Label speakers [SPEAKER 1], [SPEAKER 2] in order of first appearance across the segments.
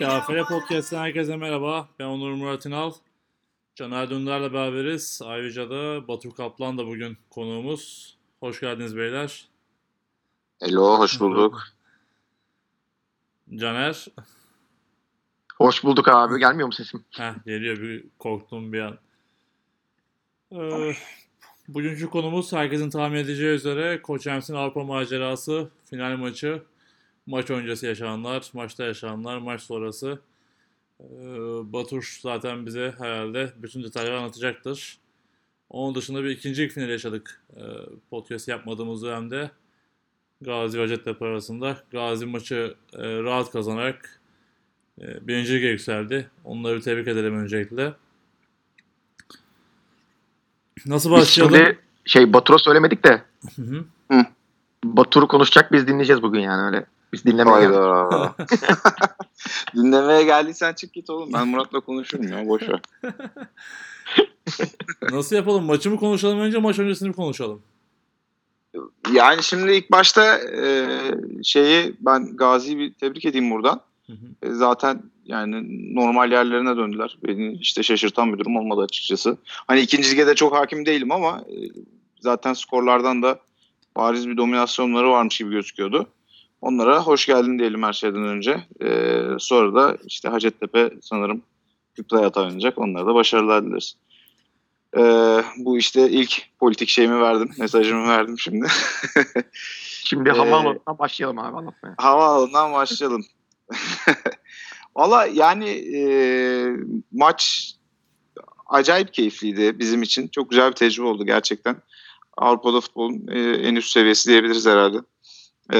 [SPEAKER 1] KFL Podcast'ten herkese merhaba. Ben Onur Murat İnal. Caner Dündar'la beraberiz. Ayrıca da Batur Kaplan da bugün konuğumuz. Hoş geldiniz beyler.
[SPEAKER 2] Hello, hoş bulduk.
[SPEAKER 1] Caner.
[SPEAKER 3] Hoş bulduk abi. Gelmiyor mu sesim?
[SPEAKER 1] Heh, geliyor. Bir korktum bir an. Ee, bugünkü konumuz herkesin tahmin edeceği üzere Koç Ems'in Avrupa macerası final maçı. Maç öncesi yaşananlar, maçta yaşananlar, maç sonrası. Ee, Batur zaten bize herhalde bütün detayları anlatacaktır. Onun dışında bir ikinci final yaşadık. Ee, podcast yapmadığımız dönemde. Gazi ve Hacettepe arasında. Gazi maçı e, rahat kazanarak e, birinci lige yükseldi. Onları tebrik edelim öncelikle. Nasıl
[SPEAKER 3] Biz
[SPEAKER 1] başlayalım?
[SPEAKER 3] şimdi şey Batur'a söylemedik de
[SPEAKER 1] Hı hı.
[SPEAKER 3] Batur konuşacak biz dinleyeceğiz bugün yani öyle. Biz dinlemeye.
[SPEAKER 2] Hayda. Dinlemeye geldiysen çık git oğlum. Ben Murat'la konuşurum ya boş ver.
[SPEAKER 1] Nasıl yapalım? Maçı mı konuşalım önce maç öncesini mi konuşalım?
[SPEAKER 2] Yani şimdi ilk başta e, şeyi ben Gazi'yi bir tebrik edeyim buradan.
[SPEAKER 1] Hı hı.
[SPEAKER 2] E, zaten yani normal yerlerine döndüler. Beni işte şaşırtan bir durum olmadı açıkçası. Hani ikinci lige de çok hakim değilim ama e, zaten skorlardan da bariz bir dominasyonları varmış gibi gözüküyordu. Onlara hoş geldin diyelim her şeyden önce. E, sonra da işte Hacettepe sanırım bir play oynayacak. Onlara da başarılar dileriz. E, bu işte ilk politik şeyimi verdim. Mesajımı verdim şimdi.
[SPEAKER 3] Şimdi
[SPEAKER 2] Ee,
[SPEAKER 3] havaalanından başlayalım abi anlatmaya.
[SPEAKER 2] Havaalanından başlayalım. Valla yani e, maç acayip keyifliydi bizim için. Çok güzel bir tecrübe oldu gerçekten. Avrupa'da futbolun e, en üst seviyesi diyebiliriz herhalde. E,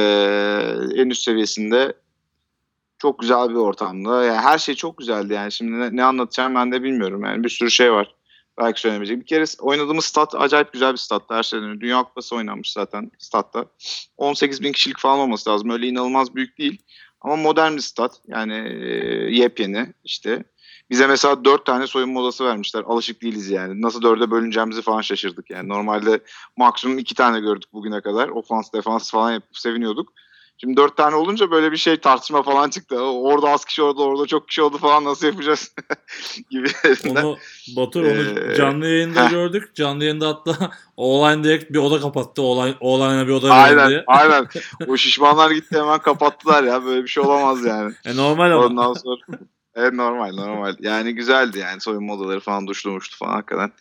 [SPEAKER 2] en üst seviyesinde çok güzel bir ortamda. Yani her şey çok güzeldi yani. Şimdi ne, ne anlatacağım ben de bilmiyorum. Yani bir sürü şey var. Belki söylemeyecek. Bir kere oynadığımız stat acayip güzel bir stattı her şeyden. Dünya Kupası oynanmış zaten statta. 18 bin kişilik falan olması lazım. Öyle inanılmaz büyük değil. Ama modern bir stat. Yani e, yepyeni işte. Bize mesela dört tane soyunma odası vermişler. Alışık değiliz yani. Nasıl dörde bölüneceğimizi falan şaşırdık. Yani normalde maksimum iki tane gördük bugüne kadar. Ofans, defans falan yapıp seviniyorduk. Şimdi dört tane olunca böyle bir şey tartışma falan çıktı. Orada az kişi oldu, orada çok kişi oldu falan nasıl yapacağız gibi.
[SPEAKER 1] Onu Batur onu
[SPEAKER 2] Ee,
[SPEAKER 1] canlı yayında
[SPEAKER 2] heh.
[SPEAKER 1] gördük. Canlı yayında hatta online direkt bir oda kapattı. Online, online'a bir oda
[SPEAKER 2] aynen,
[SPEAKER 1] verildi.
[SPEAKER 2] aynen. O şişmanlar gitti hemen kapattılar ya. Böyle bir şey olamaz yani.
[SPEAKER 1] E normal ama.
[SPEAKER 2] Ondan sonra evet normal normal. Yani güzeldi yani soyunma odaları falan duşlu muştu falan hakikaten.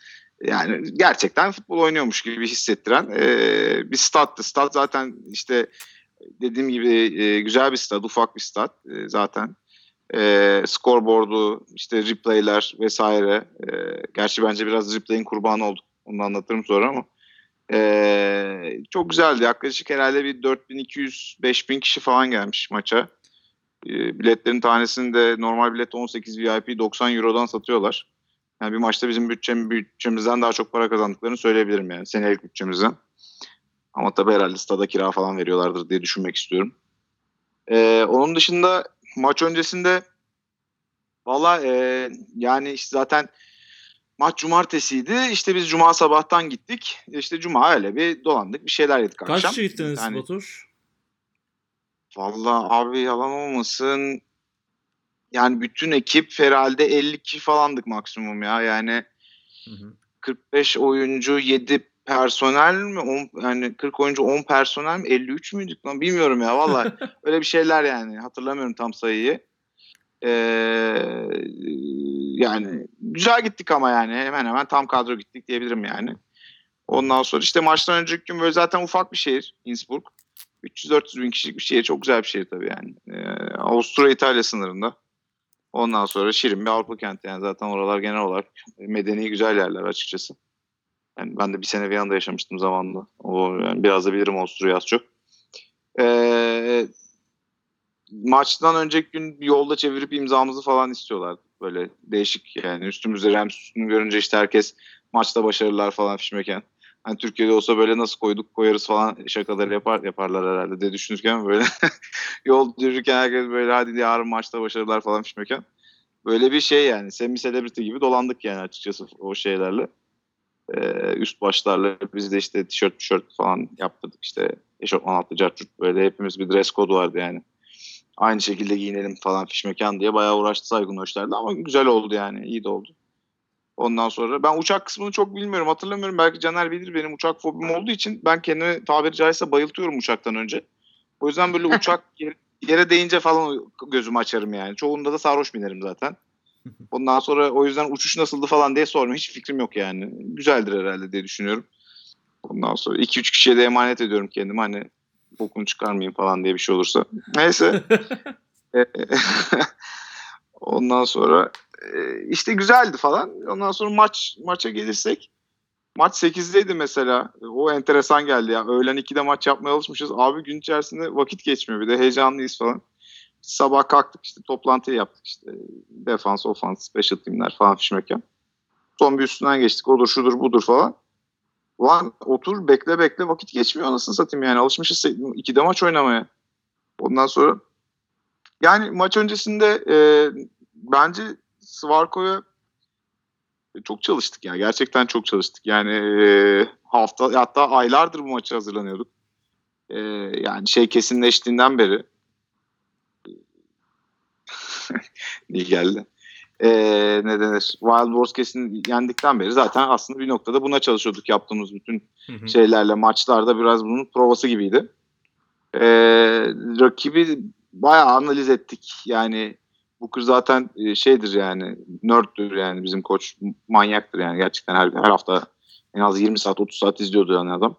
[SPEAKER 2] Yani gerçekten futbol oynuyormuş gibi hissettiren e, bir stattı. Stat zaten işte dediğim gibi e, güzel bir stat, ufak bir stat e, zaten. E, scoreboard'u, işte replay'ler vesaire. E, gerçi bence biraz replay'in kurbanı olduk. Onu anlatırım sonra ama. E, çok güzeldi. Yaklaşık herhalde bir 4200-5000 kişi falan gelmiş maça. E, biletlerin tanesini de normal bilet 18 VIP 90 Euro'dan satıyorlar. Yani bir maçta bizim bütçem, bütçemizden daha çok para kazandıklarını söyleyebilirim yani senelik bütçemizden. Ama tabii herhalde stada kira falan veriyorlardır diye düşünmek istiyorum. E, onun dışında maç öncesinde valla e, yani işte zaten maç cumartesiydi. İşte biz cuma sabahtan gittik. İşte cuma öyle bir dolandık bir şeyler yedik
[SPEAKER 1] Kaç
[SPEAKER 2] akşam.
[SPEAKER 1] kişi gittiniz
[SPEAKER 2] Yani-
[SPEAKER 1] Batur?
[SPEAKER 2] Vallahi abi yalan olmasın. Yani bütün ekip herhalde 50 kişi falandık maksimum ya. Yani
[SPEAKER 1] Hı hı.
[SPEAKER 2] 45 oyuncu 7 personel mi? 10, yani 40 oyuncu 10 personel mi? 53 müydük lan? Bilmiyorum ya vallahi. Öyle bir şeyler yani. Hatırlamıyorum tam sayıyı. Ee, yani güzel gittik ama yani. Hemen hemen tam kadro gittik diyebilirim yani. Ondan sonra işte maçtan önceki gün böyle zaten ufak bir şehir Innsbruck. 300-400 bin kişilik bir şehir. Çok güzel bir şehir tabii yani. Ee, Avusturya İtalya sınırında. Ondan sonra şirin bir Avrupa kenti yani zaten oralar genel olarak medeni güzel yerler açıkçası. Yani ben de bir sene Viyana'da yaşamıştım zamanında. O yani biraz da bilirim Avusturya az çok. Ee, maçtan önceki gün yolda çevirip imzamızı falan istiyorlar. Böyle değişik yani üstümüzde Rams üstünü görünce işte herkes maçta başarılar falan fişmeken. Hani Türkiye'de olsa böyle nasıl koyduk koyarız falan şakaları yapar yaparlar herhalde diye düşünürken böyle yol yürürken herkes böyle hadi yarın maçta başarılar falan fişmeken. Böyle bir şey yani semi celebrity gibi dolandık yani açıkçası o şeylerle. Ee, üst başlarla biz de işte tişört tişört falan yaptırdık işte eşofman altı cartçurt böyle hepimiz bir dress code vardı yani. aynı şekilde giyinelim falan fiş mekan diye bayağı uğraştı Saygun Hoşlar'da ama güzel oldu yani iyi de oldu. Ondan sonra ben uçak kısmını çok bilmiyorum hatırlamıyorum belki Caner bilir benim uçak fobim olduğu için ben kendimi tabiri caizse bayıltıyorum uçaktan önce. O yüzden böyle uçak yere, yere değince falan gözümü açarım yani. Çoğunda da sarhoş binerim zaten. Ondan sonra o yüzden uçuş nasıldı falan diye sormuyorum. Hiç fikrim yok yani. Güzeldir herhalde diye düşünüyorum. Ondan sonra 2-3 kişiye de emanet ediyorum kendimi. Hani bokunu çıkarmayayım falan diye bir şey olursa. Neyse. Ondan sonra işte güzeldi falan. Ondan sonra maç maça gelirsek maç 8'deydi mesela. O enteresan geldi ya. Öğlen 2'de maç yapmaya alışmışız. Abi gün içerisinde vakit geçmiyor. Bir de heyecanlıyız falan. Sabah kalktık işte toplantıyı yaptık işte. Defans, ofans, special teamler falan fişmekan. Son bir üstünden geçtik. Odur şudur budur falan. Ulan otur bekle bekle vakit geçmiyor anasını satayım yani. Alışmışız 2'de maç oynamaya. Ondan sonra yani maç öncesinde e, bence Svarko'ya çok çalıştık ya. Gerçekten çok çalıştık. Yani e, hafta hatta aylardır bu maça hazırlanıyorduk. E, yani şey kesinleştiğinden beri iyi geldi. E, ne denir? Wild Wars kesin yendikten beri zaten aslında bir noktada buna çalışıyorduk. Yaptığımız bütün şeylerle maçlarda biraz bunun provası gibiydi. E, rakibi bayağı analiz ettik. Yani Booker zaten şeydir yani nerd'dür yani bizim koç manyaktır yani gerçekten her, her hafta en az 20 saat 30 saat izliyordu yani adam.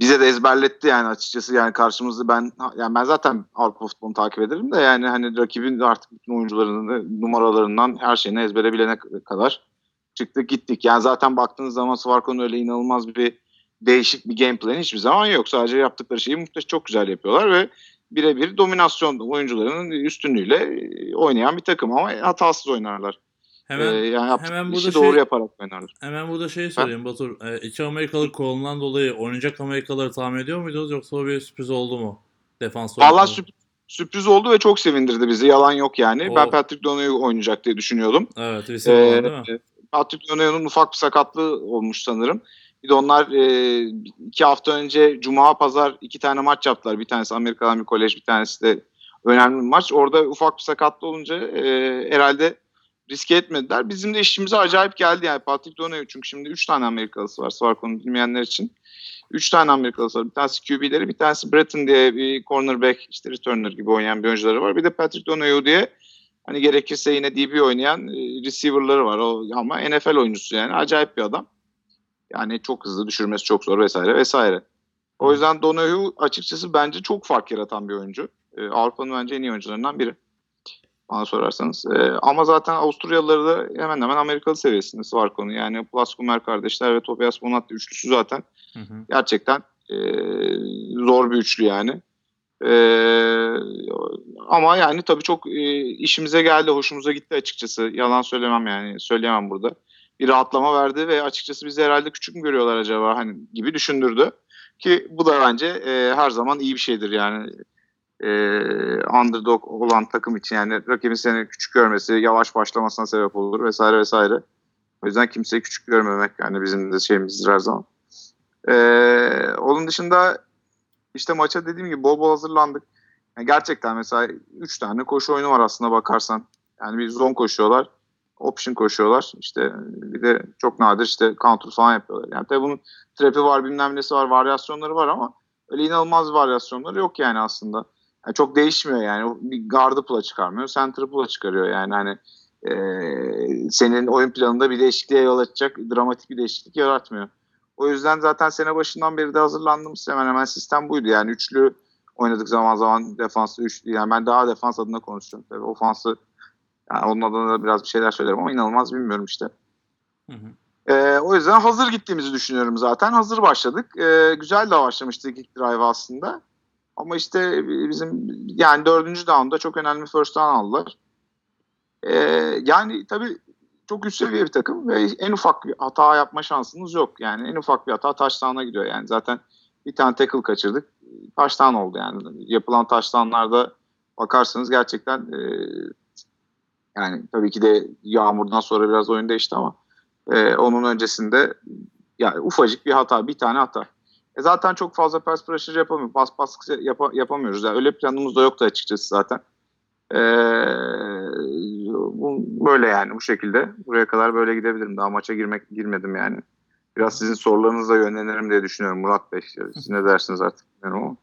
[SPEAKER 2] Bize de ezberletti yani açıkçası yani karşımızda ben yani ben zaten Avrupa futbolunu takip ederim de yani hani rakibin artık bütün oyuncularının numaralarından her şeyini ezbere bilene kadar çıktık gittik. Yani zaten baktığınız zaman Svarko'nun öyle inanılmaz bir değişik bir gameplay hiçbir zaman yok. Sadece yaptıkları şeyi muhteşem çok güzel yapıyorlar ve birebir dominasyon oyuncularının üstünlüğüyle e, oynayan bir takım ama hatasız oynarlar. Hemen, ee, yani hemen burada şey, doğru yaparak oynarlar.
[SPEAKER 1] Hemen burada şey sorayım? Batur. E, iki Amerikalı kolundan dolayı oynayacak Amerikalıları tahmin ediyor muydunuz yoksa o bir sürpriz oldu mu? Defans
[SPEAKER 2] Valla sürpriz, sürpriz oldu ve çok sevindirdi bizi. Yalan yok yani. O... Ben Patrick Donohue oynayacak diye düşünüyordum.
[SPEAKER 1] Evet. Ee, değil mi?
[SPEAKER 2] Patrick Donohue'nun ufak bir sakatlığı olmuş sanırım. Bir de onlar e, iki hafta önce Cuma Pazar iki tane maç yaptılar. Bir tanesi Amerika'dan bir kolej, bir tanesi de önemli bir maç. Orada ufak bir sakatlı olunca e, herhalde riske etmediler. Bizim de işimize acayip geldi yani Patrick Donahue çünkü şimdi üç tane Amerikalısı var Svarko'nu bilmeyenler için. Üç tane Amerikalısı var. Bir tanesi QB'leri, bir tanesi Breton diye bir cornerback, işte returner gibi oynayan bir oyuncuları var. Bir de Patrick Donahue diye hani gerekirse yine DB oynayan e, receiver'ları var. O, ama NFL oyuncusu yani acayip bir adam. Yani çok hızlı düşürmesi çok zor vesaire vesaire. O yüzden Donahue açıkçası bence çok fark yaratan bir oyuncu. Ee, Avrupa'nın bence en iyi oyuncularından biri. Bana sorarsanız. Ee, ama zaten Avusturyalıları da hemen hemen Amerikalı seviyesinde var konu. Yani Plaskumer kardeşler ve Tobias Bonatti üçlüsü zaten hı hı. gerçekten e, zor bir üçlü yani. E, ama yani tabii çok e, işimize geldi, hoşumuza gitti açıkçası. Yalan söylemem yani, söyleyemem burada bir rahatlama verdi ve açıkçası bizi herhalde küçük mü görüyorlar acaba hani gibi düşündürdü. Ki bu da bence e, her zaman iyi bir şeydir yani e, underdog olan takım için yani rakibin seni küçük görmesi, yavaş başlamasına sebep olur vesaire vesaire. O yüzden kimseyi küçük görmemek yani bizim de şeyimizdir her zaman. E, onun dışında işte maça dediğim gibi bol bol hazırlandık. Yani gerçekten mesela 3 tane koşu oyunu var aslında bakarsan. Yani bir zone koşuyorlar option koşuyorlar. İşte bir de çok nadir işte counter falan yapıyorlar. Yani tabii bunun trap'i var bilmem nesi var varyasyonları var ama öyle inanılmaz varyasyonları yok yani aslında. Yani çok değişmiyor yani. Bir gardı pula çıkarmıyor. Center pula çıkarıyor yani hani e, senin oyun planında bir değişikliğe yol açacak dramatik bir değişiklik yaratmıyor. O yüzden zaten sene başından beri de hazırlandığımız hemen hemen sistem buydu. Yani üçlü oynadık zaman zaman defanslı üçlü. Yani ben daha defans adına konuşuyorum. Tabii ofansı yani onun adına da biraz bir şeyler söylerim ama inanılmaz bilmiyorum işte. Hı hı. Ee, o yüzden hazır gittiğimizi düşünüyorum zaten. Hazır başladık. Ee, güzel de başlamıştık ilk drive aslında. Ama işte bizim yani dördüncü down'da çok önemli first down aldılar. Ee, yani tabii çok üst seviye bir takım ve en ufak bir hata yapma şansınız yok. Yani en ufak bir hata touchdown'a gidiyor. Yani zaten bir tane tackle kaçırdık. Touchdown oldu yani. Yapılan touchdown'larda bakarsanız gerçekten e, yani tabii ki de yağmurdan sonra biraz oyun değişti ama e, onun öncesinde yani ufacık bir hata, bir tane hata. E zaten çok fazla pass pressure yapamıyor. Pas pas yap yapamıyoruz. Yani öyle planımız da yoktu açıkçası zaten. Ee, bu, böyle yani bu şekilde. Buraya kadar böyle gidebilirim. Daha maça girmek girmedim yani. Biraz sizin sorularınızla yönlenirim diye düşünüyorum Murat Bey. Siz ne dersiniz artık bilmiyorum ama.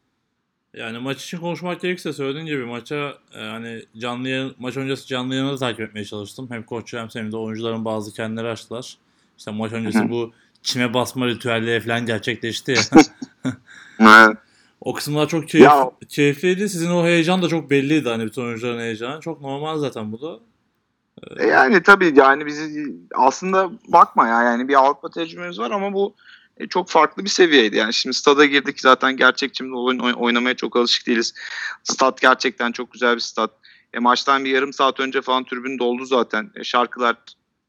[SPEAKER 1] Yani maç için konuşmak gerekirse söylediğin gibi maça yani canlı yayın, maç öncesi canlı yayını takip etmeye çalıştım. Hem koç hem senin de oyuncuların bazı kendileri açtılar. İşte maç öncesi bu çime basma ritüelleri falan gerçekleşti ya. o kısımlar çok keyif, ya. keyifliydi. Sizin o heyecan da çok belliydi hani bütün oyuncuların heyecanı. Çok normal zaten bu da.
[SPEAKER 2] E yani tabii yani bizi aslında bakma ya yani bir Avrupa tecrübemiz var ama bu e, çok farklı bir seviyeydi. Yani şimdi stada girdik zaten gerçekçi oyun oynamaya çok alışık değiliz. Stat gerçekten çok güzel bir stat. E, maçtan bir yarım saat önce falan tribün doldu zaten. E, şarkılar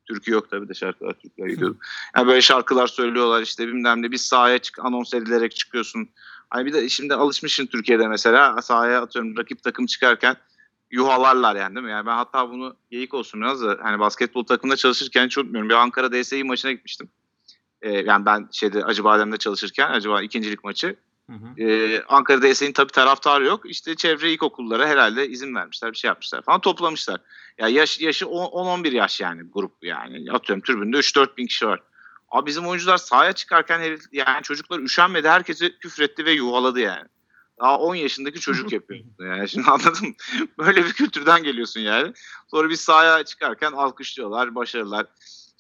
[SPEAKER 2] Türkü yok tabii de şarkılar Türkler gidiyordu. Yani böyle şarkılar söylüyorlar işte bilmem ne bir sahaya çık anons edilerek çıkıyorsun. Hani bir de şimdi alışmışsın Türkiye'de mesela sahaya atıyorum rakip takım çıkarken yuhalarlar yani değil mi? Yani ben hatta bunu geyik olsun biraz da hani basketbol takımında çalışırken hiç unutmuyorum. Bir Ankara DSİ maçına gitmiştim. Ee, yani ben şeyde Acıbadem'de çalışırken acaba ikincilik maçı. Hı hı. Ee, Ankara DSİ'nin tabii taraftarı yok. İşte çevre ilkokullara herhalde izin vermişler bir şey yapmışlar falan toplamışlar. Ya yaş, yaşı 10-11 yaş yani grup yani. Atıyorum tribünde 3-4 bin kişi var. Abi bizim oyuncular sahaya çıkarken yani çocuklar üşenmedi. Herkesi küfretti ve yuvaladı yani. Daha 10 yaşındaki çocuk yapıyor. Yani şimdi anladım. Böyle bir kültürden geliyorsun yani. Sonra bir sahaya çıkarken alkışlıyorlar, başarılar.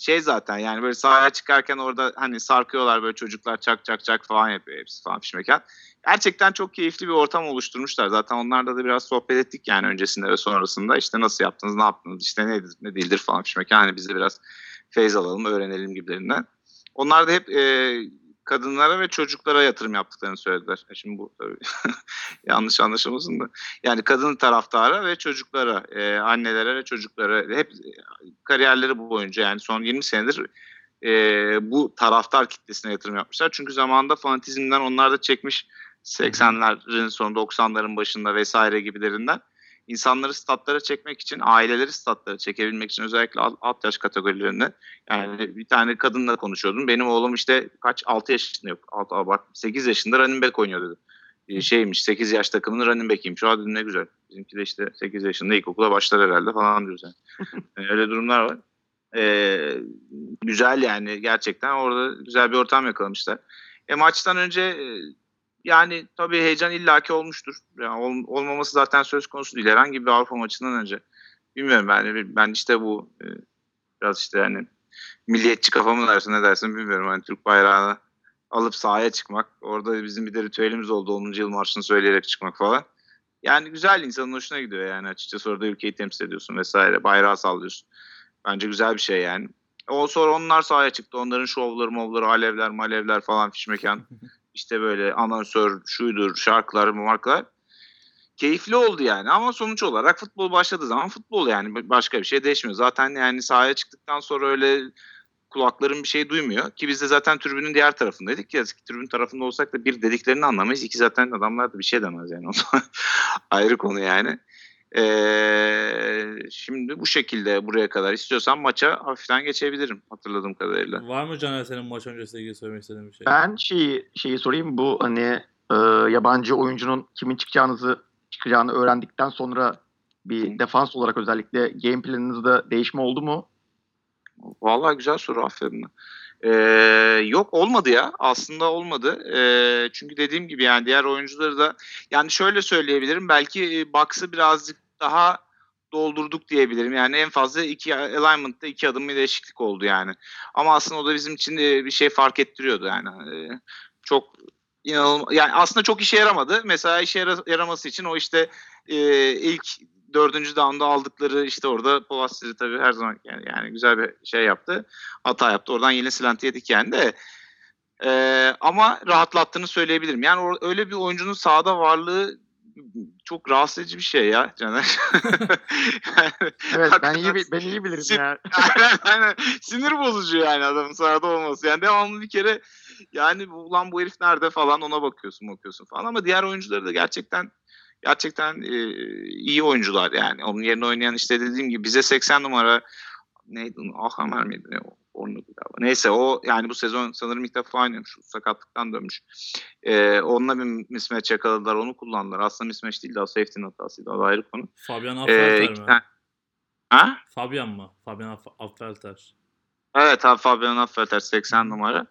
[SPEAKER 2] Şey zaten yani böyle sahaya çıkarken orada hani sarkıyorlar böyle çocuklar çak çak çak falan yapıyor hepsi falan pişmeken. Gerçekten çok keyifli bir ortam oluşturmuşlar. Zaten onlarla da biraz sohbet ettik yani öncesinde ve sonrasında. İşte nasıl yaptınız, ne yaptınız, işte ne, ne değildir falan pişmeken. Hani biz de biraz feyz alalım, öğrenelim gibilerinden. Onlar da hep e, kadınlara ve çocuklara yatırım yaptıklarını söylediler. E şimdi bu tabii yanlış anlaşılmasın da. Yani kadın taraftara ve çocuklara, e, annelere ve çocuklara hep kariyerleri boyunca yani son 20 senedir e, bu taraftar kitlesine yatırım yapmışlar. Çünkü zamanında fanatizmden onlar da çekmiş 80'lerin sonu 90'ların başında vesaire gibilerinden insanları statlara çekmek için, aileleri statlara çekebilmek için özellikle alt yaş kategorilerinde yani bir tane kadınla konuşuyordum. Benim oğlum işte kaç 6 yaşında yok. 6 abart 8 yaşında running back oynuyor dedi. Ee, şeymiş 8 yaş takımının running back'iymiş. Aa dedim ne güzel. Bizimki de işte 8 yaşında ilkokula başlar herhalde falan diyoruz yani. yani öyle durumlar var. Ee, güzel yani gerçekten orada güzel bir ortam yakalamışlar. E, maçtan önce e, yani tabii heyecan illaki olmuştur. Yani ol, olmaması zaten söz konusu değil. Herhangi bir Avrupa maçından önce. Bilmiyorum ben ben işte bu e, biraz işte yani milliyetçi kafamı dersin ne dersin bilmiyorum. Hani Türk bayrağını alıp sahaya çıkmak. Orada bizim bir de ritüelimiz oldu 10. yıl marşını söyleyerek çıkmak falan. Yani güzel insanın hoşuna gidiyor yani açıkçası orada ülkeyi temsil ediyorsun vesaire. Bayrağı sallıyorsun. Bence güzel bir şey yani. O sonra onlar sahaya çıktı. Onların şovları, movları, alevler, malevler falan fiş mekan. işte böyle anonsör şuydur, şarkılar, markalar. Keyifli oldu yani ama sonuç olarak futbol başladığı zaman futbol yani başka bir şey değişmiyor. Zaten yani sahaya çıktıktan sonra öyle kulakların bir şey duymuyor. Ki biz de zaten tribünün diğer tarafındaydık. Ki tribün tarafında olsak da bir dediklerini anlamayız. İki zaten adamlar da bir şey demez yani. Ayrı konu yani. Ee, şimdi bu şekilde buraya kadar istiyorsan maça hafiften geçebilirim hatırladığım kadarıyla.
[SPEAKER 1] Var mı Caner senin maç öncesiyle ilgili söylemek istediğin bir şey?
[SPEAKER 3] Ben şeyi, şeyi sorayım bu hani e, yabancı oyuncunun kimin çıkacağınızı çıkacağını öğrendikten sonra bir defans olarak özellikle game planınızda değişme oldu mu?
[SPEAKER 2] Vallahi güzel soru aferin. Ee, yok olmadı ya aslında olmadı ee, çünkü dediğim gibi yani diğer oyuncuları da yani şöyle söyleyebilirim belki Bucks'ı birazcık daha doldurduk diyebilirim. Yani en fazla iki alignment'ta iki adım bir değişiklik oldu yani. Ama aslında o da bizim için bir şey fark ettiriyordu yani. Ee, çok inanılmaz yani aslında çok işe yaramadı. Mesela işe yaraması için o işte e, ilk dördüncü down'da aldıkları işte orada Polasiri tabii her zaman yani, yani güzel bir şey yaptı. Hata yaptı. Oradan yine silenti yedik yani de. Ee, ama rahatlattığını söyleyebilirim. Yani öyle bir oyuncunun sahada varlığı çok rahatsız edici bir şey ya Caner.
[SPEAKER 3] evet ben iyi, ben iyi bilirim sin- ya.
[SPEAKER 2] aynen, aynen. Sinir bozucu yani adamın sahada olması. Yani devamlı bir kere yani ulan bu herif nerede falan ona bakıyorsun bakıyorsun falan ama diğer oyuncuları da gerçekten gerçekten e, iyi oyuncular yani. Onun yerine oynayan işte dediğim gibi bize 80 numara neydi? Ahamer miydi? Ne? Korn'du galiba. Neyse o yani bu sezon sanırım ilk defa oynuyormuş. Sakatlıktan dönmüş. Ee, onunla bir mismatch yakaladılar. Onu kullandılar. Aslında mismatch değil de safety'nin hatasıydı. O da ayrı konu.
[SPEAKER 1] Fabian
[SPEAKER 2] Ee,
[SPEAKER 1] Affelter
[SPEAKER 2] iki
[SPEAKER 1] mi?
[SPEAKER 2] tane- Ha?
[SPEAKER 1] Fabian mı? Fabian Aff- Affelter.
[SPEAKER 2] Evet abi Fabian Affelter 80 numara.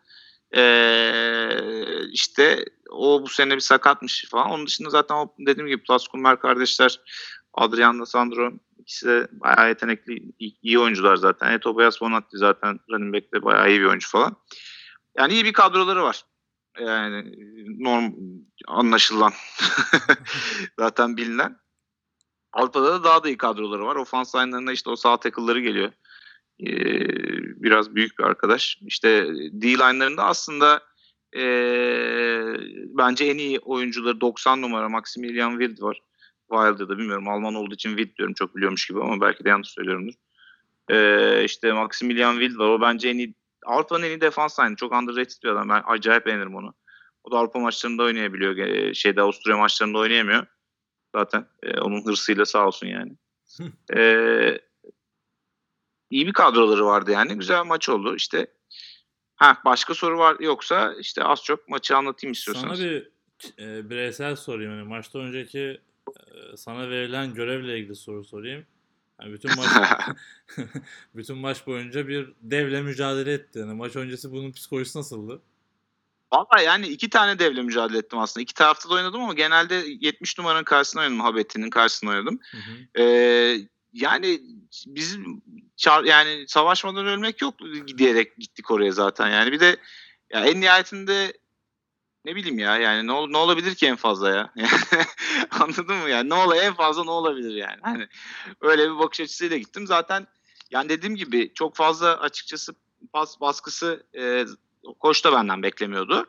[SPEAKER 2] Ee, işte o bu sene bir sakatmış falan. Onun dışında zaten o dediğim gibi Plus Kummer kardeşler Adrian'la Sandro ikisi de bayağı yetenekli iyi, oyuncular zaten. E, Tobias Bonatti zaten running back'te bayağı iyi bir oyuncu falan. Yani iyi bir kadroları var. Yani norm anlaşılan zaten bilinen. Avrupa'da da daha da iyi kadroları var. Ofans line'larına işte o sağ tackle'ları geliyor. Ee, biraz büyük bir arkadaş. İşte D-line'larında aslında ee, bence en iyi oyuncuları 90 numara Maximilian Wild var. Wild'da da bilmiyorum. Alman olduğu için Wild diyorum çok biliyormuş gibi ama belki de yanlış söylüyorumdur. Ee, işte Maximilian Wild var. O bence en iyi Avrupa'nın en iyi defans line. Çok underrated bir adam. Ben acayip beğenirim onu. O da Avrupa maçlarında oynayabiliyor. Ee, şeyde Avusturya maçlarında oynayamıyor. Zaten ee, onun hırsıyla sağ olsun yani. Ee, iyi bir kadroları vardı yani. Güzel maç oldu. İşte ha başka soru var yoksa işte az çok maçı anlatayım istiyorsanız.
[SPEAKER 1] Sana bir e, bireysel sorayım. Yani maçta önceki sana verilen görevle ilgili soru sorayım. Yani bütün maç bütün maç boyunca bir devle mücadele etti. Yani maç öncesi bunun psikolojisi nasıldı?
[SPEAKER 2] Valla yani iki tane devle mücadele ettim aslında. İki tarafta da oynadım ama genelde 70 numaranın karşısında oynadım. Habetti'nin karşısında oynadım.
[SPEAKER 1] Hı hı.
[SPEAKER 2] Ee, yani bizim yani savaşmadan ölmek yok diyerek gittik oraya zaten. Yani bir de ya en nihayetinde ne bileyim ya yani ne, ol- ne olabilir ki en fazla ya? Anladın mı yani? Ne ola en fazla ne olabilir yani? Hani öyle bir bakış açısıyla gittim. Zaten yani dediğim gibi çok fazla açıkçası pas baskısı e, koç da benden beklemiyordu.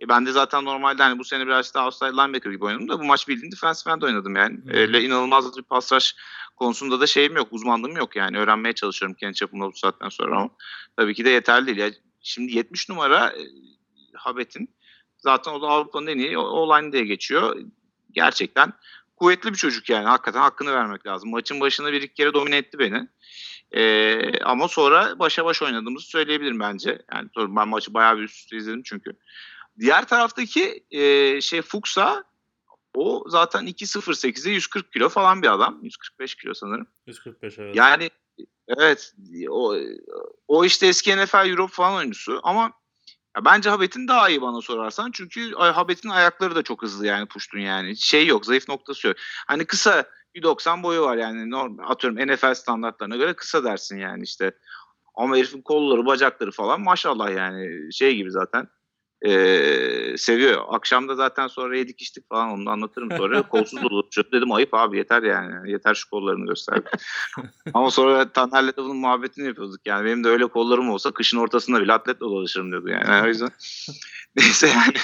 [SPEAKER 2] E, ben de zaten normalde hani bu sene biraz daha outside linebacker gibi oynadım da bu maç bildiğin defensive end oynadım yani.
[SPEAKER 1] Hı.
[SPEAKER 2] Öyle inanılmaz bir pas rush konusunda da şeyim yok, uzmanlığım yok yani. Öğrenmeye çalışıyorum kendi çapımda bu saatten sonra ama tabii ki de yeterli değil. Ya, şimdi 70 numara e, Habet'in zaten o da Avrupa'nın en iyi online diye geçiyor. Gerçekten kuvvetli bir çocuk yani. Hakikaten hakkını vermek lazım. Maçın başında bir iki kere domine etti beni. Ee, ama sonra başa baş oynadığımızı söyleyebilirim bence. Yani ben maçı bayağı bir üst üste izledim çünkü. Diğer taraftaki e, şey Fuchs'a o zaten 2.08'e 140 kilo falan bir adam. 145 kilo sanırım.
[SPEAKER 1] 145 evet.
[SPEAKER 2] Yani evet o, o işte eski NFL Europe falan oyuncusu ama ya bence Habet'in daha iyi bana sorarsan. Çünkü Habet'in ayakları da çok hızlı yani puştun yani. Şey yok zayıf noktası yok. Hani kısa 1.90 boyu var yani normal atıyorum NFL standartlarına göre kısa dersin yani işte. Ama herifin kolları bacakları falan maşallah yani şey gibi zaten. Ee, seviyor. Akşamda zaten sonra yedik içtik falan onu anlatırım sonra. Kolsuz dolaşıyor. Dedim ayıp abi yeter yani. Yeter şu kollarını göster. Ama sonra Taner'le de bunun muhabbetini yapıyorduk. Yani benim de öyle kollarım olsa kışın ortasında bile atletle dolaşırım diyordu yani. O yüzden neyse yani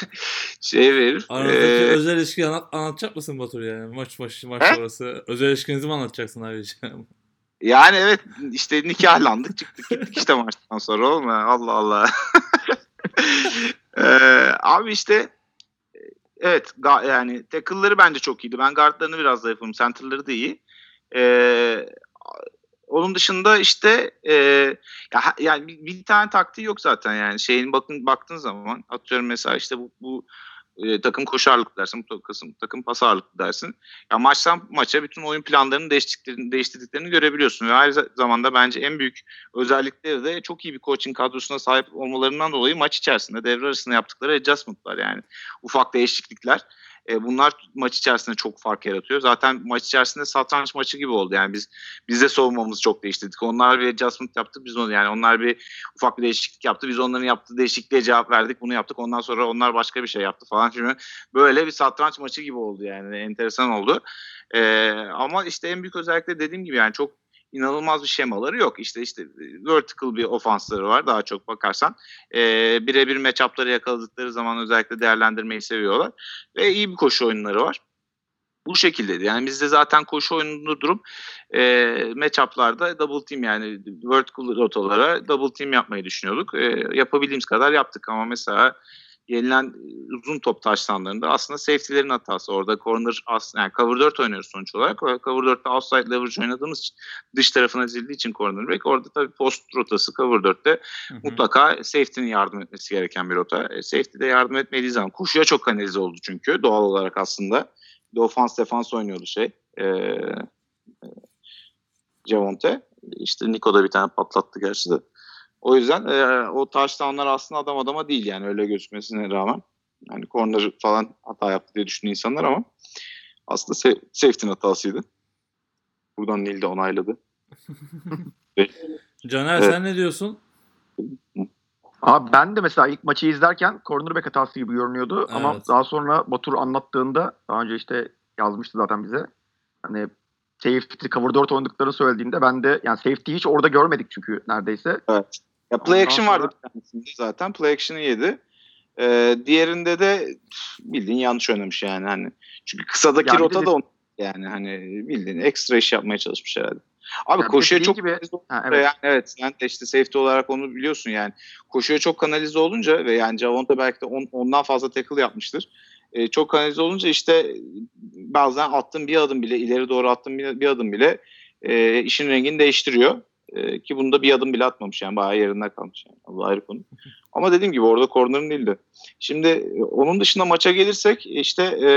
[SPEAKER 2] şey verir.
[SPEAKER 1] Aranızdaki
[SPEAKER 2] Ee,
[SPEAKER 1] özel ilişkiyi anlat, anlatacak mısın Batur yani? Maç maç maç
[SPEAKER 2] He?
[SPEAKER 1] sonrası. Özel ilişkinizi mi anlatacaksın ayrıca?
[SPEAKER 2] yani evet işte nikahlandık çıktık gittik işte maçtan sonra oğlum ya. Allah Allah. Ee, abi işte evet yani tackle'ları bence çok iyiydi. Ben guardlarını biraz zayıfım. Center'ları da iyi. Ee, onun dışında işte e, ya, yani bir, bir tane taktiği yok zaten yani şeyin bakın baktığın zaman atıyorum mesela işte bu, bu e, takım koşu ağırlıklı dersin, takım, takım pas ağırlıklı dersin. Ya maçtan maça bütün oyun planlarını değiştirdiklerini, değiştirdiklerini görebiliyorsun ve aynı zamanda bence en büyük özellikleri de çok iyi bir coaching kadrosuna sahip olmalarından dolayı maç içerisinde devre arasında yaptıkları adjustment'lar yani ufak değişiklikler. E, bunlar maç içerisinde çok fark yaratıyor. Zaten maç içerisinde satranç maçı gibi oldu. Yani biz biz de çok değiştirdik. Onlar bir adjustment yaptı. Biz onu yani onlar bir ufak bir değişiklik yaptı. Biz onların yaptığı değişikliğe cevap verdik. Bunu yaptık. Ondan sonra onlar başka bir şey yaptı falan. Şimdi böyle bir satranç maçı gibi oldu yani. Enteresan oldu. E, ama işte en büyük özellikle dediğim gibi yani çok inanılmaz bir şemaları yok. İşte işte vertical bir ofansları var daha çok bakarsan. E, birebir matchup'ları yakaladıkları zaman özellikle değerlendirmeyi seviyorlar. Ve iyi bir koşu oyunları var. Bu şekildeydi. Yani bizde zaten koşu oyununda durum e, matchup'larda double team yani vertical rotalara double team yapmayı düşünüyorduk. E, yapabildiğimiz kadar yaptık ama mesela yenilen e, uzun top taşlanlarında aslında safety'lerin hatası. Orada corner aslında yani cover 4 oynuyoruz sonuç olarak. Cover 4'te outside leverage oynadığımız için dış tarafına dizildiği için cornerback. Orada tabii post rotası cover 4'te
[SPEAKER 1] Hı hı.
[SPEAKER 2] mutlaka safety'nin yardım etmesi gereken bir rota. E, safety de yardım etmediği zaman koşuya çok kanalize oldu çünkü doğal olarak aslında. Bir de ofans defans oynuyordu şey. E, e, Javonte. İşte Nico da bir tane patlattı gerçi de. O yüzden e, o touchdownlar aslında adam adama değil yani öyle gözükmesine rağmen. Yani corner falan hata yaptı diye düşünüyor insanlar ama aslında se- safety'nin hatasıydı. Buradan Nil de onayladı.
[SPEAKER 1] Caner
[SPEAKER 2] Evet.
[SPEAKER 1] sen ne diyorsun?
[SPEAKER 3] Abi ben de mesela ilk maçı izlerken cornerback hatası gibi görünüyordu ama
[SPEAKER 1] Evet.
[SPEAKER 3] daha sonra Batur anlattığında daha önce işte yazmıştı zaten bize. Hani safety cover 4 oynadıklarını söylediğinde ben de yani safety hiç orada görmedik çünkü neredeyse.
[SPEAKER 2] Evet. Ya play
[SPEAKER 3] Ondan
[SPEAKER 2] action
[SPEAKER 3] sonra-
[SPEAKER 2] vardı bir tanesinde zaten. Play action'ı yedi. Ee, diğerinde de bildiğin yanlış oynamış yani hani. Çünkü kısadaki
[SPEAKER 3] Yani
[SPEAKER 2] rota
[SPEAKER 3] de-
[SPEAKER 2] da on yani hani bildiğin ekstra iş yapmaya çalışmış herhalde. Abi
[SPEAKER 3] Yani
[SPEAKER 2] koşuya çok
[SPEAKER 3] gibi- Ha, evet.
[SPEAKER 2] yani evet sen de işte safety olarak onu biliyorsun yani. Koşuya çok kanalize olunca ve yani Javonte belki de on- ondan fazla tackle yapmıştır. Ee, çok kanalize olunca işte bazen attığın bir adım bile ileri doğru attığın bir, bir adım bile e, işin rengini değiştiriyor. E, ki bunda bir adım bile atmamış yani bayağı yerinde kalmış yani. Da ayrı konu. Ama dediğim gibi orada corner'ın değildi. Şimdi e, onun dışında maça gelirsek işte e,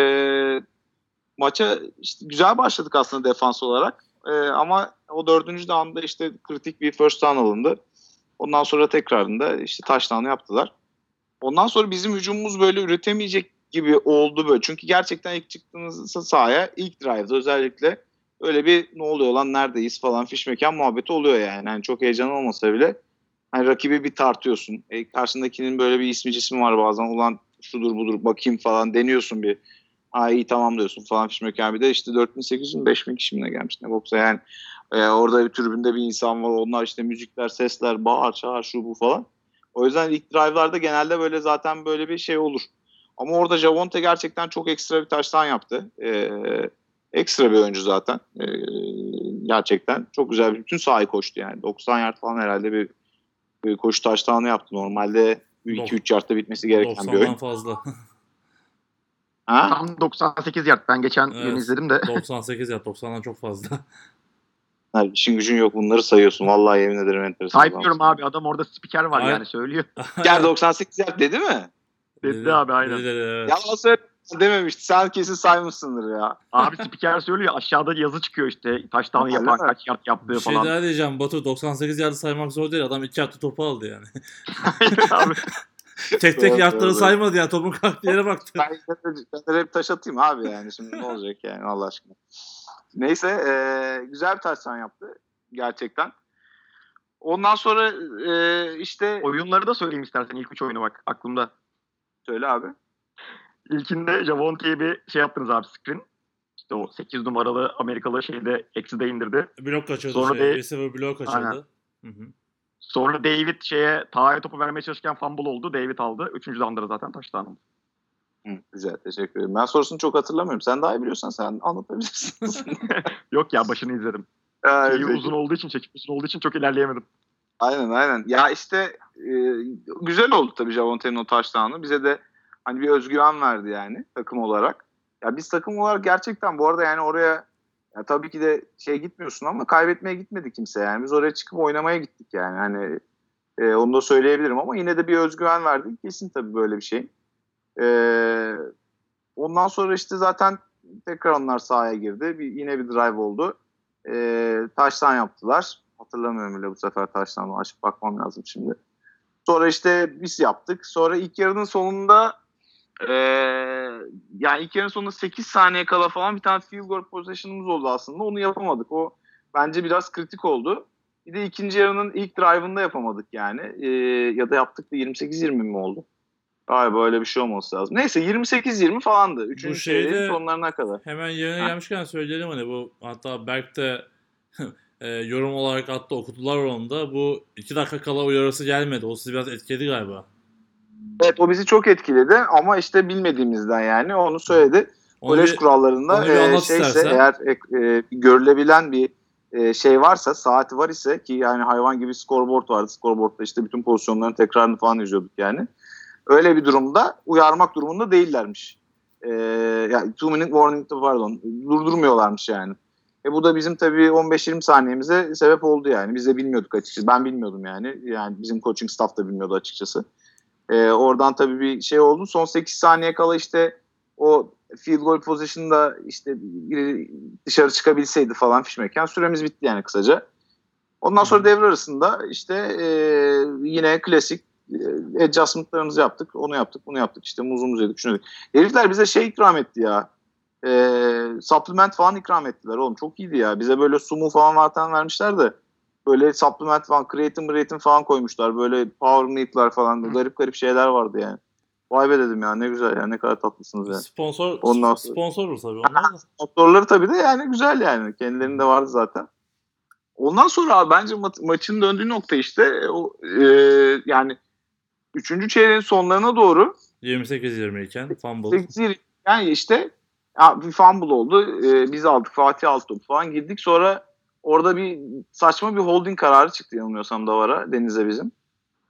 [SPEAKER 2] maça işte güzel başladık aslında defans olarak. E, ama o dördüncü anda işte kritik bir first down alındı. Ondan sonra tekrarında işte touchdown yaptılar. Ondan sonra bizim hücumumuz böyle üretemeyecek gibi oldu böyle. Çünkü gerçekten ilk çıktığınız sahaya ilk drive'da özellikle öyle bir ne oluyor lan neredeyiz falan fiş mekan muhabbeti oluyor yani. yani çok heyecan olmasa bile hani rakibi bir tartıyorsun. E, karşındakinin böyle bir ismi cismi var bazen ulan şudur budur bakayım falan deniyorsun bir. Ha iyi tamam diyorsun falan fiş mekan bir de işte 4800 mü 5000 kişi gelmiş ne boksa yani. E, orada bir tribünde bir insan var onlar işte müzikler sesler bağır çağır şu bu falan. O yüzden ilk drive'larda genelde böyle zaten böyle bir şey olur. Ama orada Javonte gerçekten çok ekstra bir taştan yaptı. Ee, ekstra bir oyuncu zaten. Ee, gerçekten çok güzel bir bütün sahayı koştu yani. 90 yard falan herhalde bir, bir koşu taştanı yaptı. Normalde 2-3 yardta bitmesi gereken bir oyun.
[SPEAKER 1] 90'dan fazla.
[SPEAKER 2] Ha?
[SPEAKER 3] Tam 98 yard. Ben geçen
[SPEAKER 1] Evet.
[SPEAKER 3] gün izledim de.
[SPEAKER 1] 98 ya 90'dan çok fazla.
[SPEAKER 2] Ha, işin gücün yok bunları sayıyorsun. Vallahi yemin ederim enteresan.
[SPEAKER 3] Saymıyorum abi adam orada spiker var
[SPEAKER 1] Ay-
[SPEAKER 3] yani söylüyor.
[SPEAKER 2] Gel 98 yard dedi mi?
[SPEAKER 3] Dedi abi aynen.
[SPEAKER 1] Dedi, dedi, evet.
[SPEAKER 2] Yalan söyle dememişti. Sen kesin saymışsındır ya.
[SPEAKER 3] Abi spiker söylüyor aşağıda yazı çıkıyor işte taştanı
[SPEAKER 2] Öyle
[SPEAKER 3] yapan kaç yard yaptığı
[SPEAKER 1] Bir şey
[SPEAKER 3] falan.
[SPEAKER 1] daha diyeceğim Batu 98 yardı saymak zor değil. Adam 2 hafta topu aldı yani.
[SPEAKER 3] abi.
[SPEAKER 1] tek tek
[SPEAKER 2] Doğru,
[SPEAKER 1] yardları
[SPEAKER 2] doğru.
[SPEAKER 1] saymadı yani. Topun kalktığı yere baktı.
[SPEAKER 2] Ben, ben de hep taş atayım abi yani. Şimdi ne olacak yani Allah aşkına. Neyse e, güzel bir taştan yaptı gerçekten. Ondan sonra e, işte
[SPEAKER 3] Oyunları da söyleyeyim istersen ilk üç oyunu bak aklımda.
[SPEAKER 2] söyle abi.
[SPEAKER 3] İlkinde Javonte'ye bir şey yaptınız abi screen. İşte o 8 numaralı Amerikalı şeyde eksi de indirdi.
[SPEAKER 1] Blok kaçırdı
[SPEAKER 3] Sonra
[SPEAKER 1] şey.
[SPEAKER 3] de-
[SPEAKER 1] Receiver blok kaçırdı.
[SPEAKER 3] Aynen.
[SPEAKER 1] Hı hı.
[SPEAKER 3] Sonra David şeye Taha'ya topu vermeye çalışırken fumble oldu. David aldı. Üçüncü down'da zaten taştan oldu.
[SPEAKER 2] Hı, güzel teşekkür ederim. Ben sorusunu çok hatırlamıyorum. Sen daha iyi biliyorsan sen anlatabilirsin.
[SPEAKER 3] Yok ya başını izledim. Şeyi uzun olduğu için, çekip uzun olduğu için çok ilerleyemedim.
[SPEAKER 2] Aynen aynen. Ya işte e, güzel oldu tabii Javonte'nin o touchdown'ı. Bize de hani bir özgüven verdi yani takım olarak. Ya biz takım olarak gerçekten bu arada yani oraya ya tabii ki de şey gitmiyorsun ama kaybetmeye gitmedi kimse yani. Biz oraya çıkıp oynamaya gittik yani. Hani e, onu da söyleyebilirim ama yine de bir özgüven verdi. Kesin tabii böyle bir şey. E, ondan sonra işte zaten tekrar onlar sahaya girdi. Bir, yine bir drive oldu. E, taştan yaptılar. Hatırlamıyorum bile bu sefer taştan açıp bakmam lazım şimdi. Sonra işte biz yaptık. Sonra ilk yarının sonunda e, yani ilk yarının sonunda 8 saniye kala falan bir tane field goal possession'ımız oldu aslında. Onu yapamadık. O bence biraz kritik oldu. Bir de ikinci yarının ilk drive'ında yapamadık yani. E, ya da yaptık da 28-20 mi oldu? Galiba öyle bir şey olması lazım. Neyse 28-20 falandı. Üçüncü
[SPEAKER 1] şeyde-
[SPEAKER 2] çeyreğin sonlarına kadar.
[SPEAKER 1] Hemen yerine
[SPEAKER 2] Ha.
[SPEAKER 1] gelmişken söyleyelim hani bu hatta Berk de e, yorum olarak attı okudular onu da. Bu 2 dakika kala uyarısı gelmedi. O sizi biraz etkiledi galiba.
[SPEAKER 2] Evet o bizi çok etkiledi ama işte bilmediğimizden yani onu söyledi.
[SPEAKER 1] Onu
[SPEAKER 2] Kolej
[SPEAKER 1] bir-
[SPEAKER 2] kurallarında
[SPEAKER 1] onu
[SPEAKER 2] e, şeyse
[SPEAKER 1] istersen.
[SPEAKER 2] eğer e, e, görülebilen bir e, şey varsa saati var ise ki yani hayvan gibi scoreboard vardı. Scoreboard'da işte bütün pozisyonların tekrarını falan izliyorduk yani. öyle bir durumda uyarmak durumunda değillermiş. Ee, yani two minute warning pardon durdurmuyorlarmış yani. E bu da bizim tabii 15-20 saniyemize sebep oldu yani. Biz de bilmiyorduk açıkçası. Ben bilmiyordum yani. Yani bizim coaching staff da bilmiyordu açıkçası. Ee, oradan tabii bir şey oldu. Son 8 saniye kala işte o field goal position'da işte biri dışarı çıkabilseydi falan fişmeken süremiz bitti yani kısaca. Ondan sonra devre arasında işte e, yine klasik e, adjustment'larımızı yaptık. Onu yaptık, bunu yaptık. İşte muzumuzu yedik, şunu yedik. Herifler bize şey ikram etti ya. E, supplement falan ikram ettiler oğlum. Çok iyiydi ya. Bize böyle sumu falan zaten vermişler de böyle supplement falan, creatine, creatine falan koymuşlar. Böyle power meat'ler falan. Hı. Garip garip şeyler vardı yani. Vay be dedim ya ne güzel ya ne kadar tatlısınız yani.
[SPEAKER 1] Sponsor Ondan sonra... sponsor tabii onlar.
[SPEAKER 2] Sponsorları tabii de yani güzel yani. Kendilerinde vardı zaten. Ondan sonra abi bence ma- maçın döndüğü nokta işte o e, yani üçüncü çeyreğin sonlarına doğru
[SPEAKER 1] 28-20 iken fumble.
[SPEAKER 2] 28 yani işte ya bir fumble oldu. E, biz aldık Fatih aldı falan girdik. Sonra orada bir saçma bir holding kararı çıktı yanılmıyorsam Davara Deniz'e bizim.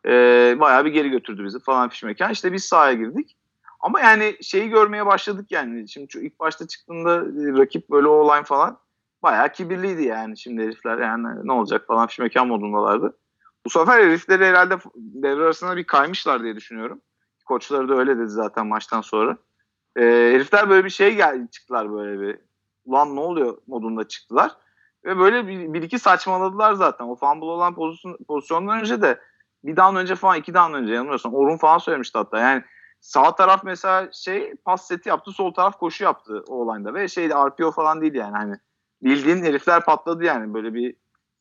[SPEAKER 2] E, bayağı bir geri götürdü bizi falan fişmeken. İşte biz sahaya girdik. Ama yani şeyi görmeye başladık yani. Şimdi ilk başta çıktığında rakip böyle o line falan bayağı kibirliydi yani şimdi herifler yani ne olacak falan fiş mekan modundalardı. Bu sefer herifleri herhalde devre arasında bir kaymışlar diye düşünüyorum. Koçları da öyle dedi zaten maçtan sonra. Ee, herifler böyle bir şey geldi çıktılar böyle bir ulan ne oluyor modunda çıktılar. Ve böyle bir, bir iki saçmaladılar zaten. O fumble olan pozisyon, pozisyondan önce de bir down önce falan iki down önce yanılmıyorsam Orun falan söylemişti hatta. Yani sağ taraf mesela şey pas seti yaptı sol taraf koşu yaptı o olayda ve şey RPO falan değil yani hani bildiğin herifler patladı yani böyle bir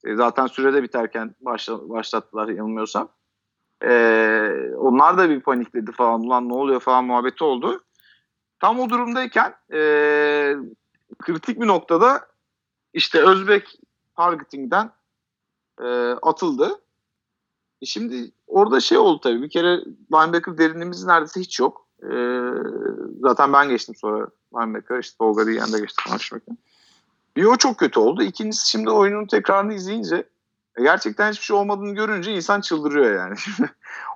[SPEAKER 2] e, zaten sürede biterken başla, başlattılar yanılmıyorsam. E, onlar da bir panikledi falan ulan ne oluyor falan muhabbeti oldu. Tam o durumdayken e, kritik bir noktada işte Özbek targeting'den e, atıldı. E şimdi orada şey oldu tabii bir kere linebacker derinliğimiz neredeyse hiç yok. E, zaten ben geçtim sonra linebacker işte Tolga Diyen de geçti falan bir o çok kötü oldu. İkincisi şimdi oyunun tekrarını izleyince e, gerçekten hiçbir şey olmadığını görünce insan çıldırıyor yani.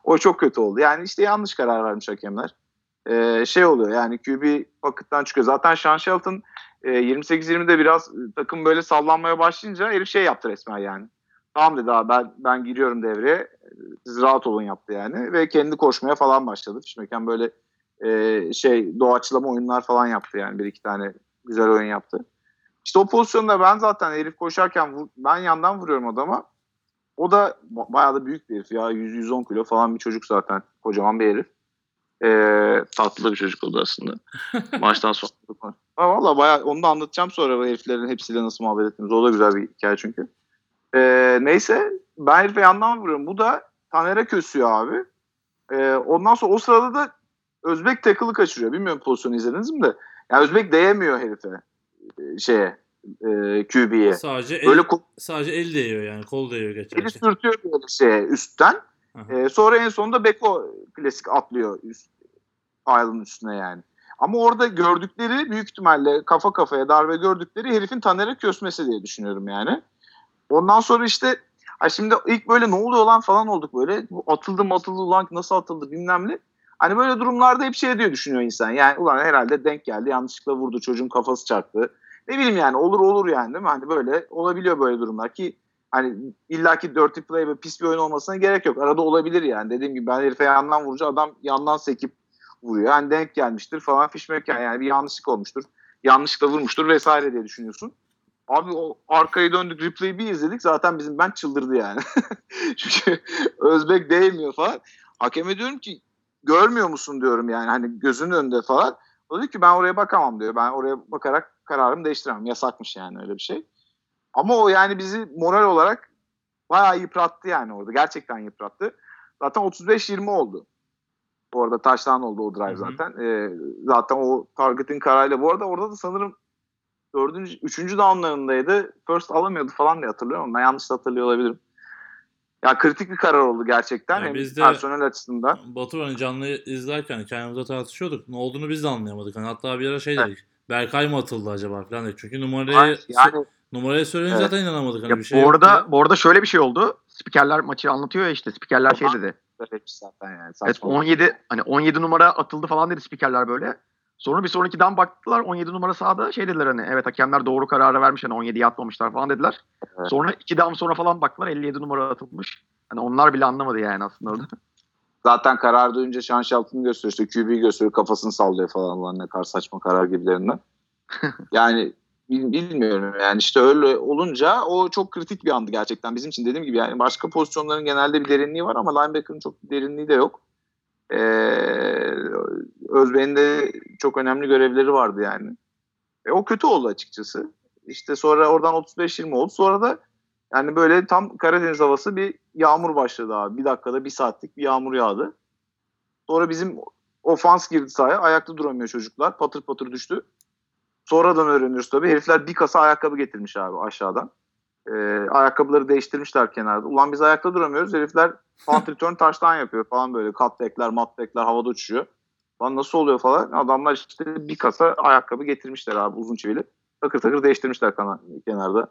[SPEAKER 2] o çok kötü oldu. Yani işte yanlış karar vermiş hakemler. Ee, şey oluyor yani QB vakıttan çıkıyor. Zaten Sean Shelton e, 28-20'de biraz e, takım böyle sallanmaya başlayınca herif şey yaptı resmen yani. Tamam dedi abi ben, ben giriyorum devreye. Siz rahat olun yaptı yani. Ve kendi koşmaya falan başladı. Fişmeken böyle e, şey doğaçlama oyunlar falan yaptı yani. Bir iki tane güzel oyun yaptı. İşte o pozisyonda ben zaten herif koşarken ben yandan vuruyorum adama. O da bayağı da büyük bir herif ya. 100-110 kilo falan bir çocuk zaten. Kocaman bir herif. Ee, tatlı bir çocuk oldu aslında. Maçtan sonra. Ha, valla bayağı onu da anlatacağım sonra bu heriflerin hepsiyle nasıl muhabbet ettiğimiz. O da güzel bir hikaye çünkü. Ee, neyse ben herife yandan vuruyorum. Bu da Taner'e kösüyor abi. Ee, ondan sonra o sırada da Özbek tackle'ı kaçırıyor. Bilmiyorum pozisyonu izlediniz mi de. Yani Özbek değemiyor herife şeye e, QB'ye.
[SPEAKER 1] Sadece böyle el, sadece el değiyor yani kol değiyor geçerken.
[SPEAKER 2] Eli sürtüyor böyle şeye üstten. E, sonra en sonunda Beko klasik atlıyor üst aylın üstüne yani. Ama orada gördükleri büyük ihtimalle kafa kafaya darbe gördükleri herifin Taner'e kösmesi diye düşünüyorum yani. Ondan sonra işte Ay şimdi ilk böyle ne oluyor lan falan olduk böyle. Atıldı mı atıldı lan nasıl atıldı bilmem ne. Hani böyle durumlarda hep şey diyor düşünüyor insan. Yani ulan herhalde denk geldi yanlışlıkla vurdu çocuğun kafası çarptı. Ne bileyim yani olur olur yani değil mi? Hani böyle olabiliyor böyle durumlar ki hani illaki dirty play ve pis bir oyun olmasına gerek yok. Arada olabilir yani. Dediğim gibi ben herife yandan vurunca adam yandan sekip vuruyor. Hani denk gelmiştir falan fişmek yani, yani bir yanlışlık olmuştur. Yanlışlıkla vurmuştur vesaire diye düşünüyorsun. Abi o arkayı döndük replay'i bir izledik zaten bizim ben çıldırdı yani. Çünkü Özbek değmiyor falan. Hakeme diyorum ki görmüyor musun diyorum yani hani gözünün önünde falan. O diyor ki ben oraya bakamam diyor. Ben oraya bakarak kararımı değiştiremem. Yasakmış yani öyle bir şey. Ama o yani bizi moral olarak bayağı yıprattı yani orada. Gerçekten yıprattı. Zaten 35-20 oldu. Bu arada taştan oldu o drive zaten. Ee, zaten o targetin kararıyla. Bu arada orada da sanırım dördüncü, üçüncü downlarındaydı. First alamıyordu falan diye hatırlıyorum. Ben yanlış hatırlıyor olabilirim. Ya kritik bir karar oldu gerçekten. Yani hem biz de personel açısından.
[SPEAKER 1] Batu hani canlı izlerken kendimize tartışıyorduk. Ne olduğunu biz de anlayamadık. Hani hatta bir ara şey dedik. Evet. Berkay mı atıldı acaba falan dedik. Çünkü numarayı yani, numarayı söyleyince evet. zaten inanamadık. Hani
[SPEAKER 3] ya
[SPEAKER 1] bir şey
[SPEAKER 3] bu arada, bu arada şöyle bir şey oldu. Spikerler maçı anlatıyor ya işte. Spikerler şey dedi.
[SPEAKER 2] zaten yani.
[SPEAKER 3] Evet
[SPEAKER 2] Saçma.
[SPEAKER 3] 17 hani 17 numara atıldı falan dedi spikerler böyle. Sonra bir sonrakiden baktılar 17 numara sahada şey dediler hani evet hakemler doğru kararı vermiş hani 17'ye atmamışlar falan dediler.
[SPEAKER 2] Evet.
[SPEAKER 3] Sonra 2 dam sonra falan baktılar 57 numara atılmış. Hani onlar bile anlamadı yani aslında orada.
[SPEAKER 2] Zaten karar duyunca Sean Shelton'u gösteriyor. işte QB'yi gösteriyor. Kafasını sallıyor falan. Ulan ne kadar saçma karar gibilerinden. yani bilmiyorum yani işte öyle olunca o çok kritik bir andı gerçekten bizim için dediğim gibi yani başka pozisyonların genelde bir derinliği var ama linebacker'ın çok derinliği de yok. Ee, Özbey'in de çok önemli görevleri vardı yani. E, o kötü oldu açıkçası. İşte sonra oradan 35-20 oldu. Sonra da yani böyle tam Karadeniz havası bir yağmur başladı abi. Bir dakikada bir saatlik bir yağmur yağdı. Sonra bizim ofans girdi sahaya. Ayakta duramıyor çocuklar. Patır patır düştü. Sonradan öğreniyoruz tabii. Herifler bir kasa ayakkabı getirmiş abi aşağıdan. Ee, ayakkabıları değiştirmişler kenarda. Ulan biz ayakta duramıyoruz. Herifler punt return taştan yapıyor falan böyle. Cutback'ler, matback'ler havada uçuyor. Lan nasıl oluyor falan. Adamlar işte bir kasa ayakkabı getirmişler abi uzun çivili. Takır takır değiştirmişler kana- kenarda.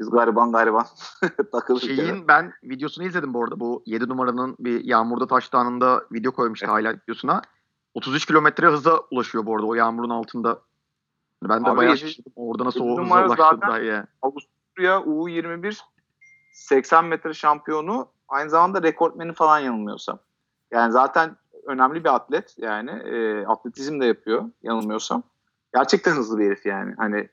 [SPEAKER 2] Biz gariban gariban takıldık. yani.
[SPEAKER 3] Şeyin ben videosunu izledim bu arada. Bu 7 numaranın bir yağmurda taştı anında video koymuştu highlight videosuna. 33 kilometre hıza ulaşıyor bu arada o yağmurun altında. Ben de
[SPEAKER 2] Abi
[SPEAKER 3] bayağı şaşırdım. Orada nasıl o hıza
[SPEAKER 2] numara
[SPEAKER 3] ulaştı
[SPEAKER 2] zaten-
[SPEAKER 3] dahi ya.
[SPEAKER 2] Avusturya U21 80 metre şampiyonu aynı zamanda rekortmeni falan yanılmıyorsam. Yani zaten önemli bir atlet yani e, atletizm de yapıyor yanılmıyorsam. Gerçekten hızlı bir herif yani. Hani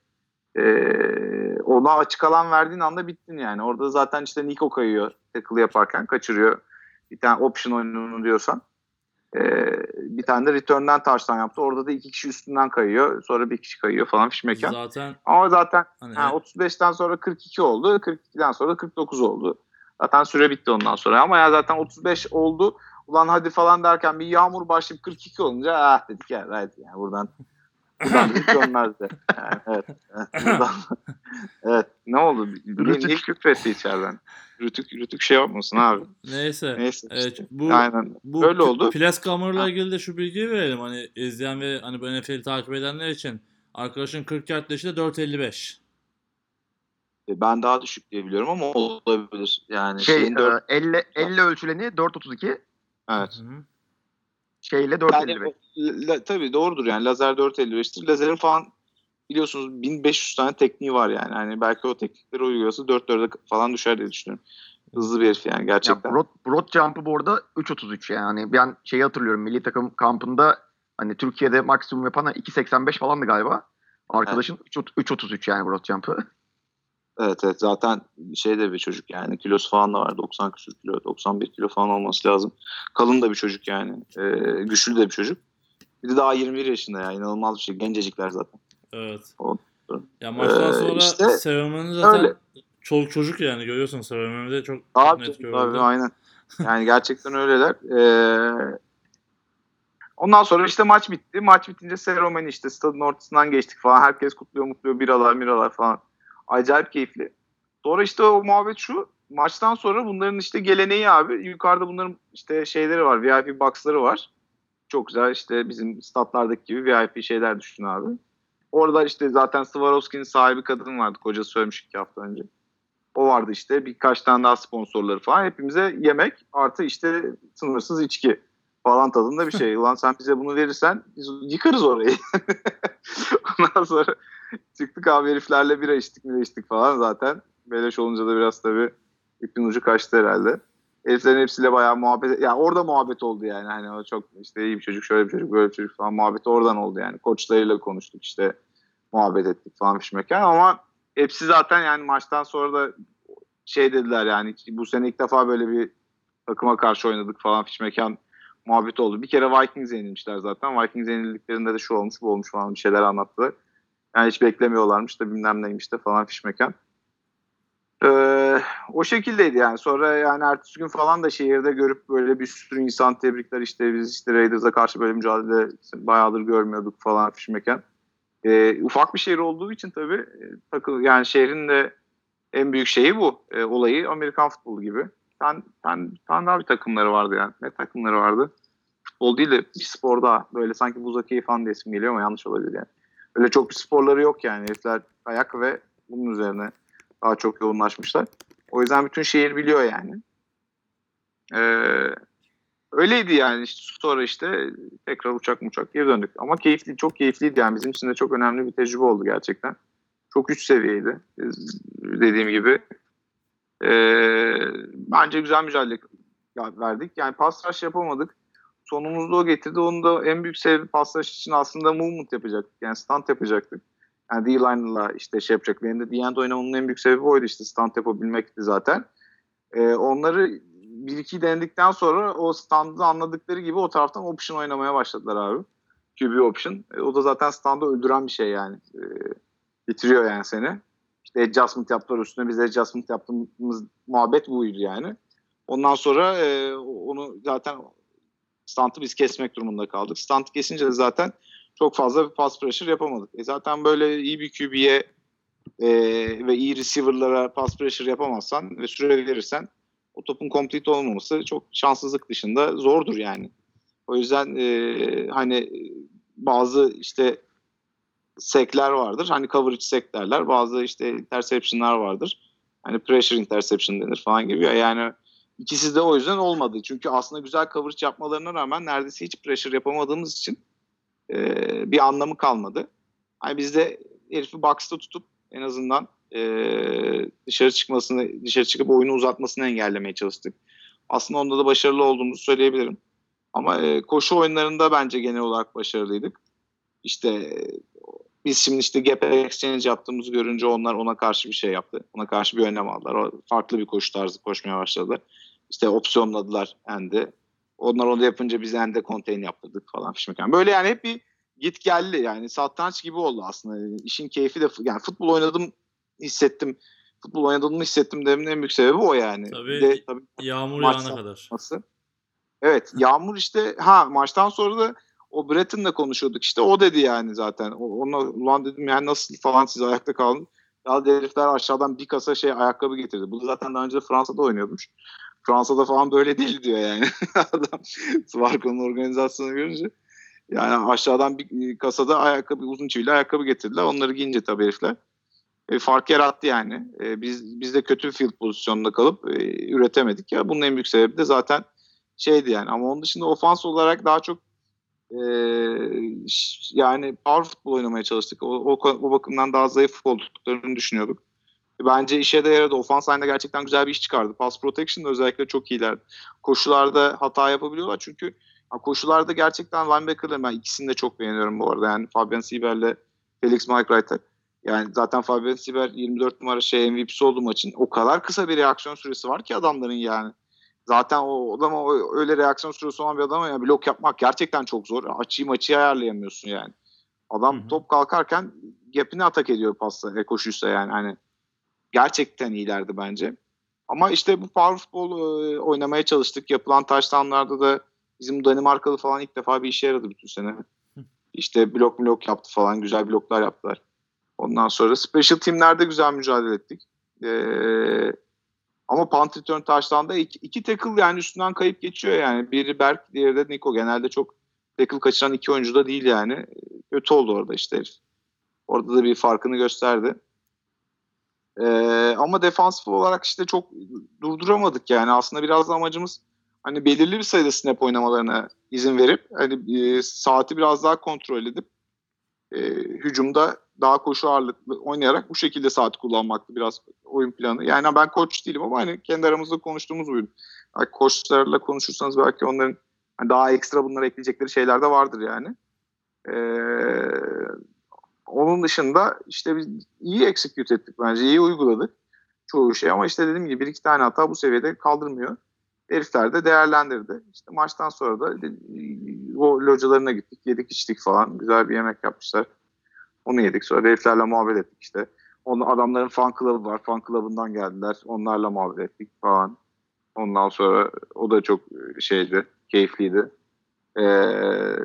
[SPEAKER 2] e, ona açık alan verdiğin anda bittin yani. Orada zaten işte Nico kayıyor tackle yaparken kaçırıyor. Bir tane option oyununu diyorsan. E, bir tane de return'den taştan yaptı. Orada da iki kişi üstünden kayıyor. Sonra bir kişi kayıyor falan fiş mekan.
[SPEAKER 1] Zaten
[SPEAKER 2] Ama zaten
[SPEAKER 1] hani
[SPEAKER 2] Ha, 35'ten sonra 42 oldu. 42'den sonra da 49 oldu. Zaten süre bitti ondan sonra. Ama ya zaten 35 oldu. Ulan hadi falan derken bir yağmur başlayıp 42 olunca ah dedik ya hadi yani buradan hiç dönmezdi. Yani, evet. evet, evet. Ne oldu?
[SPEAKER 3] Rütük.
[SPEAKER 2] ne küfretti içeriden? Rütük, rütük şey yapmasın abi.
[SPEAKER 1] neyse.
[SPEAKER 2] Neyse.
[SPEAKER 1] Evet,
[SPEAKER 2] işte.
[SPEAKER 1] bu
[SPEAKER 2] Aynen.
[SPEAKER 1] bu
[SPEAKER 2] Öyle oldu.
[SPEAKER 1] Plascamer'la
[SPEAKER 2] Ha.
[SPEAKER 1] ilgili de şu bilgiyi verelim. Hani izleyen ve hani bu NFL'i takip edenler için. Arkadaşın 40 yard dışı da 4.55.
[SPEAKER 2] E, Ben daha düşük diye biliyorum ama olabilir. Yani
[SPEAKER 3] Şey
[SPEAKER 2] şeyin dört-
[SPEAKER 3] e, elle, elle ölçüleni 4.32
[SPEAKER 2] evet.
[SPEAKER 1] Hı
[SPEAKER 3] şeyle
[SPEAKER 2] Yani,
[SPEAKER 3] 4.55.
[SPEAKER 2] la- tabii doğrudur yani lazer 455'tir. Lazerin falan biliyorsunuz 1500 tane tekniği var yani. Hani belki o teknikleri uygulasa 4-4'e falan düşer diye düşünüyorum. Hızlı bir herif yani
[SPEAKER 3] Ya
[SPEAKER 2] gerçekten.
[SPEAKER 3] broad, broad jump'ı bu arada 3.33 yani. Ben şeyi hatırlıyorum milli takım kampında hani Türkiye'de maksimum yapan 2.85 falandı galiba. Arkadaşın 3 3.33 yani broad jump'ı.
[SPEAKER 2] Evet evet zaten şey de bir çocuk yani kilosu falan da var 90 küsur kilo 91 kilo falan olması lazım. Kalın da bir çocuk yani ee, güçlü de bir çocuk. Bir de daha 21 yaşında ya inanılmaz bir şey gencecikler zaten.
[SPEAKER 1] Evet.
[SPEAKER 2] O-
[SPEAKER 1] Ya maçtan
[SPEAKER 2] Ee,
[SPEAKER 1] sonra
[SPEAKER 2] işte
[SPEAKER 1] zaten
[SPEAKER 2] öyle.
[SPEAKER 1] çoluk çocuk yani görüyorsun Sevemen'i de çok,
[SPEAKER 2] Abi,
[SPEAKER 1] net
[SPEAKER 2] tabii,
[SPEAKER 1] gördüm.
[SPEAKER 2] aynen. Yani gerçekten öyleler. Ee, ondan sonra işte maç bitti. Maç bitince seremoni işte stadın ortasından geçtik falan. Herkes kutluyor mutluyor biralar miralar falan. Acayip keyifli. Sonra işte o muhabbet şu. Maçtan sonra bunların işte geleneği abi. Yukarıda bunların işte şeyleri var. VIP box'ları var. Çok güzel işte bizim statlardaki gibi VIP şeyler düşün abi. Orada işte zaten Swarovski'nin sahibi kadın vardı. Kocası söylemiş iki hafta önce. O vardı işte birkaç tane daha sponsorları falan. Hepimize yemek artı işte sınırsız içki falan tadında bir şey. Ulan sen bize bunu verirsen biz yıkarız orayı. Ondan sonra çıktık abi heriflerle bira içtik bira içtik falan zaten. Beleş olunca da biraz tabii ipin ucu kaçtı herhalde. Heriflerin hepsiyle bayağı muhabbet, yani orada muhabbet oldu yani. Hani o çok işte iyi bir çocuk, şöyle bir çocuk, böyle bir çocuk falan muhabbeti oradan oldu yani. Koçlarıyla konuştuk işte muhabbet ettik falan bir mekan ama hepsi zaten yani maçtan sonra da şey dediler yani bu sene ilk defa böyle bir takıma karşı oynadık falan fiş mekan muhabbet oldu. Bir kere Vikings yenilmişler zaten. Vikings yenildiklerinde de şu olmuş bu olmuş falan bir şeyler anlattılar. Yani hiç beklemiyorlarmış da bilmem neymiş de falan fiş mekan. Ee, o şekildeydi yani. Sonra yani ertesi gün falan da şehirde görüp böyle bir sürü insan tebrikler işte biz işte Raiders'a karşı böyle mücadele bayağıdır görmüyorduk falan fiş mekan. Ee, ufak bir şehir olduğu için tabii e, takıl yani şehrin de en büyük şeyi bu. E, olayı Amerikan futbolu gibi. Ben, ben, ben daha bir takımları vardı yani. Ne takımları vardı? Futbol değil de bir spor daha. Böyle sanki buz hokeyi falan diye isim geliyor ama yanlış olabilir yani. Öyle çok bir sporları yok yani. Herifler ayak ve bunun üzerine daha çok yoğunlaşmışlar. O yüzden bütün şehir biliyor yani. Ee, Öyleydi yani sonra işte tekrar uçak uçak geri döndük. Ama keyifli, çok keyifliydi yani bizim için de çok önemli bir tecrübe oldu gerçekten. Çok üst seviyeydi dediğim gibi. Ee, bence güzel mücadele verdik. Yani pas rush yapamadık. Sonumuzda o getirdi. Onun da en büyük sebebi pas rush için aslında movement yapacaktık. Yani stunt yapacaktık. Yani D-line'la işte şey yapacak. Benim de D-end oynamamın en büyük sebebi oydu işte stunt yapabilmekti zaten. Ee, onları bir iki denedikten sonra o standı anladıkları gibi o taraftan option oynamaya başladılar abi. QB option. E, o da zaten standı öldüren bir şey yani. E, bitiriyor yani seni. İşte adjustment yaptılar üstüne biz adjustment yaptığımız muhabbet buydu yani. Ondan sonra e, onu zaten stantı biz kesmek durumunda kaldık. Stantı kesince de zaten çok fazla bir pass pressure yapamadık. E zaten böyle iyi bir QB'ye e, ve iyi receiver'lara pass pressure yapamazsan ve süre verirsen o topun complete olmaması çok şanssızlık dışında zordur yani. O yüzden e, hani bazı işte sekler vardır. Hani coverage sek derler. Bazı işte interception'lar vardır. Hani pressure interception denir falan gibi. Yani ikisi de o yüzden olmadı. Çünkü aslında güzel coverage yapmalarına rağmen neredeyse hiç pressure yapamadığımız için e, bir anlamı kalmadı. Hani biz de herifi box'ta tutup en azından e, dışarı çıkmasını, dışarı çıkıp oyunu uzatmasını engellemeye çalıştık. Aslında onda da başarılı olduğumuzu söyleyebilirim. Ama e, koşu oyunlarında bence genel olarak başarılıydık. İşte biz şimdi işte gap exchange yaptığımızı görünce onlar ona karşı bir şey yaptı. Ona karşı bir önlem aldılar. O farklı bir koşu tarzı koşmaya başladılar. İşte opsiyonladılar endi. Onlar onu yapınca biz ende contain yaptırdık falan fişmekan. Böyle yani hep bir git geldi yani satranç gibi oldu aslında. İşin keyfi de yani futbol oynadım hissettim. Futbol oynadığımı hissettim demin en büyük sebebi o yani.
[SPEAKER 1] Tabii, de, tabii yağmur yağana kadar.
[SPEAKER 2] Evet yağmur işte ha maçtan sonra da o Breton'la konuşuyorduk işte o dedi yani zaten. Ona ulan dedim yani nasıl falan siz ayakta kaldın. Ya herifler aşağıdan bir kasa şey ayakkabı getirdi. Bu zaten daha önce Fransa'da oynuyormuş. Fransa'da falan böyle değil diyor yani. Adam Svarko'nun organizasyonu görünce. Yani aşağıdan bir kasada ayakkabı, uzun çivili ayakkabı getirdiler. Onları giyince tabii herifler. E, fark yarattı yani. E, biz biz de kötü field pozisyonunda kalıp e, üretemedik ya. Bunun en büyük sebebi de zaten şeydi yani. Ama onun dışında ofans olarak daha çok e, yani power futbol oynamaya çalıştık. O, o, o bakımdan daha zayıf olduklarını düşünüyorduk. Bence işe de yaradı. Ofans line'da gerçekten güzel bir iş çıkardı. Pass protection'da özellikle çok iyiler. Koşularda hata yapabiliyorlar çünkü koşularda gerçekten linebacker'ları ben ikisini de çok beğeniyorum bu arada. Yani Fabian Sieber'le Felix McWright'ı. Yani zaten Fabian Sieber 24 numara şey MVP'si oldu maçın. O kadar kısa bir reaksiyon süresi var ki adamların yani. Zaten o adama öyle reaksiyon süresi olan bir adama ya blok yapmak gerçekten çok zor. Açıyı maçı ayarlayamıyorsun yani. Adam Hı-hı. top kalkarken gap'ini atak ediyor pasla e, koşuysa yani hani gerçekten iyilerdi bence. Ama işte bu power futbol e, oynamaya çalıştık. Yapılan touchdownlarda da bizim Danimarkalı falan ilk defa bir işe yaradı bütün sene. İşte blok blok yaptı falan. Güzel bloklar yaptılar. Ondan sonra special teamlerde güzel mücadele ettik. Ee, ama punt return touchdown'da iki, iki tackle yani üstünden kayıp geçiyor yani. Biri Berk, diğeri de Nico. Genelde çok tackle kaçıran iki oyuncu da değil yani. Kötü oldu orada işte herif. Orada da bir farkını gösterdi. Ee, ama defansif olarak işte çok durduramadık yani. Aslında biraz da amacımız hani belirli bir sayıda snap oynamalarına izin verip hani e, saati biraz daha kontrol edip e, hücumda daha koşu ağırlıklı oynayarak bu şekilde saat kullanmaktı biraz oyun planı. Yani ben koç değilim ama hani kendi aramızda konuştuğumuz oyun. Yani koçlarla konuşursanız belki onların hani daha ekstra bunlara ekleyecekleri şeyler de vardır yani. Ee, onun dışında işte biz iyi execute ettik bence. iyi uyguladık çoğu şey ama işte dediğim gibi bir iki tane hata bu seviyede kaldırmıyor. Herifler de değerlendirdi. İşte maçtan sonra da o localarına gittik, yedik içtik falan. Güzel bir yemek yapmışlar. Onu yedik. Sonra heriflerle muhabbet ettik işte. Onun adamların fan club'ı var. Fan club'ından geldiler. Onlarla muhabbet ettik falan. Ondan sonra o da çok şeydi, keyifliydi. Ee,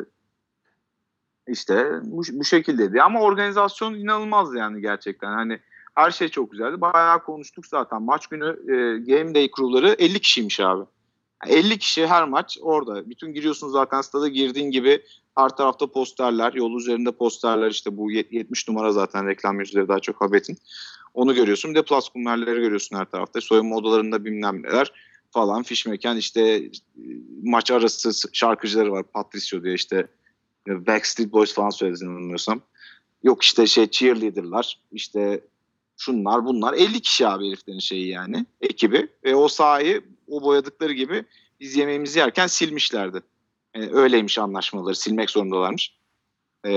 [SPEAKER 2] işte bu, bu şekildeydi. Ama organizasyon inanılmaz yani gerçekten. Hani her şey çok güzeldi. Bayağı konuştuk zaten. Maç günü e, Game Day crew'ları 50 kişiymiş abi. 50 kişi her maç orada. Bütün giriyorsun zaten stada girdiğin gibi her tarafta posterler, yol üzerinde posterler işte bu 70 numara zaten reklam yüzleri daha çok Habet'in. Onu görüyorsun. Bir de plus kummerleri görüyorsun her tarafta. Soyunma odalarında bilmem neler. falan fişmeken işte e, maç arası şarkıcıları var. Patricio diye işte Backstreet Boys falan söyledi bilmiyorsam. Yok işte şey cheerleader'lar işte şunlar bunlar 50 kişi abi heriflerin şeyi yani ekibi ve o sahayı o boyadıkları gibi biz yemeğimizi yerken silmişlerdi. Yani öyleymiş anlaşmaları silmek zorundalarmış. Ee,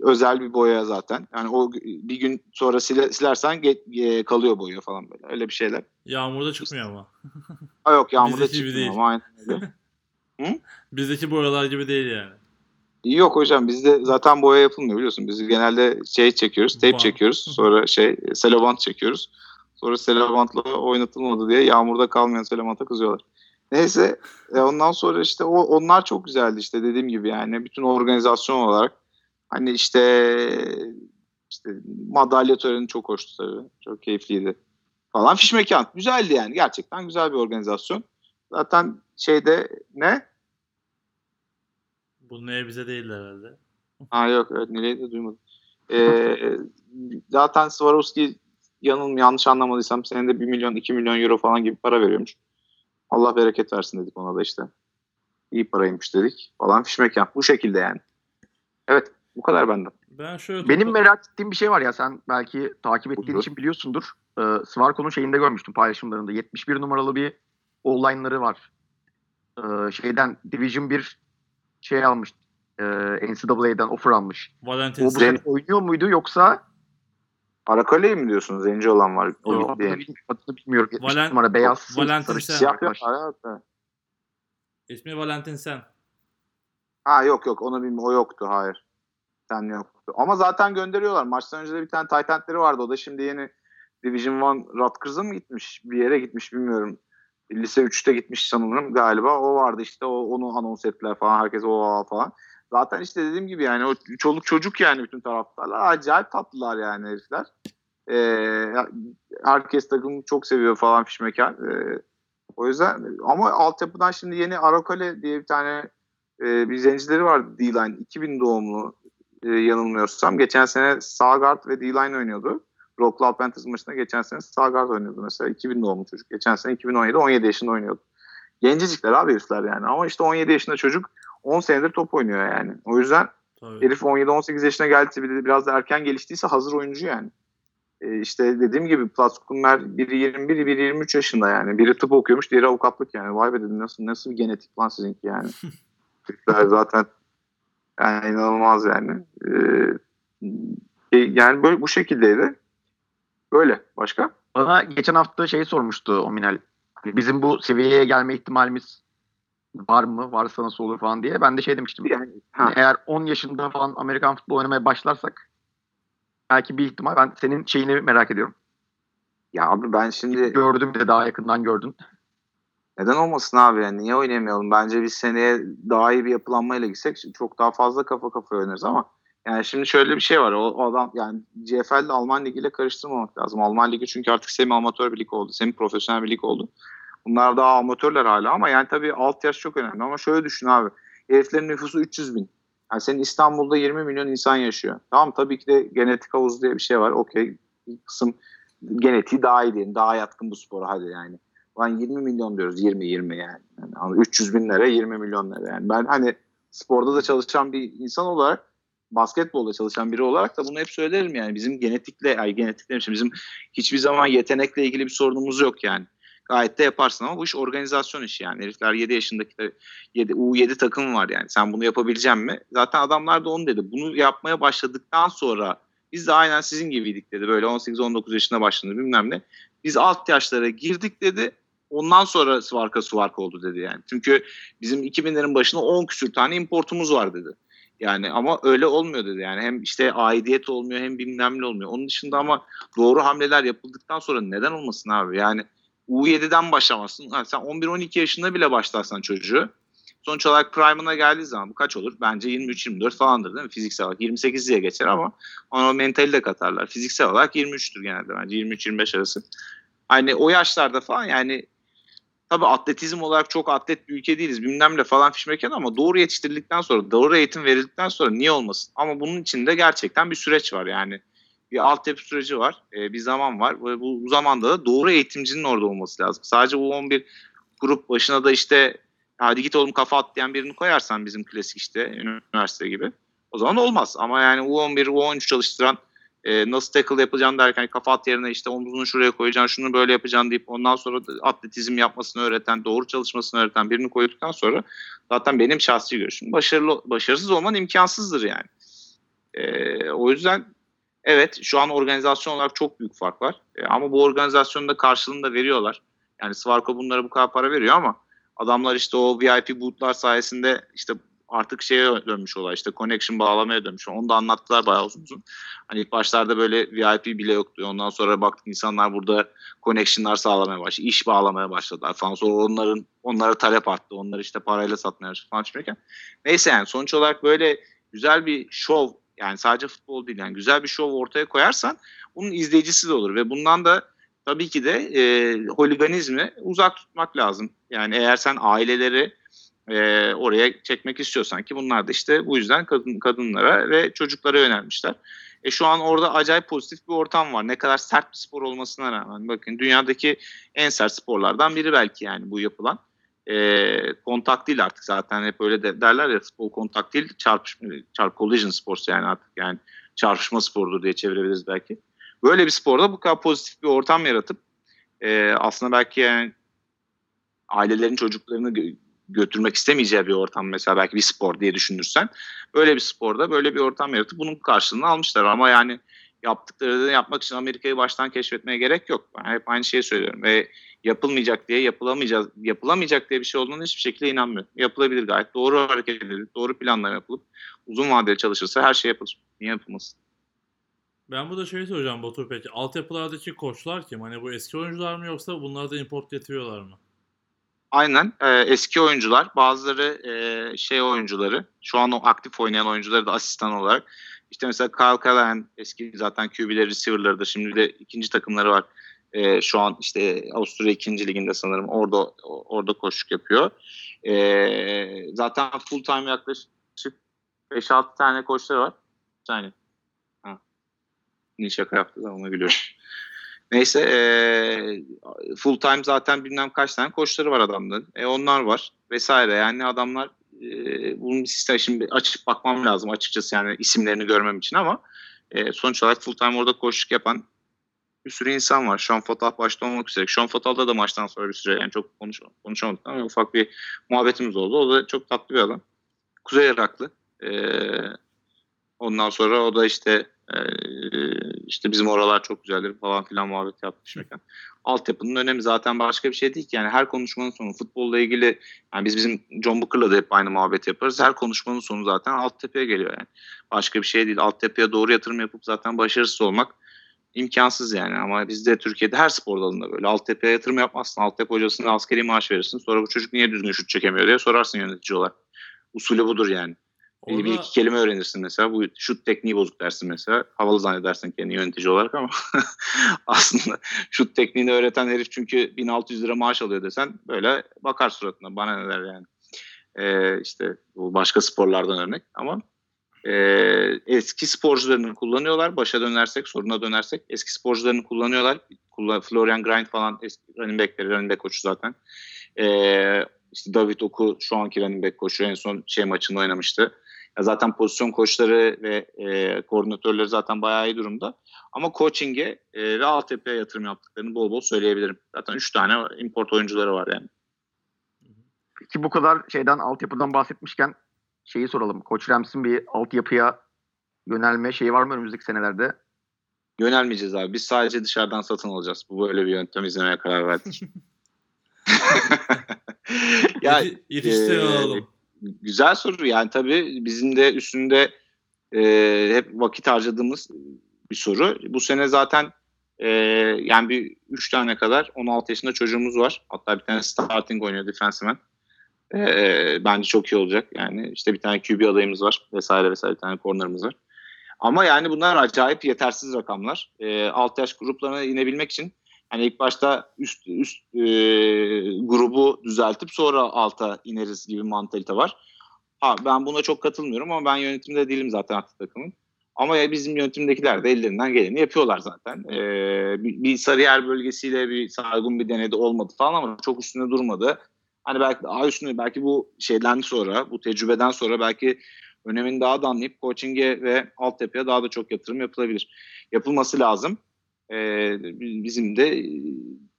[SPEAKER 2] özel bir boya zaten. Yani o bir gün sonra sile, silersen ge- e, kalıyor boya falan böyle. Öyle bir şeyler.
[SPEAKER 1] Yağmurda çıkmıyor ama.
[SPEAKER 2] Ha yok yağmurda
[SPEAKER 1] Bizdeki gibi
[SPEAKER 2] çıkmıyor
[SPEAKER 1] değil.
[SPEAKER 2] ama aynen öyle.
[SPEAKER 1] Bizdeki boyalar gibi değil yani.
[SPEAKER 2] Yok hocam bizde zaten boya yapılmıyor biliyorsun. Biz genelde şey çekiyoruz, tape çekiyoruz. Sonra şey selobant çekiyoruz. Sonra selobantla oynatılmadı diye yağmurda kalmayan selobanta kızıyorlar. Neyse e, ondan sonra işte o onlar çok güzeldi işte dediğim gibi yani bütün organizasyon olarak hani işte işte madalya töreni çok hoştu tabii. Çok keyifliydi. Falan fiş mekan. Güzeldi yani. Gerçekten güzel bir organizasyon. Zaten şeyde ne?
[SPEAKER 1] Bu ne bize değil herhalde.
[SPEAKER 2] Ha yok evet Nilay'ı da duymadım. Ee, zaten Swarovski yanım yanlış anlamadıysam senede 1 milyon 2 milyon euro falan gibi para veriyormuş. Allah bereket versin dedik ona da işte. İyi paraymış dedik falan fiş mekan. Bu şekilde yani. Evet bu kadar benden.
[SPEAKER 1] Ben şöyle
[SPEAKER 3] Benim
[SPEAKER 1] topla-
[SPEAKER 3] merak ettiğim bir şey var ya sen belki takip ettiğin
[SPEAKER 2] Buyur.
[SPEAKER 3] için biliyorsundur. Ee, Svarko'nun şeyinde görmüştüm paylaşımlarında. 71 numaralı bir online'ları var. Ee, şeyden Division 1 şey almış. E, NCAA'den offer almış.
[SPEAKER 1] Valentin
[SPEAKER 3] O bu
[SPEAKER 1] Sen-
[SPEAKER 3] sene oynuyor muydu yoksa
[SPEAKER 2] Arakale'yi mi diyorsunuz? Zenci olan var. O
[SPEAKER 3] adını,
[SPEAKER 2] diye.
[SPEAKER 3] bilmiyorum, adını bilmiyorum. 70
[SPEAKER 1] Valen-
[SPEAKER 3] numara beyaz
[SPEAKER 1] Valentin
[SPEAKER 3] sarı
[SPEAKER 1] Sen.
[SPEAKER 2] Siyah. Evet.
[SPEAKER 1] İsmi Valentin Sen.
[SPEAKER 2] Ha yok yok onu bilmiyorum. O yoktu hayır. Sen yoktu. Ama zaten gönderiyorlar. Maçtan önce de bir tane Titan'leri vardı. O da şimdi yeni Division 1 Rutgers'a mı gitmiş? Bir yere gitmiş bilmiyorum. Lise 3'te gitmiş sanırım galiba. O vardı işte o, onu anons ettiler falan. Herkes o falan. Zaten işte dediğim gibi yani o çoluk çocuk yani bütün taraftarlar. Acayip tatlılar yani herifler. Ee, herkes takımı çok seviyor falan fişmekan. Ee, o yüzden ama altyapıdan şimdi yeni Arakale diye bir tane e, bir zencileri var D-Line. 2000 doğumlu e, yanılmıyorsam. Geçen sene sağ ve D-Line oynuyordu. Rock Club Panthers maçında geçen sene sağ guard oynuyordu mesela. 2000 doğumlu çocuk. Geçen sene 2017 17 yaşında oynuyordu. Gencecikler abi herifler yani. Ama işte 17 yaşında çocuk 10 senedir top oynuyor yani. O yüzden
[SPEAKER 1] Tabii.
[SPEAKER 2] herif 17-18 yaşına geldi bir de biraz da erken geliştiyse hazır oyuncu yani. E, işte dediğim gibi Platz Kunmer biri 21, biri 23 yaşında yani. Biri tıp okuyormuş, diğeri avukatlık yani. Vay be dedim nasıl nasıl bir genetik lan sizinki yani. Türkler zaten yani inanılmaz yani. Ee, yani böyle bu şekildeydi. Böyle. Başka?
[SPEAKER 3] Bana geçen hafta şey sormuştu Ominal. Hani Bizim bu seviyeye gelme ihtimalimiz var mı? Varsa nasıl olur falan diye. Ben de şey demiştim.
[SPEAKER 2] Yani,
[SPEAKER 3] Hani
[SPEAKER 2] ha,
[SPEAKER 3] eğer 10 yaşında falan Amerikan futbolu oynamaya başlarsak belki bir ihtimal. Ben senin şeyini merak ediyorum.
[SPEAKER 2] ya abi ben şimdi
[SPEAKER 3] Gördüm de daha yakından gördün.
[SPEAKER 2] neden olmasın abi yani niye oynayamayalım? Bence biz seneye daha iyi bir yapılanmayla gitsek çok daha fazla kafa kafaya oynarız ama yani şimdi şöyle bir şey var. O, o adam yani CFL ile Alman Ligi ile karıştırmamak lazım. Alman Ligi çünkü artık semi amatör bir lig oldu. Semi profesyonel bir lig oldu. Bunlar daha amatörler hala ama yani tabii alt yaş çok önemli. Ama şöyle düşün abi. Heriflerin nüfusu 300 bin. Yani senin İstanbul'da 20 milyon insan yaşıyor. Tamam tabii ki de genetik havuz diye bir şey var. Okey. Bir kısım genetiği daha iyi diyelim. Daha yatkın bu spora hadi yani. Lan 20 milyon diyoruz. 20 20 yani. yani ama 300 binlere 20 milyon lira yani. Ben hani sporda da çalışan bir insan olarak basketbolda çalışan biri olarak da bunu hep söylerim yani. Bizim genetikle, ay genetik demişim, bizim hiçbir zaman yetenekle ilgili bir sorunumuz yok yani. Gayet de yaparsın ama bu iş organizasyon işi yani. Herifler 7 yaşındaki de 7, U7 takım var yani. Sen bunu yapabilecek mi? Zaten adamlar da onu dedi. Bunu yapmaya başladıktan sonra biz de aynen sizin gibiydik dedi. Böyle 18-19 yaşında başladı bilmem ne. Biz alt yaşlara girdik dedi. Ondan sonra Svarka Svarka oldu dedi yani. Çünkü bizim 2000'lerin başında 10 küsür tane importumuz var dedi. Yani ama öyle olmuyor dedi yani. Hem işte aidiyet olmuyor hem bilmem ne olmuyor. Onun dışında ama doğru hamleler yapıldıktan sonra neden olmasın abi? Yani U7'den başlamazsın. Ha, sen 11-12 yaşında bile başlarsan çocuğu sonuç olarak prime'ına geldiği zaman bu kaç olur? Bence 23-24 falandır değil mi? Fiziksel olarak 28 diye geçer ama ona mentali de katarlar. Fiziksel olarak 23'tür genelde bence 23-25 arası. Hani o yaşlarda falan yani tabii atletizm olarak çok atlet bir ülke değiliz bilmem ne falan fişmeken ama doğru yetiştirildikten sonra doğru eğitim verildikten sonra niye olmasın? Ama bunun içinde gerçekten bir süreç var yani. Bir altyapı süreci var, e, bir zaman var ve bu zamanda da doğru eğitimcinin orada olması lazım. Sadece U11 kurup başına da işte hadi git oğlum kafa at diyen birini koyarsan bizim klasik işte üniversite gibi. O zaman olmaz. Ama yani U11, U13 çalıştıran e, nasıl tackle yapacağını derken kafa at yerine işte omzunu şuraya koyacaksın, şunu böyle yapacaksın deyip ondan sonra atletizm yapmasını öğreten, doğru çalışmasını öğreten birini koyduktan sonra zaten benim şahsi görüşüm başarılı başarısız olman imkansızdır yani. E, o yüzden evet şu an organizasyon olarak çok büyük fark var. E, ama bu organizasyonda karşılığını da veriyorlar. Yani Svarko bunlara bu kadar para veriyor ama adamlar işte o VIP bootlar sayesinde işte artık şeye dönmüş olay işte connection bağlamaya dönmüş. Onu da anlattılar bayağı uzun uzun. Hani ilk başlarda böyle VIP bile yoktu. Ondan sonra baktık insanlar burada connection'lar sağlamaya başladı. iş bağlamaya başladılar falan. Sonra onların onlara talep arttı. Onları işte parayla satmaya başladı falan çıkıyorken. Neyse yani sonuç olarak böyle güzel bir şov yani sadece futbol değil yani güzel bir şov ortaya koyarsan bunun izleyicisi de olur ve bundan da tabii ki de e, holiganizmi uzak tutmak lazım. Yani eğer sen aileleri e, oraya çekmek istiyorsan ki bunlar da işte bu yüzden kadın kadınlara ve çocuklara yönelmişler. E şu an orada acayip pozitif bir ortam var. Ne kadar sert bir spor olmasına rağmen. Bakın dünyadaki en sert sporlardan biri belki yani bu yapılan. E, kontak değil artık zaten hep öyle de derler ya futbol kontak değil çarpışma, çarp collision sports yani artık yani çarpışma sporudur diye çevirebiliriz belki. Böyle bir sporda bu kadar pozitif bir ortam yaratıp e, aslında belki yani ailelerin çocuklarını götürmek istemeyeceği bir ortam mesela belki bir spor diye düşünürsen böyle bir sporda böyle bir ortam yaratıp bunun karşılığını almışlar ama yani yaptıkları da yapmak için Amerika'yı baştan keşfetmeye gerek yok. Ben hep aynı şeyi söylüyorum ve yapılmayacak diye yapılamayacak yapılamayacak diye bir şey olduğunu hiçbir şekilde inanmıyorum. Yapılabilir gayet. Doğru hareket edilir, doğru planlar yapılıp uzun vadeli çalışırsa her şey yapılır. Niye yapılmasın?
[SPEAKER 1] Ben burada şey soracağım Batur peki. Altyapılardaki koçlar kim? Hani bu eski oyuncular mı yoksa bunlar da import getiriyorlar mı?
[SPEAKER 2] Aynen e, eski oyuncular bazıları e, şey oyuncuları şu an o aktif oynayan oyuncuları da asistan olarak işte mesela Kyle Callahan eski zaten QB'leri receiver'ları da şimdi de ikinci takımları var. E, şu an işte Avusturya ikinci liginde sanırım orada orada koşuk yapıyor. E, zaten full time yaklaşık 5-6 tane koçları var. Bir tane. Ha. Niye şaka yaptı da ona gülüyorum. Neyse e, full time zaten bilmem kaç tane koçları var adamların. E, onlar var vesaire. Yani adamlar e, bunun sistem şimdi açıp bakmam lazım açıkçası yani isimlerini görmem için ama e, sonuç olarak full time orada koçluk yapan bir sürü insan var. Sean Fatah başta olmak üzere. Sean Fatah'da da maçtan sonra bir süre yani çok konuş, konuşamadık ama ufak bir muhabbetimiz oldu. O da çok tatlı bir adam. Kuzey Iraklı. Ee, ondan sonra o da işte e, işte bizim oralar çok güzeldir falan filan muhabbet yapmış mekan. Altyapının önemi zaten başka bir şey değil ki. Yani her konuşmanın sonu futbolla ilgili yani biz bizim John Booker'la da hep aynı muhabbet yaparız. Her konuşmanın sonu zaten altyapıya geliyor yani. Başka bir şey değil. Altyapıya doğru yatırım yapıp zaten başarısız olmak imkansız yani. Ama bizde Türkiye'de her spor dalında böyle. Altyapıya yatırım yapmazsın. Altyapı hocasına askeri maaş verirsin. Sonra bu çocuk niye düzgün şut çekemiyor diye sorarsın yönetici olarak. Usulü budur yani. Orada... Bir iki kelime öğrenirsin mesela. Bu şut tekniği bozuk dersin mesela. Havalı zannedersin kendini yönetici olarak ama aslında şut tekniğini öğreten herif çünkü 1600 lira maaş alıyor desen böyle bakar suratına. Bana ne der yani. Ee, işte bu başka sporlardan örnek ama e, eski sporcularını kullanıyorlar. Başa dönersek, soruna dönersek eski sporcularını kullanıyorlar. Florian Grind falan eski running backleri, running back koçu zaten. E, işte David Oku şu anki running back koçu en son şey maçında oynamıştı. Ya zaten pozisyon koçları ve e, koordinatörleri zaten bayağı iyi durumda. Ama coaching'e e, ve altyapıya yatırım yaptıklarını bol bol söyleyebilirim. Zaten 3 tane import oyuncuları var yani.
[SPEAKER 3] Ki bu kadar şeyden altyapıdan bahsetmişken şeyi soralım. Koç Rams'in bir altyapıya yönelme şeyi var mı önümüzdeki senelerde?
[SPEAKER 2] Yönelmeyeceğiz abi. Biz sadece dışarıdan satın alacağız. Bu böyle bir yöntem izlemeye karar verdik.
[SPEAKER 1] ya, Yetiştirin e, alalım
[SPEAKER 2] güzel soru. Yani tabii bizim de üstünde e, hep vakit harcadığımız bir soru. Bu sene zaten e, yani bir 3 tane kadar 16 yaşında çocuğumuz var. Hatta bir tane starting oynuyor defenseman. E, bence çok iyi olacak. Yani işte bir tane QB adayımız var vesaire vesaire bir tane corner'ımız var. Ama yani bunlar acayip yetersiz rakamlar. E, alt yaş gruplarına inebilmek için hani ilk başta üst üst e, grubu düzeltip sonra alta ineriz gibi mantalite var. Ha, ben buna çok katılmıyorum ama ben yönetimde değilim zaten aktif takımın. Ama ya bizim yönetimdekiler de ellerinden geleni yapıyorlar zaten. Ee, bir, bir Sarıyer bölgesiyle bir sargun bir denedi olmadı falan ama çok üstünde durmadı. Hani belki daha üstüne belki bu şeyden sonra bu tecrübeden sonra belki önemini daha da anlayıp coaching'e ve altyapıya daha da çok yatırım yapılabilir. Yapılması lazım. Ee, bizim de e,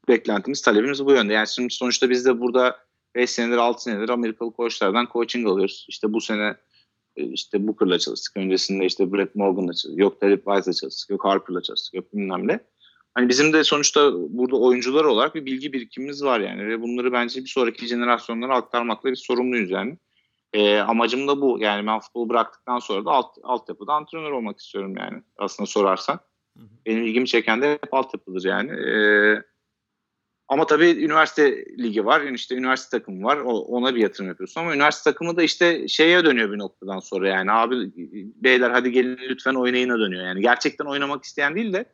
[SPEAKER 2] beklentimiz, talebimiz bu yönde. Yani şimdi sonuçta biz de burada 5 senedir 6 senedir Amerikalı koçlardan coaching alıyoruz. İşte bu sene e, işte Booker'la çalıştık. Öncesinde işte Brett Morgan'la çalıştık. Yok Derek Wise'la çalıştık. Yok Harper'la çalıştık. Yok bilmem ne. Hani bizim de sonuçta burada oyuncular olarak bir bilgi birikimimiz var yani ve bunları bence bir sonraki jenerasyonlara aktarmakla bir sorumluyuz yani. E, amacım da bu. Yani ben futbolu bıraktıktan sonra da alt, altyapıda antrenör olmak istiyorum yani aslında sorarsan. Benim ilgimi çeken de hep altyapıdır yani. E, ama tabii üniversite ligi var. işte üniversite takımı var. O, ona bir yatırım yapıyorsun. Ama üniversite takımı da işte şeye dönüyor bir noktadan sonra yani. Abi beyler hadi gelin lütfen oynayına dönüyor. Yani gerçekten oynamak isteyen değil de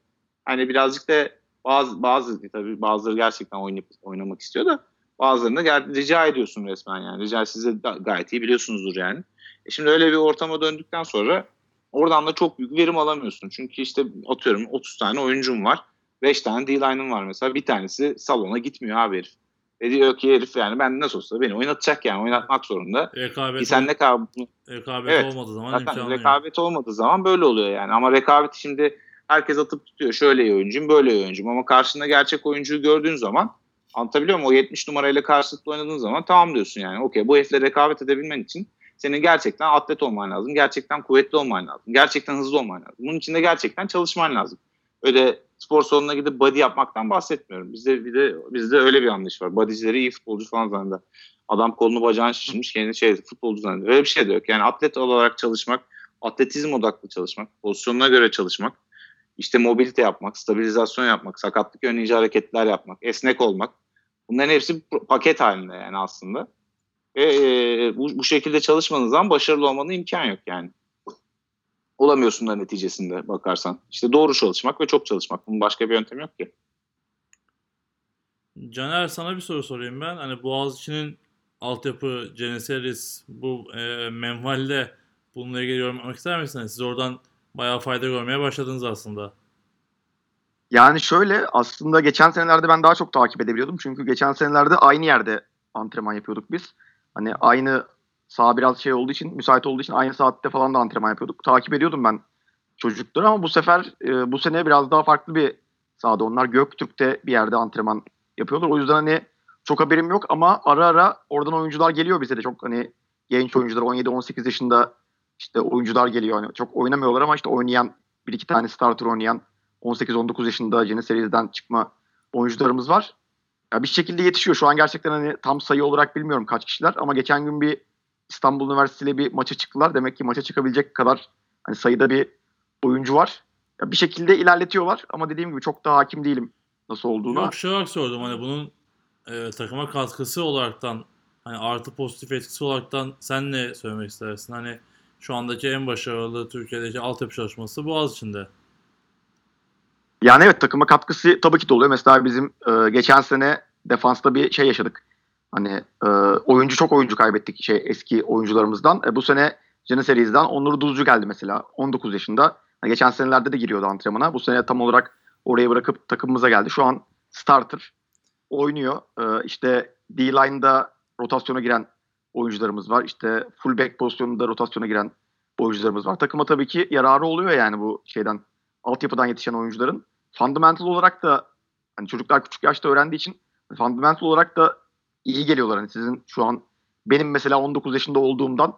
[SPEAKER 2] hani birazcık da bazı bazı tabii bazıları gerçekten oynayıp oynamak istiyor da bazılarını gel, rica ediyorsun resmen yani. Rica size gayet iyi biliyorsunuzdur yani. E şimdi öyle bir ortama döndükten sonra oradan da çok büyük verim alamıyorsun. Çünkü işte atıyorum 30 tane oyuncum var. 5 tane D-line'ım var mesela. Bir tanesi salona gitmiyor abi herif. E diyor ki herif yani ben nasıl olsa beni oynatacak yani oynatmak zorunda.
[SPEAKER 1] Rekabet,
[SPEAKER 2] e sen ne kadar...
[SPEAKER 1] rekabet evet, olmadığı zaman
[SPEAKER 2] zaten rekabet yok. olmadığı zaman böyle oluyor yani. Ama rekabet şimdi herkes atıp tutuyor. Şöyle iyi oyuncuyum, böyle iyi oyuncuyum. Ama karşında gerçek oyuncuyu gördüğün zaman anlatabiliyor muyum? O 70 numarayla karşılıklı oynadığın zaman tamam diyorsun yani. Okey bu herifle rekabet edebilmen için senin gerçekten atlet olman lazım. Gerçekten kuvvetli olman lazım. Gerçekten hızlı olman lazım. Bunun için de gerçekten çalışman lazım. Öyle spor salonuna gidip body yapmaktan bahsetmiyorum. Bizde bir de bizde öyle bir anlayış var. Bodycileri iyi futbolcu falan zanneder. Adam kolunu bacağını şişirmiş kendini şey futbolcu zannediyor. Öyle bir şey de yok. Yani atlet olarak çalışmak, atletizm odaklı çalışmak, pozisyonuna göre çalışmak, işte mobilite yapmak, stabilizasyon yapmak, sakatlık önleyici hareketler yapmak, esnek olmak. Bunların hepsi paket halinde yani aslında. E, bu, bu şekilde çalışmanız zaman başarılı olmanın imkan yok yani olamıyorsun da neticesinde bakarsan. İşte doğru çalışmak ve çok çalışmak. Bunun başka bir yöntemi yok ki.
[SPEAKER 1] Caner sana bir soru sorayım ben. Hani Boğaziçi'nin altyapı Geneseris bu e, menvalde bununla ilgili yorum yapmak ister misiniz? Siz oradan bayağı fayda görmeye başladınız aslında.
[SPEAKER 3] Yani şöyle aslında geçen senelerde ben daha çok takip edebiliyordum. Çünkü geçen senelerde aynı yerde antrenman yapıyorduk biz. Hani aynı Sağ biraz şey olduğu için, müsait olduğu için aynı saatte falan da antrenman yapıyorduk. Takip ediyordum ben çocukları ama bu sefer e, bu sene biraz daha farklı bir sahada. Onlar Göktürk'te bir yerde antrenman yapıyorlar. O yüzden hani çok haberim yok ama ara ara oradan oyuncular geliyor bize de çok hani genç oyuncular 17-18 yaşında işte oyuncular geliyor. Hani çok oynamıyorlar ama işte oynayan bir iki tane starter oynayan 18-19 yaşında Cene serisinden çıkma oyuncularımız var. Ya bir şekilde yetişiyor. Şu an gerçekten hani tam sayı olarak bilmiyorum kaç kişiler ama geçen gün bir İstanbul Üniversitesi ile bir maça çıktılar. Demek ki maça çıkabilecek kadar hani sayıda bir oyuncu var. Ya bir şekilde ilerletiyorlar ama dediğim gibi çok da hakim değilim nasıl olduğunu.
[SPEAKER 1] Yok şu olarak sordum hani bunun e, takıma katkısı olaraktan hani artı pozitif etkisi olaraktan sen ne söylemek istersin? Hani şu andaki en başarılı Türkiye'deki altyapı çalışması Boğaziçi'nde.
[SPEAKER 3] Yani evet takıma katkısı tabii ki de oluyor. Mesela bizim e, geçen sene defansta bir şey yaşadık. Hani e, oyuncu çok oyuncu kaybettik şey eski oyuncularımızdan. E, bu sene Janisseriz'den Onur Duzcu geldi mesela 19 yaşında. Yani geçen senelerde de giriyordu antrenmana. Bu sene tam olarak oraya bırakıp takımımıza geldi. Şu an starter oynuyor. E, işte D-line'da rotasyona giren oyuncularımız var. İşte fullback pozisyonunda rotasyona giren oyuncularımız var. Takıma tabii ki yararı oluyor yani bu şeyden altyapıdan yetişen oyuncuların. Fundamental olarak da hani çocuklar küçük yaşta öğrendiği için fundamental olarak da iyi geliyorlar. Hani sizin şu an benim mesela 19 yaşında olduğumdan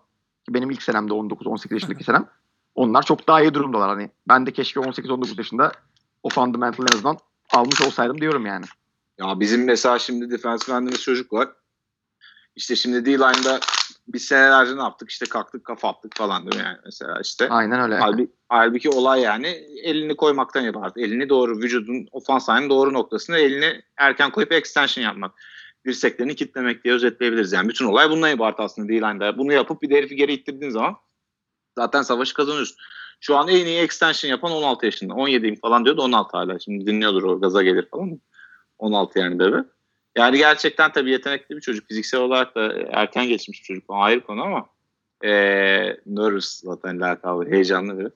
[SPEAKER 3] benim ilk senemde 19-18 yaşındaki senem onlar çok daha iyi durumdalar. Hani ben de keşke 18-19 yaşında o fundamental en azından almış olsaydım diyorum yani.
[SPEAKER 2] Ya bizim mesela şimdi defensive endimiz çocuk var. İşte şimdi D-line'da biz senelerce ne yaptık? İşte kalktık kafa attık falan değil mi yani mesela işte.
[SPEAKER 3] Aynen öyle.
[SPEAKER 2] Halbuki, halbuki olay yani elini koymaktan yapardı. Elini doğru vücudun ofans doğru noktasına elini erken koyup extension yapmak dirseklerini kitlemek diye özetleyebiliriz. Yani bütün olay bundan ibaret aslında D-line'da. Bunu yapıp bir herifi geri ittirdiğin zaman zaten savaşı kazanıyorsun. Şu an en iyi extension yapan 16 yaşında. 17'yim falan diyordu 16 hala. Şimdi dinliyordur o gaza gelir falan. 16 yani bebe. Yani gerçekten tabii yetenekli bir çocuk. Fiziksel olarak da erken geçmiş bir çocuk. O ayrı konu ama e, nervous zaten lakabı. Heyecanlı bir.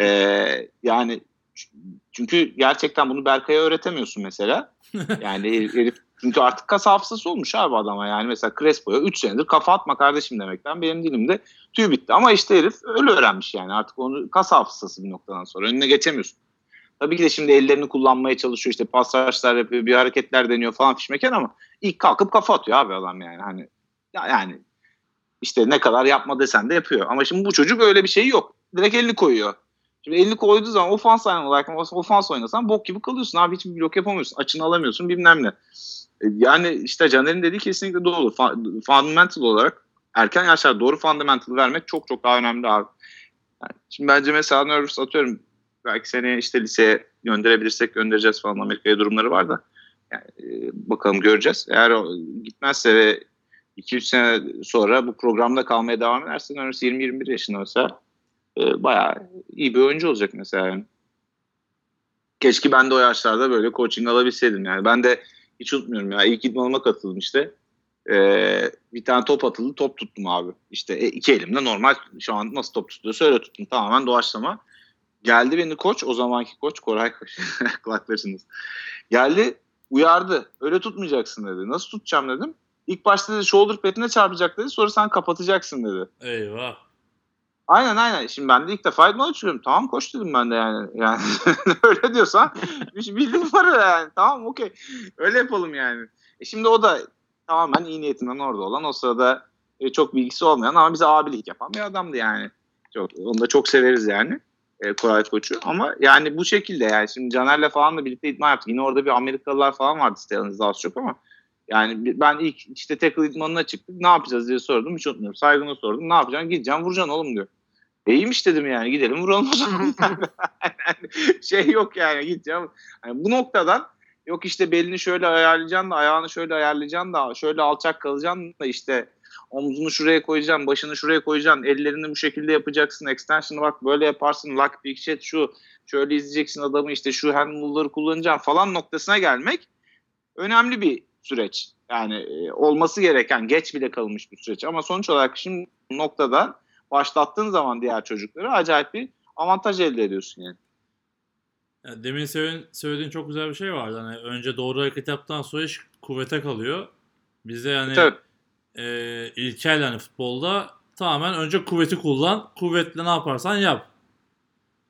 [SPEAKER 2] e, yani çünkü gerçekten bunu Berkay'a öğretemiyorsun mesela. Yani herif Çünkü artık kas hafızası olmuş abi adama yani. Mesela Crespo'ya 3 senedir kafa atma kardeşim demekten benim dilimde tüy bitti. Ama işte herif öyle öğrenmiş yani. Artık onu kas hafızası bir noktadan sonra. Önüne geçemiyorsun. Tabii ki de şimdi ellerini kullanmaya çalışıyor. işte pasajlar yapıyor, bir hareketler deniyor falan fişmeken ama ilk kalkıp kafa atıyor abi adam yani. Hani yani işte ne kadar yapma desen de yapıyor. Ama şimdi bu çocuk öyle bir şey yok. Direkt elini koyuyor. Şimdi elini koyduğu zaman ofans olarak ofans oynasan bok gibi kalıyorsun abi. Hiçbir blok yapamıyorsun. Açını alamıyorsun bilmem ne. E, yani işte Caner'in dediği kesinlikle doğru. Fundamental olarak erken yaşlarda doğru fundamental vermek çok çok daha önemli abi. Yani şimdi bence mesela Nervous atıyorum belki seni işte liseye gönderebilirsek göndereceğiz falan Amerika'ya durumları var da yani, e, bakalım göreceğiz. Eğer gitmezse ve 2-3 sene sonra bu programda kalmaya devam ederse Nervous 20-21 yaşında mesela e, bayağı iyi bir oyuncu olacak mesela. Yani. Keşke ben de o yaşlarda böyle coaching alabilseydim yani. Ben de hiç unutmuyorum ya. İlk idmanıma katıldım işte. Ee, bir tane top atıldı. Top tuttum abi. İşte e, iki elimde normal şu an nasıl top tutuyorsa öyle tuttum. Tamamen doğaçlama. Geldi beni koç. O zamanki koç Koray Koç. Kulaklarınız. Geldi uyardı. Öyle tutmayacaksın dedi. Nasıl tutacağım dedim. İlk başta dedi shoulder pad'ine çarpacak dedi. Sonra sen kapatacaksın dedi.
[SPEAKER 1] Eyvah.
[SPEAKER 2] Aynen aynen. Şimdi ben de ilk defa idman açıyorum. Tamam koş dedim ben de yani. Yani öyle diyorsan şey bildiğin var yani. Tamam okey. Öyle yapalım yani. E şimdi o da tamamen iyi niyetinden orada olan o sırada e, çok bilgisi olmayan ama bize abilik yapan bir adamdı yani. Çok, onu da çok severiz yani. E, Koray Koç'u. Ama yani bu şekilde yani. Şimdi Caner'le falan da birlikte idman yaptık. Yine orada bir Amerikalılar falan vardı siteyanızda az çok ama yani ben ilk işte tackle idmanına çıktık. Ne yapacağız diye sordum. Hiç unutmuyorum. Saygına sordum. Ne yapacaksın? Gideceğim vuracaksın oğlum diyor. İyiymiş dedim yani gidelim vuralım o zaman. şey yok yani gideceğim. Yani bu noktadan yok işte belini şöyle ayarlayacaksın da ayağını şöyle ayarlayacaksın da şöyle alçak kalacaksın da işte omzunu şuraya koyacaksın, başını şuraya koyacaksın, ellerini bu şekilde yapacaksın, extension'ı bak böyle yaparsın, lock big shot şu, şöyle izleyeceksin adamı işte şu handle'ları kullanacaksın falan noktasına gelmek önemli bir süreç. Yani e, olması gereken geç bile kalmış bir süreç ama sonuç olarak şimdi noktada başlattığın zaman diğer çocukları acayip bir avantaj elde ediyorsun yani.
[SPEAKER 1] yani demin söylediğin çok güzel bir şey vardı. Hani önce doğru hareket yaptıktan sonra iş kuvvete kalıyor. Bizde yani evet. E, ilkel yani futbolda tamamen önce kuvveti kullan. Kuvvetle ne yaparsan yap.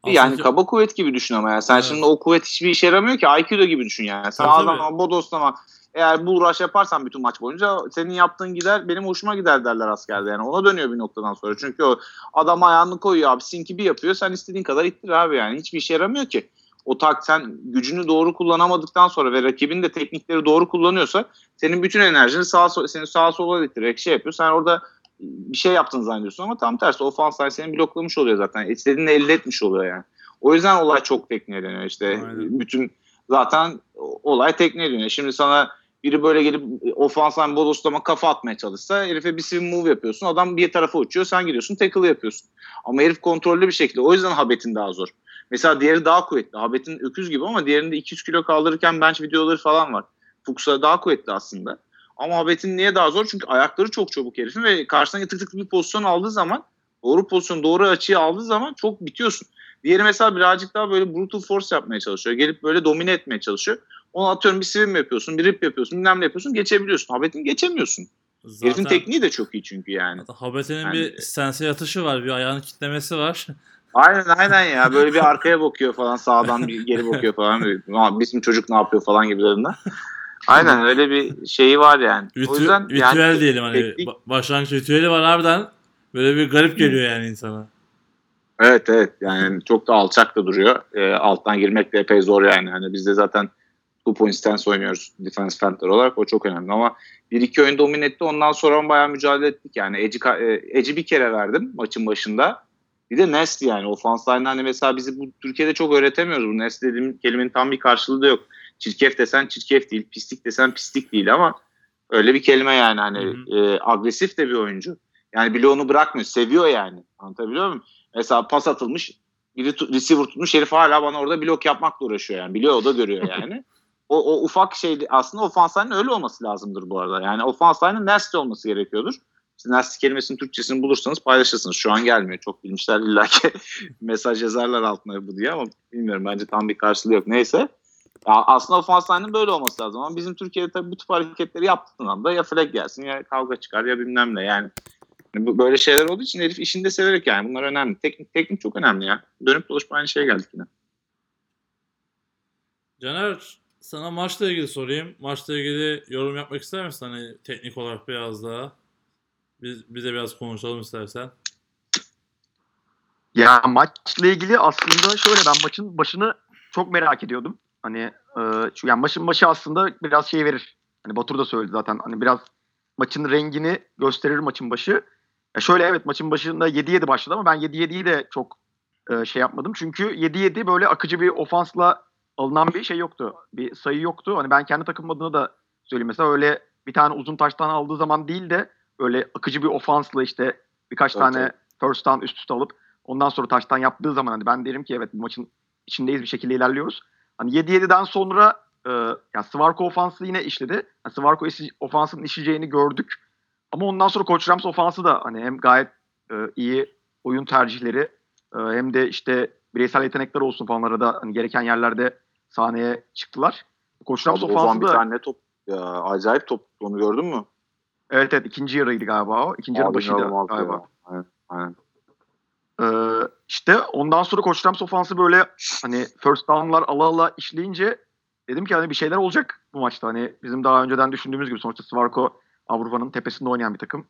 [SPEAKER 2] Aslında yani kaba kuvvet gibi düşün ama ya. Sen evet. şimdi o kuvvet hiçbir işe yaramıyor ki. Aikido gibi düşün yani. Sen tabii, adam bodoslama eğer bu uğraş yaparsan bütün maç boyunca senin yaptığın gider benim hoşuma gider derler askerde yani. Ona dönüyor bir noktadan sonra. Çünkü o adam ayağını koyuyor abi sinki bir yapıyor sen istediğin kadar ittir abi yani. Hiçbir işe yaramıyor ki. O tak sen gücünü doğru kullanamadıktan sonra ve rakibin de teknikleri doğru kullanıyorsa senin bütün enerjini sağa seni sağa sola ittirerek şey yapıyor. Sen orada bir şey yaptın zannediyorsun ama tam tersi ofans line seni bloklamış oluyor zaten. İstediğini elde etmiş oluyor yani. O yüzden olay çok tekniğe dönüyor işte. Aynen. Bütün zaten olay tekniğe dönüyor. Şimdi sana biri böyle gelip ofansan bodoslama kafa atmaya çalışsa herife bir swing move yapıyorsun. Adam bir tarafa uçuyor sen gidiyorsun tackle yapıyorsun. Ama herif kontrollü bir şekilde. O yüzden Habet'in daha zor. Mesela diğeri daha kuvvetli. Habet'in öküz gibi ama diğerinde 200 kilo kaldırırken bench videoları falan var. Fuchs'a daha kuvvetli aslında. Ama Habet'in niye daha zor? Çünkü ayakları çok çabuk herifin ve karşısına tık tık bir pozisyon aldığı zaman doğru pozisyon, doğru açıyı aldığı zaman çok bitiyorsun. Diğeri mesela birazcık daha böyle brutal force yapmaya çalışıyor. Gelip böyle domine etmeye çalışıyor. Onu atıyorum bir swim yapıyorsun, bir rip yapıyorsun, bilmem ne yapıyorsun geçebiliyorsun. Habet'in geçemiyorsun. Zaten, Herifin tekniği de çok iyi çünkü yani.
[SPEAKER 1] Habet'in yani, bir sense atışı var, bir ayağını kitlemesi var.
[SPEAKER 2] Aynen aynen ya. Böyle bir arkaya bakıyor falan, sağdan bir geri bakıyor falan. Bizim çocuk ne yapıyor falan gibilerinden. Aynen öyle bir şeyi var yani.
[SPEAKER 1] Ritü, o yüzden ritüel yani, diyelim hani teknik... başlangıç ritüeli var harbiden. Böyle bir garip geliyor yani insana.
[SPEAKER 2] Evet evet yani çok da alçak da duruyor. E, alttan girmek de epey zor yani. Hani bizde zaten two point stance oynuyoruz defense fendler olarak. O çok önemli ama bir iki oyun domine etti. Ondan sonra bayağı mücadele ettik yani. Edge'i, Edge'i bir kere verdim maçın başında. Bir de Nest yani. Ofans line hani mesela bizi bu Türkiye'de çok öğretemiyoruz. Bu Nest dediğim kelimenin tam bir karşılığı da yok. Çirkef desen çirkef değil. Pislik desen pislik değil ama öyle bir kelime yani hani e, agresif de bir oyuncu. Yani bile onu bırakmıyor. Seviyor yani. Anlatabiliyor muyum? Mesela pas atılmış biri receiver tutmuş herif hala bana orada blok yapmakla uğraşıyor yani. Biliyor o da görüyor yani. o, o ufak şey aslında ofans öyle olması lazımdır bu arada. Yani ofans nasty olması gerekiyordur. İşte nasty kelimesinin Türkçesini bulursanız paylaşırsınız. Şu an gelmiyor. Çok bilmişler illa ki mesaj yazarlar altına bu diye ama bilmiyorum bence tam bir karşılığı yok. Neyse. Ya aslında ofans line'ın böyle olması lazım ama bizim Türkiye'de tabii bu tip hareketleri yaptığın anda ya flag gelsin ya kavga çıkar ya bilmem ne yani. Böyle şeyler olduğu için herif işini de severek yani bunlar önemli. Teknik teknik çok önemli ya. Dönüp dolaşıp aynı şeye geldik yine.
[SPEAKER 1] Caner sana maçla ilgili sorayım. Maçla ilgili yorum yapmak ister misin? Hani teknik olarak biraz daha. Biz, bize biraz konuşalım istersen.
[SPEAKER 3] Ya maçla ilgili aslında şöyle ben maçın başını çok merak ediyordum. Hani e, şu yani maçın başı aslında biraz şey verir. Hani Batur da söyledi zaten. Hani biraz maçın rengini gösterir maçın başı. Ya şöyle evet maçın başında 7-7 başladı ama ben 7-7'yi de çok e, şey yapmadım. Çünkü 7-7 böyle akıcı bir ofansla alınan bir şey yoktu. Bir sayı yoktu. Hani ben kendi takım adına da söyleyeyim mesela öyle bir tane uzun taştan aldığı zaman değil de öyle akıcı bir ofansla işte birkaç
[SPEAKER 2] Evet,
[SPEAKER 3] tane
[SPEAKER 2] evet.
[SPEAKER 3] first down üst üste alıp ondan sonra taştan yaptığı zaman hani ben derim ki evet bu maçın içindeyiz bir şekilde ilerliyoruz. Hani 7-7'den sonra e, yani Svarko ofansı yine işledi. Yani Svarko ofansının işleyeceğini gördük. Ama ondan sonra Coach Rams ofansı da hani hem gayet e, iyi oyun tercihleri e, hem de işte bireysel yetenekler olsun falanlara da hani gereken yerlerde sahneye çıktılar. Coach Rams ofansı
[SPEAKER 2] bir
[SPEAKER 3] da
[SPEAKER 2] tane top ya acayip top onu gördün mü?
[SPEAKER 3] Evet evet ikinci yarıydı galiba o. İkinci yarı başıydı galiba.
[SPEAKER 2] ya. Aynen, aynen.
[SPEAKER 3] Ee, işte ondan sonra Koç Rams ofansı böyle hani first down'lar ala ala işleyince dedim ki hani bir şeyler olacak bu maçta. Hani bizim daha önceden düşündüğümüz gibi sonuçta Svarko Avrupa'nın tepesinde oynayan bir takım.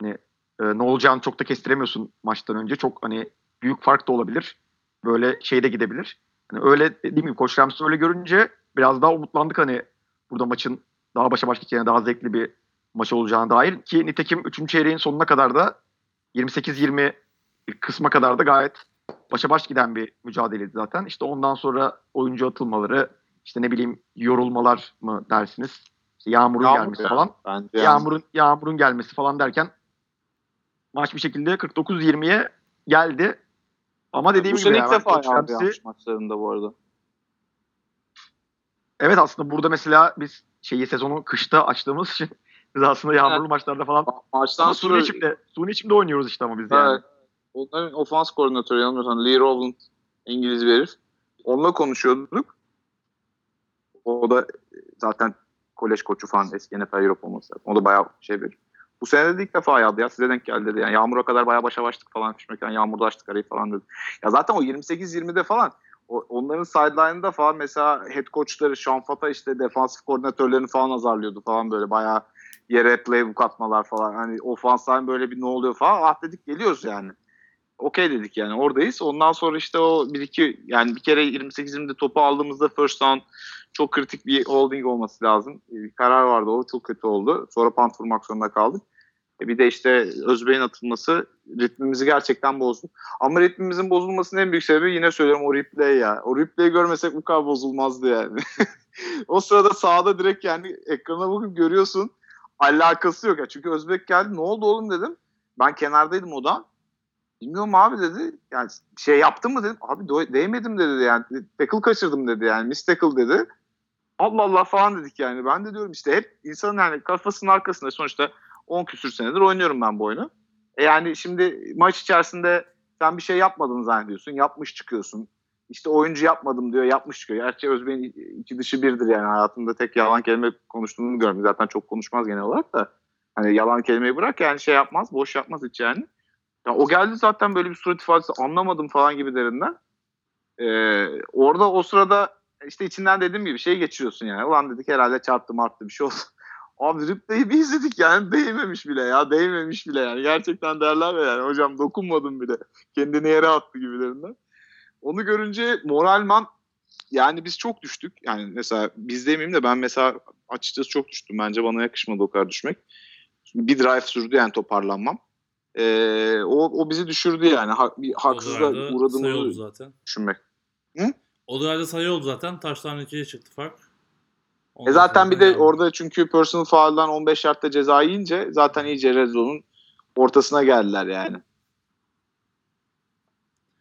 [SPEAKER 3] Hani e, ne olacağını çok da kestiremiyorsun maçtan önce. Çok hani büyük fark da olabilir. Böyle şey de gidebilir. Hani öyle dediğim gibi Koç Rams'ı öyle görünce biraz daha umutlandık hani burada maçın daha başa baş gideceğine daha zevkli bir maç olacağına dair ki nitekim 3. çeyreğin sonuna kadar da 28-20 bir kısma kadar da gayet başa baş giden bir mücadeleydi zaten. İşte ondan sonra oyuncu atılmaları, işte ne bileyim yorulmalar mı dersiniz? İşte yağmurun
[SPEAKER 2] Yağmur
[SPEAKER 3] gelmesi
[SPEAKER 2] ya.
[SPEAKER 3] falan.
[SPEAKER 2] Bence yani.
[SPEAKER 3] Yağmurun yağmurun gelmesi falan derken maç bir şekilde 49-20'ye geldi. Ama dediğim
[SPEAKER 2] bu
[SPEAKER 3] gibi
[SPEAKER 2] ilk defa yağmur yağmış maçlarında bu arada.
[SPEAKER 3] Evet aslında burada mesela biz şeyi sezonu kışta açtığımız için biz aslında yağmurlu
[SPEAKER 2] Evet.
[SPEAKER 3] maçlarda falan
[SPEAKER 2] Ma- Maçtan
[SPEAKER 3] ama
[SPEAKER 2] sonra
[SPEAKER 3] suni içimde, suni içimde oynuyoruz işte ama biz yani.
[SPEAKER 2] Onların ofans koordinatörü yanılmıyorsam Lee Rowland İngiliz bir herif. Onunla konuşuyorduk. O da zaten kolej koçu falan eski NFL Europe olması lazım. O da bayağı şey bir. Bu sene de ilk defa yağdı ya size denk geldi dedi. Yani yağmura kadar bayağı başa baştık falan fişmeken yağmurda açtık arayı falan dedi. Ya zaten o 28-20'de falan onların sideline'ında falan mesela head coachları Sean Fata işte defansif koordinatörlerini falan azarlıyordu falan böyle bayağı yere playbook atmalar falan. Hani ofans line böyle bir ne oluyor falan. Ah dedik geliyoruz yani. Okey dedik yani oradayız. Ondan sonra işte o bir iki yani bir kere 28-20'de topu aldığımızda first down çok kritik bir holding olması lazım. Bir karar vardı o çok kötü oldu. Sonra punt vurmak zorunda kaldık. E bir de işte Özbey'in atılması ritmimizi gerçekten bozdu. Ama ritmimizin bozulmasının en büyük sebebi yine söylüyorum o replay ya. O replay'i görmesek bu kadar bozulmazdı yani. o sırada sağda direkt yani ekrana bakıp görüyorsun. Alakası yok ya. Çünkü Özbek geldi ne oldu oğlum dedim. Ben kenardaydım odan. Bilmiyorum abi dedi. Yani şey yaptın mı dedim. Abi değmedim dedi yani. Tackle kaçırdım dedi yani. Miss tackle dedi. Allah Allah falan dedik yani. Ben de diyorum işte hep insanın yani kafasının arkasında sonuçta 10 küsür senedir oynuyorum ben bu oyunu. E yani şimdi maç içerisinde sen bir şey yapmadın zannediyorsun. Yapmış çıkıyorsun. İşte oyuncu yapmadım diyor. Yapmış çıkıyor. Gerçi Özbey'in içi dışı birdir yani. Hayatımda tek yalan kelime konuştuğunu görmedim. Zaten çok konuşmaz genel olarak da. Hani yalan kelimeyi bırak yani şey yapmaz. Boş yapmaz hiç yani. Ya o geldi zaten böyle bir surat ifadesi anlamadım falan gibilerinden. Ee, orada o sırada işte içinden dediğim gibi şey geçiriyorsun yani. Ulan dedik herhalde çarptı marttı bir şey oldu. Abi replay'i bir izledik yani değmemiş bile ya değmemiş bile yani. Gerçekten derler ya yani hocam dokunmadım bile. Kendini yere attı gibilerinden. Onu görünce moralman yani biz çok düştük. Yani mesela biz demeyeyim de ben mesela açıkçası çok düştüm. Bence bana yakışmadı o kadar düşmek. Bir drive sürdü yani toparlanmam. Ee, o, o bizi düşürdü yani. Ha, bir
[SPEAKER 1] oldu
[SPEAKER 2] uğradığımızı
[SPEAKER 1] zaten.
[SPEAKER 2] düşünmek.
[SPEAKER 1] O drive'da sayı oldu zaten. Taştan ikiye çıktı fark.
[SPEAKER 2] E zaten bir de
[SPEAKER 1] yani-
[SPEAKER 2] orada çünkü personal foul'dan 15 yardta ceza yiyince zaten iyice red zone'un ortasına geldiler yani.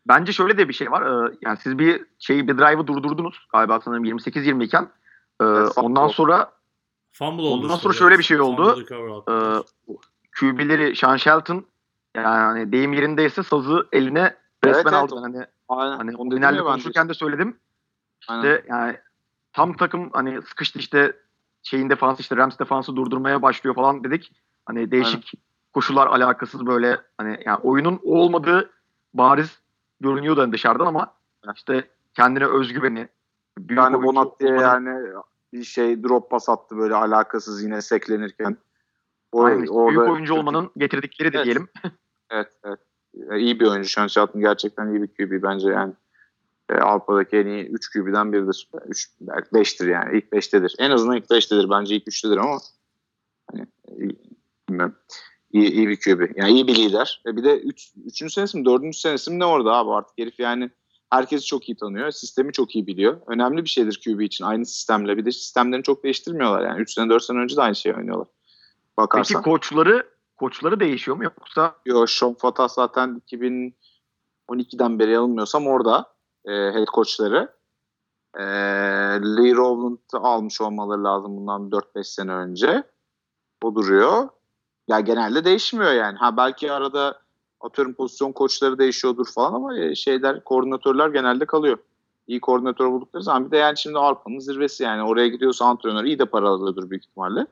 [SPEAKER 3] Bence şöyle de bir şey var. Ee, yani siz bir şeyi bir drive'ı durdurdunuz galiba sanırım 28-20 iken. Ee,
[SPEAKER 2] Evet,
[SPEAKER 3] ondan sonra
[SPEAKER 1] Fumble oldu.
[SPEAKER 3] Ondan sonra şöyle bir şey oldu. Ee, QB'leri Sean Shelton yani deyim yerindeyse sazı eline resmen
[SPEAKER 2] evet.
[SPEAKER 3] aldı. Hani
[SPEAKER 2] Aynen.
[SPEAKER 3] hani
[SPEAKER 2] Onu
[SPEAKER 3] finalde
[SPEAKER 2] dedim ya ben de.
[SPEAKER 3] konuşurken de söyledim.
[SPEAKER 2] Aynen.
[SPEAKER 3] İşte yani tam takım hani sıkıştı işte şeyin defansı işte Rams defansı durdurmaya başlıyor falan dedik. Hani değişik koşullar alakasız böyle hani yani oyunun olmadığı bariz görünüyordu hani dışarıdan ama işte kendine özgüveni
[SPEAKER 2] büyük yani Bonat diye yani bir şey drop pas attı böyle alakasız yine seklenirken.
[SPEAKER 3] O, Aynen, orada, büyük oyuncu olmanın getirdikleri de
[SPEAKER 2] evet.
[SPEAKER 3] diyelim.
[SPEAKER 2] evet, evet. İyi bir oyuncu. Shelton gerçekten iyi bir QB bence yani. E, Avrupa'daki en iyi 3 QB'den biridir. 3 belki 5'tir yani. İlk 5'tedir. En azından ilk 5'tedir. Bence ilk 3'tedir ama hani bilmiyorum. İyi, iyi bir QB. Yani iyi bir lider. E bir de 3. Üç, 3. senesi mi 4. senesi mi ne orada abi artık herif yani herkes çok iyi tanıyor. Sistemi çok iyi biliyor. Önemli bir şeydir QB için. Aynı sistemle. Bir de sistemlerini çok değiştirmiyorlar. Yani 3 sene 4 sene önce de aynı şeyi oynuyorlar.
[SPEAKER 3] Bakarsan. Peki koçları koçları değişiyor mu yoksa?
[SPEAKER 2] Yok Sean Fatah zaten 2012'den beri yanılmıyorsam orada e, head koçları. E, Lee Rowland'ı almış olmaları lazım bundan 4-5 sene önce. O duruyor. Ya genelde değişmiyor yani. Ha belki arada atıyorum pozisyon koçları değişiyordur falan ama e, şeyler koordinatörler genelde kalıyor. İyi koordinatör buldukları zaman bir de yani şimdi Avrupa'nın zirvesi yani oraya gidiyorsa antrenör iyi de para alıyordur büyük ihtimalle.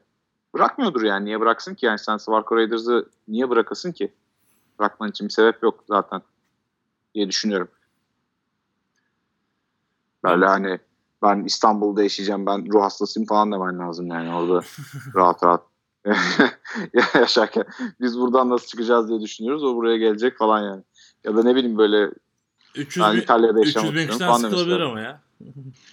[SPEAKER 2] Bırakmıyordur yani niye bıraksın ki yani sen Svarko Raiders'ı niye bırakasın ki? Bırakman için bir sebep yok zaten diye düşünüyorum. Böyle hani ben İstanbul'da yaşayacağım ben ruh hastasıyım falan demen lazım yani orada rahat rahat yaşarken biz buradan nasıl çıkacağız diye düşünüyoruz o buraya gelecek falan yani. Ya da ne bileyim böyle
[SPEAKER 1] 300 ben bin, İtalya'da 300 bin kişiden sıkılabilir ama ya.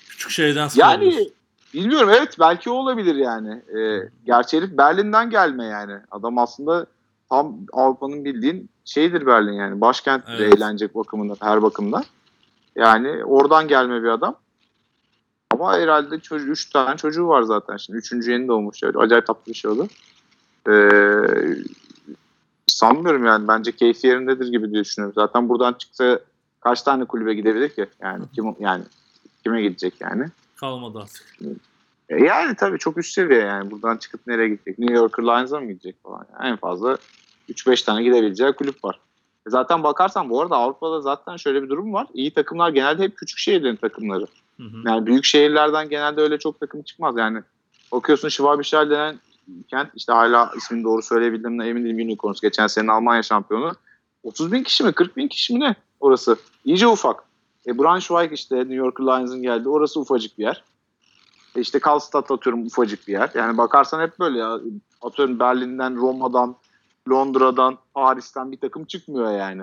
[SPEAKER 1] Küçük şeyden sıkılabilir.
[SPEAKER 2] Yani bilmiyorum evet belki o olabilir yani. Ee, gerçi herif Berlin'den gelme yani. Adam aslında tam Avrupa'nın bildiğin şeydir Berlin yani. Başkent evet. eğlence bakımından her bakımdan. Yani oradan gelme bir adam. Ama herhalde çocuğu, üç tane çocuğu var zaten şimdi. Üçüncü yeni doğmuş. Öyle. Acayip tatlı bir şey oldu. Ee, sanmıyorum yani. Bence keyfi yerindedir gibi diye düşünüyorum. Zaten buradan çıksa kaç tane kulübe gidebilir ki? Yani kim yani kime gidecek yani?
[SPEAKER 1] Kalmadı artık.
[SPEAKER 2] E, yani tabii çok üst seviye yani. Buradan çıkıp nereye gidecek? New Yorker Lions'a mı gidecek falan? Yani en fazla 3-5 tane gidebileceği kulüp var. E, zaten bakarsan bu arada Avrupa'da zaten şöyle bir durum var. İyi takımlar genelde hep küçük şehirlerin takımları. Hı. Yani büyük şehirlerden genelde öyle çok takım çıkmaz. Yani bakıyorsun Schwabischer denen kent işte hala ismini doğru söyleyebildiğimden emin değilim Unicorns. Geçen sene Almanya şampiyonu. 30 bin kişi mi 40 bin kişi mi ne orası? İyice ufak. E, Braunschweig işte New York Lions'ın geldi. Orası ufacık bir yer. E işte Karlstad atıyorum ufacık bir yer. Yani bakarsan hep böyle ya. Atıyorum Berlin'den, Roma'dan, Londra'dan, Paris'ten bir takım çıkmıyor yani.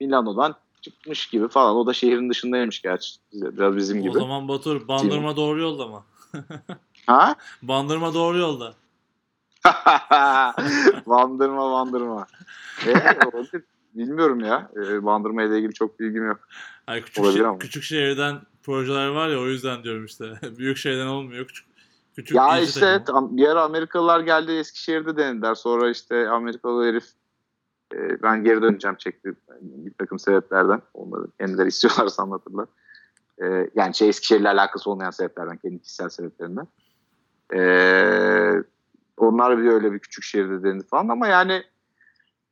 [SPEAKER 2] Milano'dan çıkmış gibi falan. O da şehrin dışındaymış gerçi. Biraz bizim gibi.
[SPEAKER 1] O zaman Batur Bandırma doğru yolda mı?
[SPEAKER 2] ha?
[SPEAKER 1] Bandırma doğru yolda.
[SPEAKER 2] bandırma bandırma. E, bilmiyorum ya. E, bandırma ile ilgili çok bilgim yok.
[SPEAKER 1] Hayır, küçük, Olabilir ama. küçük şehirden projeler var ya o yüzden diyorum işte. Büyük şehirden olmuyor. Küçük, küçük
[SPEAKER 2] ya işte takımı. bir ara Amerikalılar geldi Eskişehir'de denediler. Sonra işte Amerikalı herif e, ben geri döneceğim çekti bir takım sebeplerden. Onları kendileri istiyorlarsa anlatırlar. E, yani şey Eskişehir'le alakası olmayan sebeplerden, kendi kişisel sebeplerinden. E, onlar bir öyle bir küçük şehirde denedi falan ama yani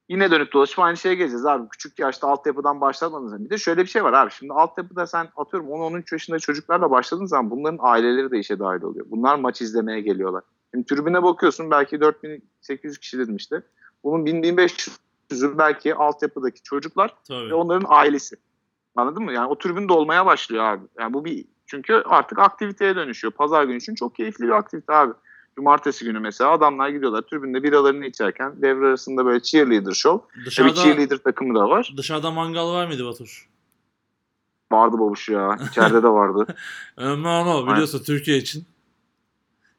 [SPEAKER 2] yine dönüp dolaşıp aynı şeye geleceğiz abi. Küçük yaşta altyapıdan başlamadınız. Bir de şöyle bir şey var abi. Şimdi altyapıda sen atıyorum 10-13 yaşında çocuklarla başladığın zaman bunların aileleri de işe dahil oluyor. Bunlar maç izlemeye geliyorlar. Şimdi tribüne bakıyorsun belki 4800 kişi dedim işte. Bunun 1000-1500'ü belki altyapıdaki çocuklar Tabii. ve onların ailesi. Anladın mı? Yani o tribün dolmaya başlıyor abi. Yani bu bir çünkü artık aktiviteye dönüşüyor. Pazar günü için çok keyifli bir aktivite abi. Cumartesi günü mesela adamlar gidiyorlar tribünde biralarını içerken devre arasında böyle cheerleader show. Dışarıda, Tabii cheerleader takımı da var.
[SPEAKER 1] Dışarıda mangal var mıydı Batur?
[SPEAKER 2] Vardı babuş ya. İçeride de vardı.
[SPEAKER 1] Önemli ama biliyorsun Aynen. Türkiye için.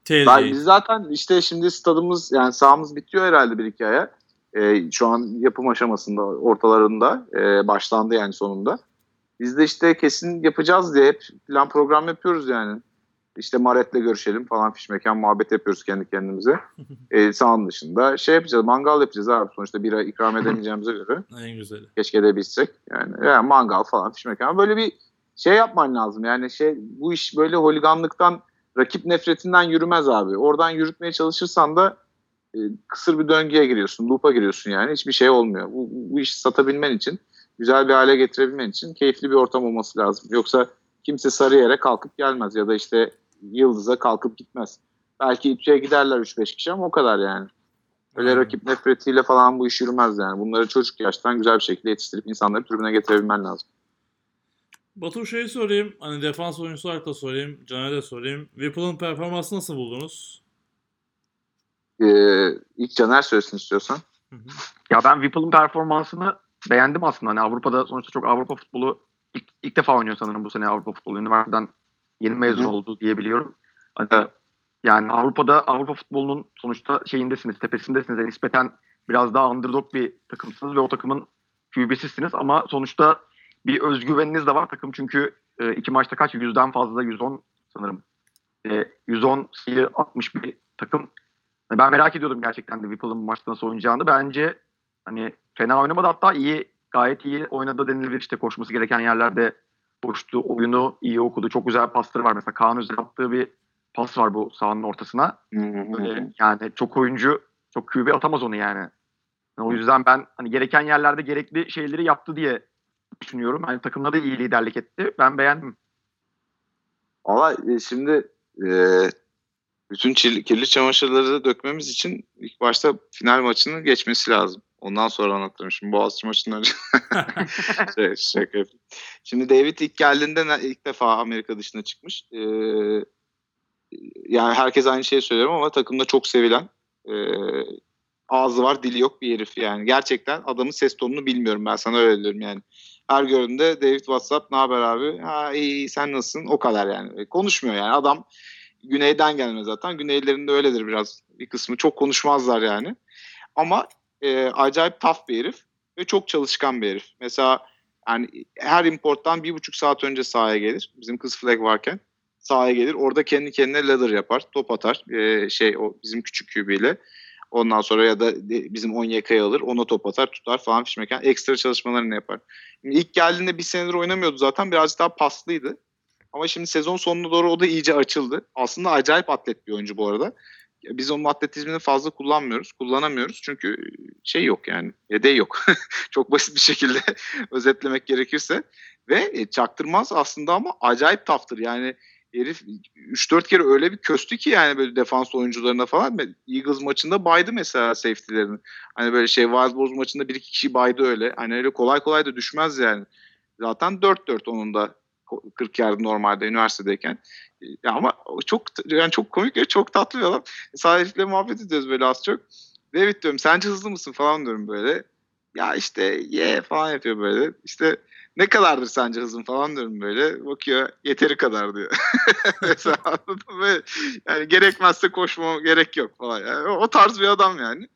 [SPEAKER 2] Ben, biz zaten işte şimdi stadımız yani sahamız bitiyor herhalde bir iki aya. Ee, şu an yapım aşamasında ortalarında e, başlandı yani sonunda. Biz de işte kesin yapacağız diye hep plan program yapıyoruz yani. İşte Maret'le görüşelim falan fiş mekan muhabbet yapıyoruz kendi kendimize. e, sahanın dışında şey yapacağız mangal yapacağız abi sonuçta bira ikram edemeyeceğimize göre.
[SPEAKER 1] En güzeli.
[SPEAKER 2] Keşke de bilsek yani. yani mangal falan fiş mekan böyle bir şey yapman lazım yani şey bu iş böyle holiganlıktan rakip nefretinden yürümez abi. Oradan yürütmeye çalışırsan da e, kısır bir döngüye giriyorsun, loop'a giriyorsun yani. Hiçbir şey olmuyor. Bu, bu işi satabilmen için, güzel bir hale getirebilmen için keyifli bir ortam olması lazım. Yoksa kimse Sarıyer'e kalkıp gelmez ya da işte Yıldız'a kalkıp gitmez. Belki İTÜ'ye giderler 3-5 kişi ama o kadar yani. Öyle rakip nefretiyle falan bu iş yürümez yani. Bunları çocuk yaştan güzel bir şekilde yetiştirip insanları tribüne getirebilmen lazım.
[SPEAKER 1] Batu şeyi sorayım. Hani defans oyuncusu olarak da sorayım. Caner'e de sorayım. Whipple'ın performansını nasıl buldunuz?
[SPEAKER 2] Ee, ilk Caner söylesin istiyorsan.
[SPEAKER 1] Hı hı.
[SPEAKER 3] Ya ben Whipple'ın performansını beğendim aslında. Hani Avrupa'da sonuçta çok Avrupa futbolu ilk, ilk defa oynuyor sanırım bu sene Avrupa futbolu. Üniversiteden yeni mezun
[SPEAKER 2] Hı.
[SPEAKER 3] oldu diyebiliyorum. Hani
[SPEAKER 2] Evet.
[SPEAKER 3] yani Avrupa'da Avrupa futbolunun sonuçta şeyindesiniz, tepesindesiniz. Yani nispeten biraz daha underdog bir takımsınız ve o takımın QB'sisiniz ama sonuçta bir özgüveniniz de var takım çünkü e, iki maçta kaç? Yüzden fazla 110 sanırım. E, 110 sayı atmış bir takım. Ben merak ediyordum gerçekten de Whipple'ın maçta nasıl oynayacağını. Bence hani fena oynamadı hatta iyi gayet iyi oynadı denilebilir. İşte koşması gereken yerlerde koştu. Oyunu iyi okudu. Çok güzel pasları var. Mesela Kaan Özel attığı bir pas var bu sahanın ortasına. Böyle yani çok oyuncu çok QB atamaz onu yani. Yani O yüzden ben hani gereken yerlerde gerekli şeyleri yaptı diye düşünüyorum. Hani takımda da iyi liderlik etti. Ben beğendim.
[SPEAKER 2] Valla e, şimdi e, bütün kirli, kirli çamaşırları da dökmemiz için ilk başta final maçının geçmesi lazım. Ondan sonra anlatırım. Şimdi Boğaziçi maçından önce şey, şaka yapayım. Şimdi David ilk geldiğinde ilk defa Amerika dışına çıkmış. E, yani herkes aynı şeyi söylüyorum ama takımda çok sevilen e, ağzı var dili yok bir herif yani. Gerçekten adamın ses tonunu bilmiyorum ben sana öyle diyorum yani. Her gördüğümde David WhatsApp ne haber abi? Ha iyi, iyi sen nasılsın? O kadar yani. E, Konuşmuyor yani. Adam güneyden gelme zaten. Güneylerinde öyledir biraz. Bir kısmı çok konuşmazlar yani. Ama e, acayip tough bir herif ve çok çalışkan bir herif. Mesela yani her importtan bir buçuk saat önce sahaya gelir. Bizim kız flag varken sahaya gelir. Orada kendi kendine ladder yapar. Top atar. E, şey o bizim küçük QB Ondan sonra ya da bizim Onyeka'yı alır. Ona top atar tutar falan fişmeken. Ekstra çalışmalarını yapar. Şimdi ilk geldiğinde bir senedir oynamıyordu zaten. Birazcık daha paslıydı. Ama şimdi sezon sonuna doğru o da iyice açıldı. Aslında acayip atlet bir oyuncu bu arada. Biz onun atletizmini fazla kullanmıyoruz. Kullanamıyoruz çünkü şey yok yani. Yedeği yok. Çok basit bir şekilde özetlemek gerekirse. Ve e, çaktırmaz aslında ama acayip taftır. Yani herif 3-4 kere öyle bir köstü ki yani böyle defans oyuncularına falan. Eagles maçında baydı mesela safety'lerini. Hani böyle şey Wild Boars maçında bir iki kişi baydı öyle. Hani öyle kolay kolay da düşmez yani. Zaten 4-4 onun da 40 yardı normalde üniversitedeyken. Ya ama çok yani çok komik ve çok tatlı bir adam. Sahip'le muhabbet ediyoruz böyle az çok. David diyorum sence hızlı mısın falan diyorum böyle. Ya işte ye yeah, falan yapıyor böyle. İşte ne kadardır sence hızın falan diyorum böyle. Bakıyor yeteri kadar diyor. Mesela? Yani gerekmezse koşmama gerek yok falan. Yani o tarz bir adam yani.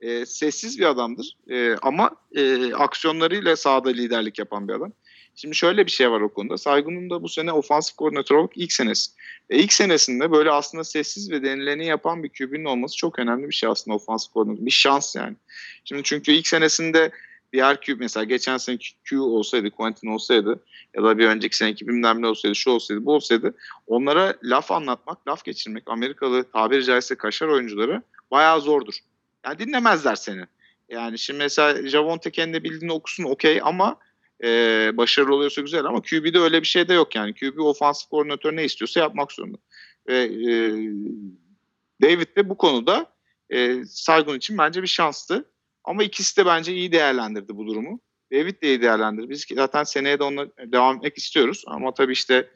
[SPEAKER 2] E, sessiz bir adamdır. E, ama e, aksiyonlarıyla sahada liderlik yapan bir adam. Şimdi şöyle bir şey var o konuda. Saygun'un da bu sene ofansif koordinatör olarak ilk senesi. E, ilk senesinde böyle aslında sessiz ve denileni yapan bir QB'nin olması çok önemli bir şey aslında ofansif koordinatör. Bir şans yani. Şimdi çünkü ilk senesinde diğer Q mesela geçen sene Q olsaydı, Quentin olsaydı ya da bir önceki seneki bilmem ne olsaydı, şu olsaydı, bu olsaydı onlara laf anlatmak, laf geçirmek Amerikalı tabiri caizse kaşar oyuncuları bayağı zordur. Yani dinlemezler seni. Yani şimdi mesela Javonte kendi bildiğini okusun okey ama e, başarılı oluyorsa güzel ama QB'de öyle bir şey de yok yani. QB ofansif koordinatör ne istiyorsa yapmak zorunda. Ve e, David de bu konuda e, Saygun için bence bir şanstı. Ama ikisi de bence iyi değerlendirdi bu durumu. David de iyi değerlendirdi. Biz zaten seneye de onunla devam etmek istiyoruz. Ama tabii işte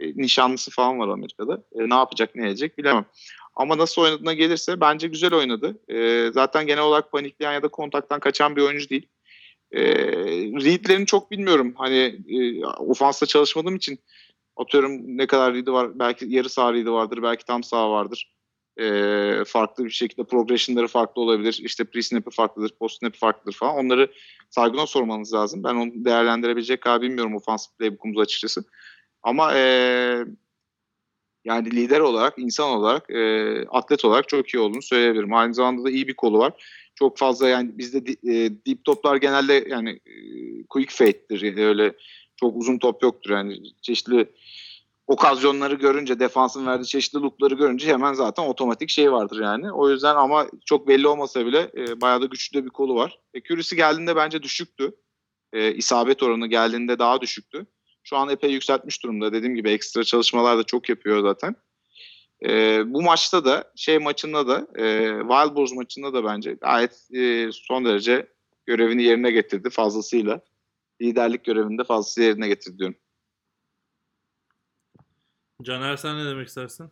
[SPEAKER 2] e, nişanlısı falan var Amerika'da. E, ne yapacak ne edecek bilemem. Ama nasıl oynadığına gelirse bence güzel oynadı. E, zaten genel olarak panikleyen ya da kontaktan kaçan bir oyuncu değil. E, readlerini çok bilmiyorum. Hani e, ofansta çalışmadığım için atıyorum ne kadar read'i var. Belki yarı sağ read'i vardır. Belki tam sağ vardır. E, farklı bir şekilde progressionları farklı olabilir. İşte pre-snap'i farklıdır, post-snap'i farklıdır falan. Onları Sargun'a sormanız lazım. Ben onu değerlendirebilecek kadar bilmiyorum ofansif playbook'umuzu açıkçası. Ama e, yani lider olarak, insan olarak, e, atlet olarak çok iyi olduğunu söyleyebilirim. Aynı zamanda da iyi bir kolu var. Çok fazla yani bizde e, deep toplar genelde yani e, quick fade'dir. Yani öyle çok uzun top yoktur. Yani çeşitli okazyonları görünce, defansın verdiği çeşitli loopları görünce hemen zaten otomatik şey vardır yani. O yüzden ama çok belli olmasa bile e, bayağı da güçlü bir kolu var. E, Curry'si geldiğinde bence düşüktü. E, isabet oranı geldiğinde daha düşüktü. Şu an epey yükseltmiş durumda. Dediğim gibi ekstra çalışmalar da çok yapıyor zaten. E, bu maçta da şey maçında da e, Wild Boars maçında da bence gayet e, son derece görevini yerine getirdi fazlasıyla. Liderlik görevini de fazlasıyla yerine getirdi diyorum.
[SPEAKER 1] Caner sen ne demek istersin?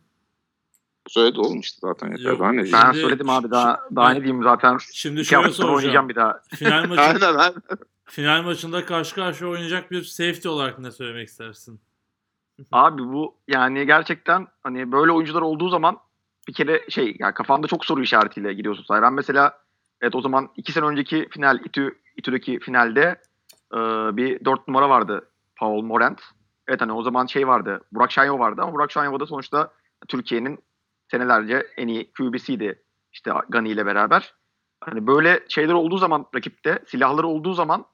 [SPEAKER 2] Söyledi oğlum işte zaten yeter.
[SPEAKER 1] Yok,
[SPEAKER 2] Daha ne
[SPEAKER 3] Ben
[SPEAKER 2] diyeyim?
[SPEAKER 1] Şimdi-
[SPEAKER 3] söyledim abi daha daha ne diyeyim zaten.
[SPEAKER 1] Şimdi
[SPEAKER 3] İki
[SPEAKER 1] şöyle
[SPEAKER 3] hafta sonra oynayacağım
[SPEAKER 1] soracağım.
[SPEAKER 3] bir daha.
[SPEAKER 1] Final maçı
[SPEAKER 2] Aynen aynen.
[SPEAKER 1] final maçında karşı karşıya oynayacak bir safety olarak ne söylemek istersin?
[SPEAKER 3] Abi bu yani gerçekten hani böyle oyuncular olduğu zaman bir kere şey yani kafanda çok soru işaretiyle gidiyorsun sahaya. Ben mesela evet o zaman iki sene önceki final İTÜ, İTÜ'deki finalde e, bir dört numara vardı Paul Morant. Evet hani o zaman şey vardı Burak Şanyova vardı ama Burak Şanyova da sonuçta Türkiye'nin senelerce en iyi QB'siydi işte Gani ile beraber. Hani böyle şeyler olduğu zaman rakipte silahları olduğu zaman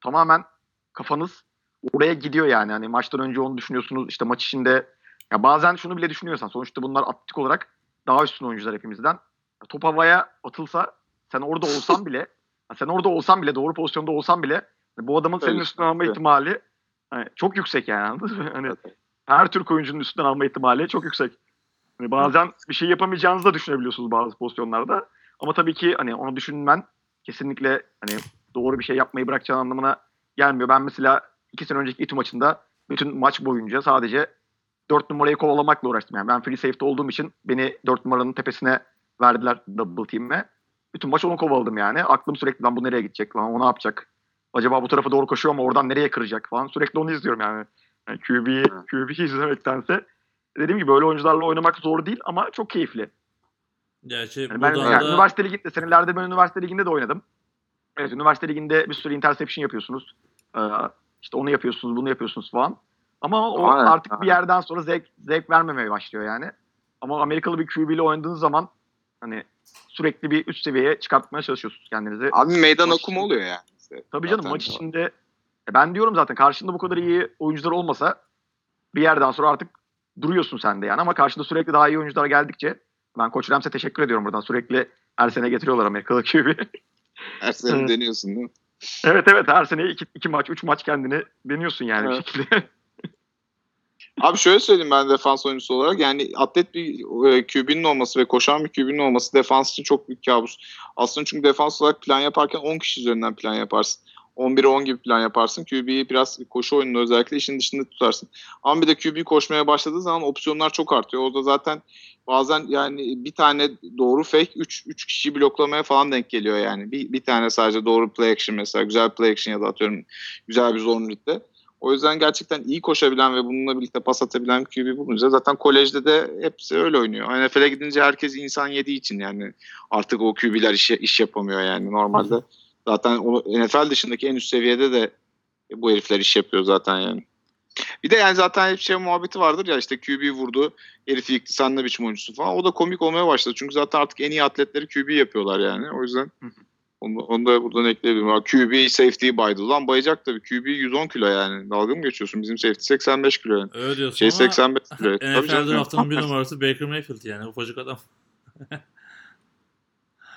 [SPEAKER 3] tamamen kafanız oraya gidiyor yani. Hani maçtan önce onu düşünüyorsunuz. işte maç içinde ya bazen şunu bile düşünüyorsan sonuçta bunlar atletik olarak daha üstün oyuncular hepimizden. Top havaya atılsa sen orada olsan bile sen orada olsan bile doğru pozisyonda olsan bile bu adamın senin
[SPEAKER 2] Öyle,
[SPEAKER 3] üstünden alma ihtimali hani çok yüksek yani? Hani her Türk oyuncunun üstünden alma ihtimali çok yüksek. Hani bazen bir şey yapamayacağınızı da düşünebiliyorsunuz bazı pozisyonlarda. Ama tabii ki hani onu düşünmen kesinlikle hani doğru bir şey yapmayı bırakacağın anlamına gelmiyor. Ben mesela iki sene önceki İTÜ maçında bütün maç boyunca sadece 4 numarayı kovalamakla uğraştım. Yani ben free safety olduğum için beni 4 numaranın tepesine verdiler double team'e. Bütün maç onu kovaladım yani. Aklım sürekli lan bu nereye gidecek lan o ne yapacak? Acaba bu tarafa doğru koşuyor ama oradan nereye kıracak falan. Sürekli onu izliyorum yani. yani QB'yi, QB'yi izlemektense. Dediğim gibi böyle oyuncularla oynamak zor değil ama çok keyifli.
[SPEAKER 1] Gerçi
[SPEAKER 3] Yani ben yani
[SPEAKER 1] da
[SPEAKER 3] üniversite liginde, senelerde ben üniversite liginde de oynadım. Evet, üniversite liginde bir sürü interception yapıyorsunuz. Ee, işte onu yapıyorsunuz, bunu yapıyorsunuz falan. Ama o
[SPEAKER 2] Aynen,
[SPEAKER 3] artık bir
[SPEAKER 2] aynen.
[SPEAKER 3] yerden sonra zevk, zevk vermemeye başlıyor yani. Ama Amerikalı bir QB ile oynadığınız zaman hani sürekli bir üst seviyeye çıkartmaya çalışıyorsunuz kendinizi.
[SPEAKER 2] Abi meydan
[SPEAKER 3] Maç
[SPEAKER 2] okuma
[SPEAKER 3] için-
[SPEAKER 2] oluyor yani. İşte
[SPEAKER 3] Tabii canım maç içinde e ben diyorum zaten karşında bu kadar iyi oyuncular olmasa bir yerden sonra artık duruyorsun sen de yani ama karşında sürekli daha iyi oyuncular geldikçe ben Koç Rams'e teşekkür ediyorum buradan sürekli her sene getiriyorlar Amerikalı QB.
[SPEAKER 2] Her sene deniyorsun değil mi?
[SPEAKER 3] Evet evet her sene iki, iki maç üç maç kendini deniyorsun yani
[SPEAKER 2] Evet.
[SPEAKER 3] bir şekilde.
[SPEAKER 2] Abi şöyle söyleyeyim ben defans oyuncusu olarak yani atlet bir e, QB'nin olması ve koşan bir QB'nin olması defans için çok büyük kabus. Aslında çünkü defans olarak plan yaparken 10 kişi üzerinden plan yaparsın. 11'e 10 gibi plan yaparsın. QB'yi biraz koşu oyununda özellikle işin dışında tutarsın. Ama bir de QB koşmaya başladığı zaman opsiyonlar çok artıyor. Orada zaten bazen yani bir tane doğru fake 3 3 kişi bloklamaya falan denk geliyor yani. Bir, bir tane sadece doğru play action mesela güzel play action ya da atıyorum güzel bir zone read'de. O yüzden gerçekten iyi koşabilen ve bununla birlikte pas atabilen QB bulunca zaten kolejde de hepsi öyle oynuyor. NFL'e gidince herkes insan yediği için yani artık o QB'ler iş, iş yapamıyor yani normalde. Zaten NFL dışındaki en üst seviyede de bu herifler iş yapıyor zaten yani. Bir de yani zaten hep şey muhabbeti vardır ya işte QB vurdu, herifi yıktı sen ne biçim oyuncusun falan. O da komik olmaya başladı. Çünkü zaten artık en iyi atletleri QB yapıyorlar yani. O yüzden onu, onu da buradan ekleyebilirim. Ha, QB safety'yi baydı. Lan bayacak tabii. QB 110 kilo yani. Dalga mı geçiyorsun? Bizim safety 85 kilo yani.
[SPEAKER 1] öyle diyorsun
[SPEAKER 2] Şey
[SPEAKER 1] ama
[SPEAKER 2] 85 kilo.
[SPEAKER 1] NFL draftının bir numarası Baker Mayfield yani ufacık adam.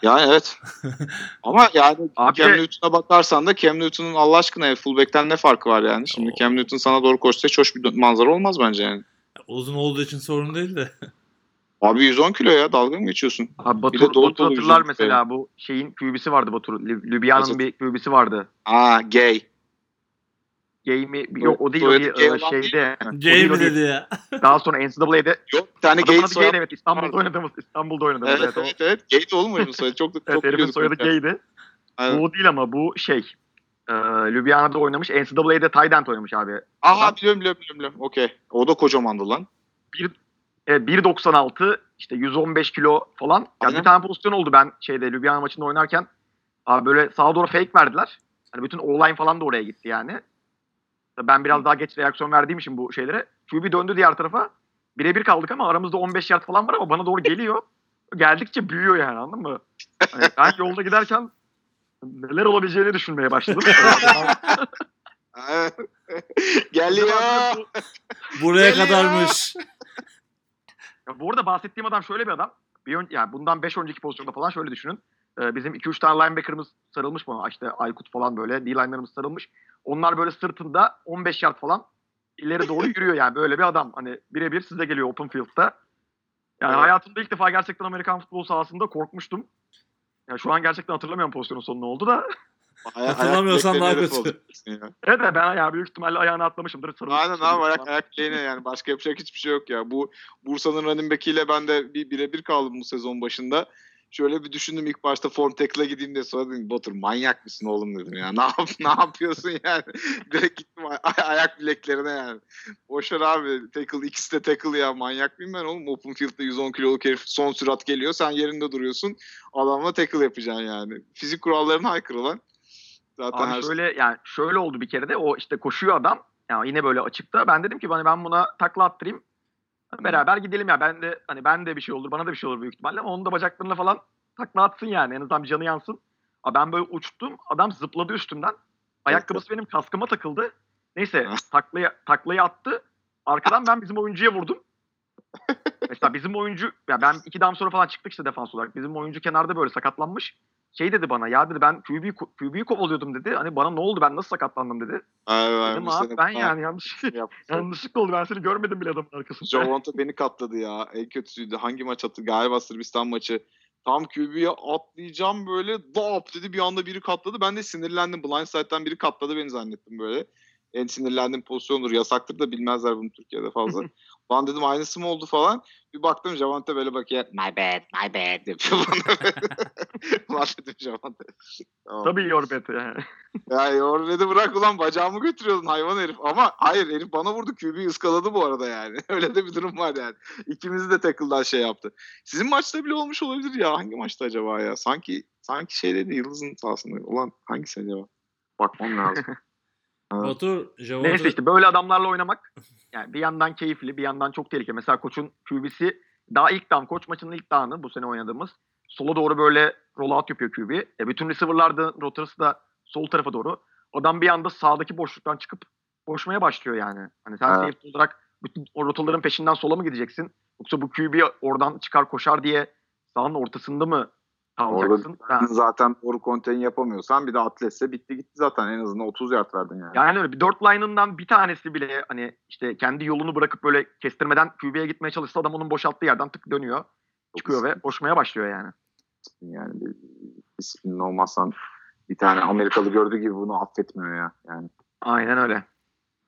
[SPEAKER 2] Yani evet. Ama yani
[SPEAKER 3] Abi-
[SPEAKER 2] Cam Newton'a bakarsan da Cam Newton'un Allah aşkına fullback'ten ne farkı var yani? Şimdi
[SPEAKER 1] Oo.
[SPEAKER 2] Cam Newton sana doğru koşsa hiç hoş bir manzara olmaz bence yani.
[SPEAKER 1] Uzun olduğu için sorun değil de.
[SPEAKER 2] Abi 110 kilo ya dalga mı geçiyorsun?
[SPEAKER 3] Abi
[SPEAKER 2] Bir
[SPEAKER 3] Batur,
[SPEAKER 2] de dolu
[SPEAKER 3] Batur hatırlar mesela bu şeyin QB'si vardı Batur. Lü- Lübyana'nın bir QB'si vardı.
[SPEAKER 2] Aa gay.
[SPEAKER 3] Mi? Yok o değil o
[SPEAKER 2] Soyadı
[SPEAKER 3] değil.
[SPEAKER 2] değil
[SPEAKER 3] şeyde. değil.
[SPEAKER 1] dedi ya?
[SPEAKER 3] Daha sonra NCAA'de
[SPEAKER 2] Yok bir tane gay
[SPEAKER 3] adı
[SPEAKER 2] soyadı.
[SPEAKER 3] Gay'di evet İstanbul'da oynadığımız İstanbul'da oynadığımız
[SPEAKER 2] Evet
[SPEAKER 3] evet.
[SPEAKER 2] evet evet. De oğlum oyunun soyadı. Çok, çok
[SPEAKER 3] Evet herifin soyadı
[SPEAKER 2] ya.
[SPEAKER 3] Gay'di.
[SPEAKER 2] Aynen.
[SPEAKER 3] Bu o değil ama bu şey. E, Ljubljana'da oynamış. NCAA'de end oynamış abi.
[SPEAKER 2] Aha
[SPEAKER 3] adam.
[SPEAKER 2] biliyorum biliyorum biliyorum. Okey. O da kocamandı lan.
[SPEAKER 3] Evet, 1.96 işte 115 kilo falan. Ya
[SPEAKER 2] Aynen.
[SPEAKER 3] bir tane pozisyon oldu ben şeyde Ljubljana maçında oynarken. Abi böyle sağa doğru fake verdiler. Hani bütün O-line falan da oraya gitti yani. Ben biraz daha geç reaksiyon verdiğim için bu şeylere. QB döndü diğer tarafa. Birebir kaldık ama aramızda 15 yard falan var ama bana doğru geliyor. Geldikçe büyüyor yani anladın mı? Hani ben yolda giderken neler olabileceğini düşünmeye başladım.
[SPEAKER 2] Geliyor.
[SPEAKER 1] Buraya
[SPEAKER 2] Geliyor.
[SPEAKER 1] kadarmış.
[SPEAKER 3] Ya bu arada bahsettiğim adam şöyle bir adam. Bir ön, yani bundan 5 önceki pozisyonda falan şöyle düşünün. Ee, bizim 2-3 tane linebacker'ımız sarılmış bana. İşte Aykut falan böyle. D-line'larımız sarılmış. Onlar böyle sırtında 15 yard falan ileri doğru yürüyor yani böyle bir adam. Hani birebir size geliyor open field'da. Yani
[SPEAKER 2] Evet.
[SPEAKER 3] hayatımda ilk defa gerçekten Amerikan futbol sahasında korkmuştum. Yani şu an gerçekten hatırlamıyorum pozisyonun sonu ne oldu da.
[SPEAKER 1] Hatırlamıyorsan daha kötü.
[SPEAKER 3] Evet ben ya büyük ihtimalle ayağını atlamışımdır.
[SPEAKER 2] Aynen abi ayak, ayak bileğine yani başka yapacak hiçbir şey yok ya. Bu Bursa'nın running back'iyle ben de bir birebir kaldım bu sezon başında. Şöyle bir düşündüm ilk başta form tackle'a gideyim diye sonra dedim Batur manyak mısın oğlum dedim ya. Ne, yap, ne yapıyorsun yani? Direkt gittim ay- ay- ayak bileklerine yani. Boşver abi tackle ikisi de tackle ya manyak mıyım ben oğlum? Open field'da 110 kiloluk herif son sürat geliyor sen yerinde duruyorsun. Adamla tackle yapacaksın yani. Fizik kurallarına aykırı lan. Zaten her
[SPEAKER 3] Abi şöyle yani şöyle oldu bir kere de o işte koşuyor adam. Yani yine böyle açıkta. Ben dedim ki hani ben buna takla attırayım. Hani beraber gidelim ya. Ben de hani ben de bir şey olur, bana da bir şey olur büyük ihtimalle ama onun da bacaklarına falan takla atsın yani. En azından bir canı yansın. Abi ben böyle uçtum. Adam zıpladı üstümden. Ayakkabısı benim kaskıma takıldı. Neyse taklayı, taklayı attı. Arkadan ben bizim oyuncuya vurdum. Mesela bizim oyuncu ya ben iki dam sonra falan çıktık işte defans olarak. Bizim oyuncu kenarda böyle sakatlanmış. Şey dedi bana ya dedi ben QB'yi QB'yi kovalıyordum dedi. Hani bana ne oldu ben nasıl sakatlandım dedi.
[SPEAKER 2] Ay,
[SPEAKER 3] Dedim abi ben
[SPEAKER 2] falan
[SPEAKER 3] yani yanlış yanlışlıkla oldu ben seni görmedim bile adamın arkasında.
[SPEAKER 2] Javonta beni katladı ya. En kötüsüydü. Hangi maç attı? Galiba Sırbistan maçı. Tam QB'ye atlayacağım böyle. Dop dedi bir anda biri katladı. Ben de sinirlendim. Blindside'den biri katladı beni zannettim böyle. En sinirlendiğim pozisyondur. Yasaktır da bilmezler bunu Türkiye'de fazla. Lan dedim aynısı mı oldu falan. Bir baktım Javante böyle bakıyor. My bad, my bad yapıyor bana. Ulan dedim Javante. Tamam.
[SPEAKER 3] Tabii yorbet yani.
[SPEAKER 2] Ya Yorved'i bırak ulan bacağımı götürüyordun hayvan herif. Ama hayır herif bana vurdu QB'yi ıskaladı bu arada yani. Öyle de bir durum var yani. İkimizi de tackle'dan şey yaptı. Sizin maçta bile olmuş olabilir ya. Hangi maçta acaba ya? Sanki sanki şeydeydi Yıldız'ın sahasında. Ulan hangisi acaba? Bakmam lazım.
[SPEAKER 1] Batur, Javonta
[SPEAKER 3] Neyse işte böyle adamlarla oynamak yani bir yandan keyifli bir yandan çok tehlikeli. Mesela koçun QB'si daha ilk down koç maçının ilk down'ı bu sene oynadığımız. Sola doğru böyle roll out yapıyor QB. E bütün receiver'lar da rotası da sol tarafa doğru. Adam bir anda sağdaki boşluktan çıkıp koşmaya başlıyor yani. Hani sen
[SPEAKER 2] Evet.
[SPEAKER 3] safety olarak bütün o rotaların peşinden sola mı gideceksin? Yoksa bu QB oradan çıkar koşar diye sahanın ortasında mı kalacaksın?
[SPEAKER 2] Orada zaten doğru konteyni yapamıyorsan bir de atletse bitti gitti zaten. En azından 30 yard verdin yani.
[SPEAKER 3] Yani öyle bir dört line'ından bir tanesi bile hani işte kendi yolunu bırakıp böyle kestirmeden QB'ye gitmeye çalışsa adam onun boşalttığı yerden tık dönüyor. Çıkıyor ve koşmaya başlıyor yani.
[SPEAKER 2] Yani bir disiplin olmazsan bir tane Amerikalı gördüğü gibi bunu affetmiyor ya. Yani.
[SPEAKER 3] Aynen öyle.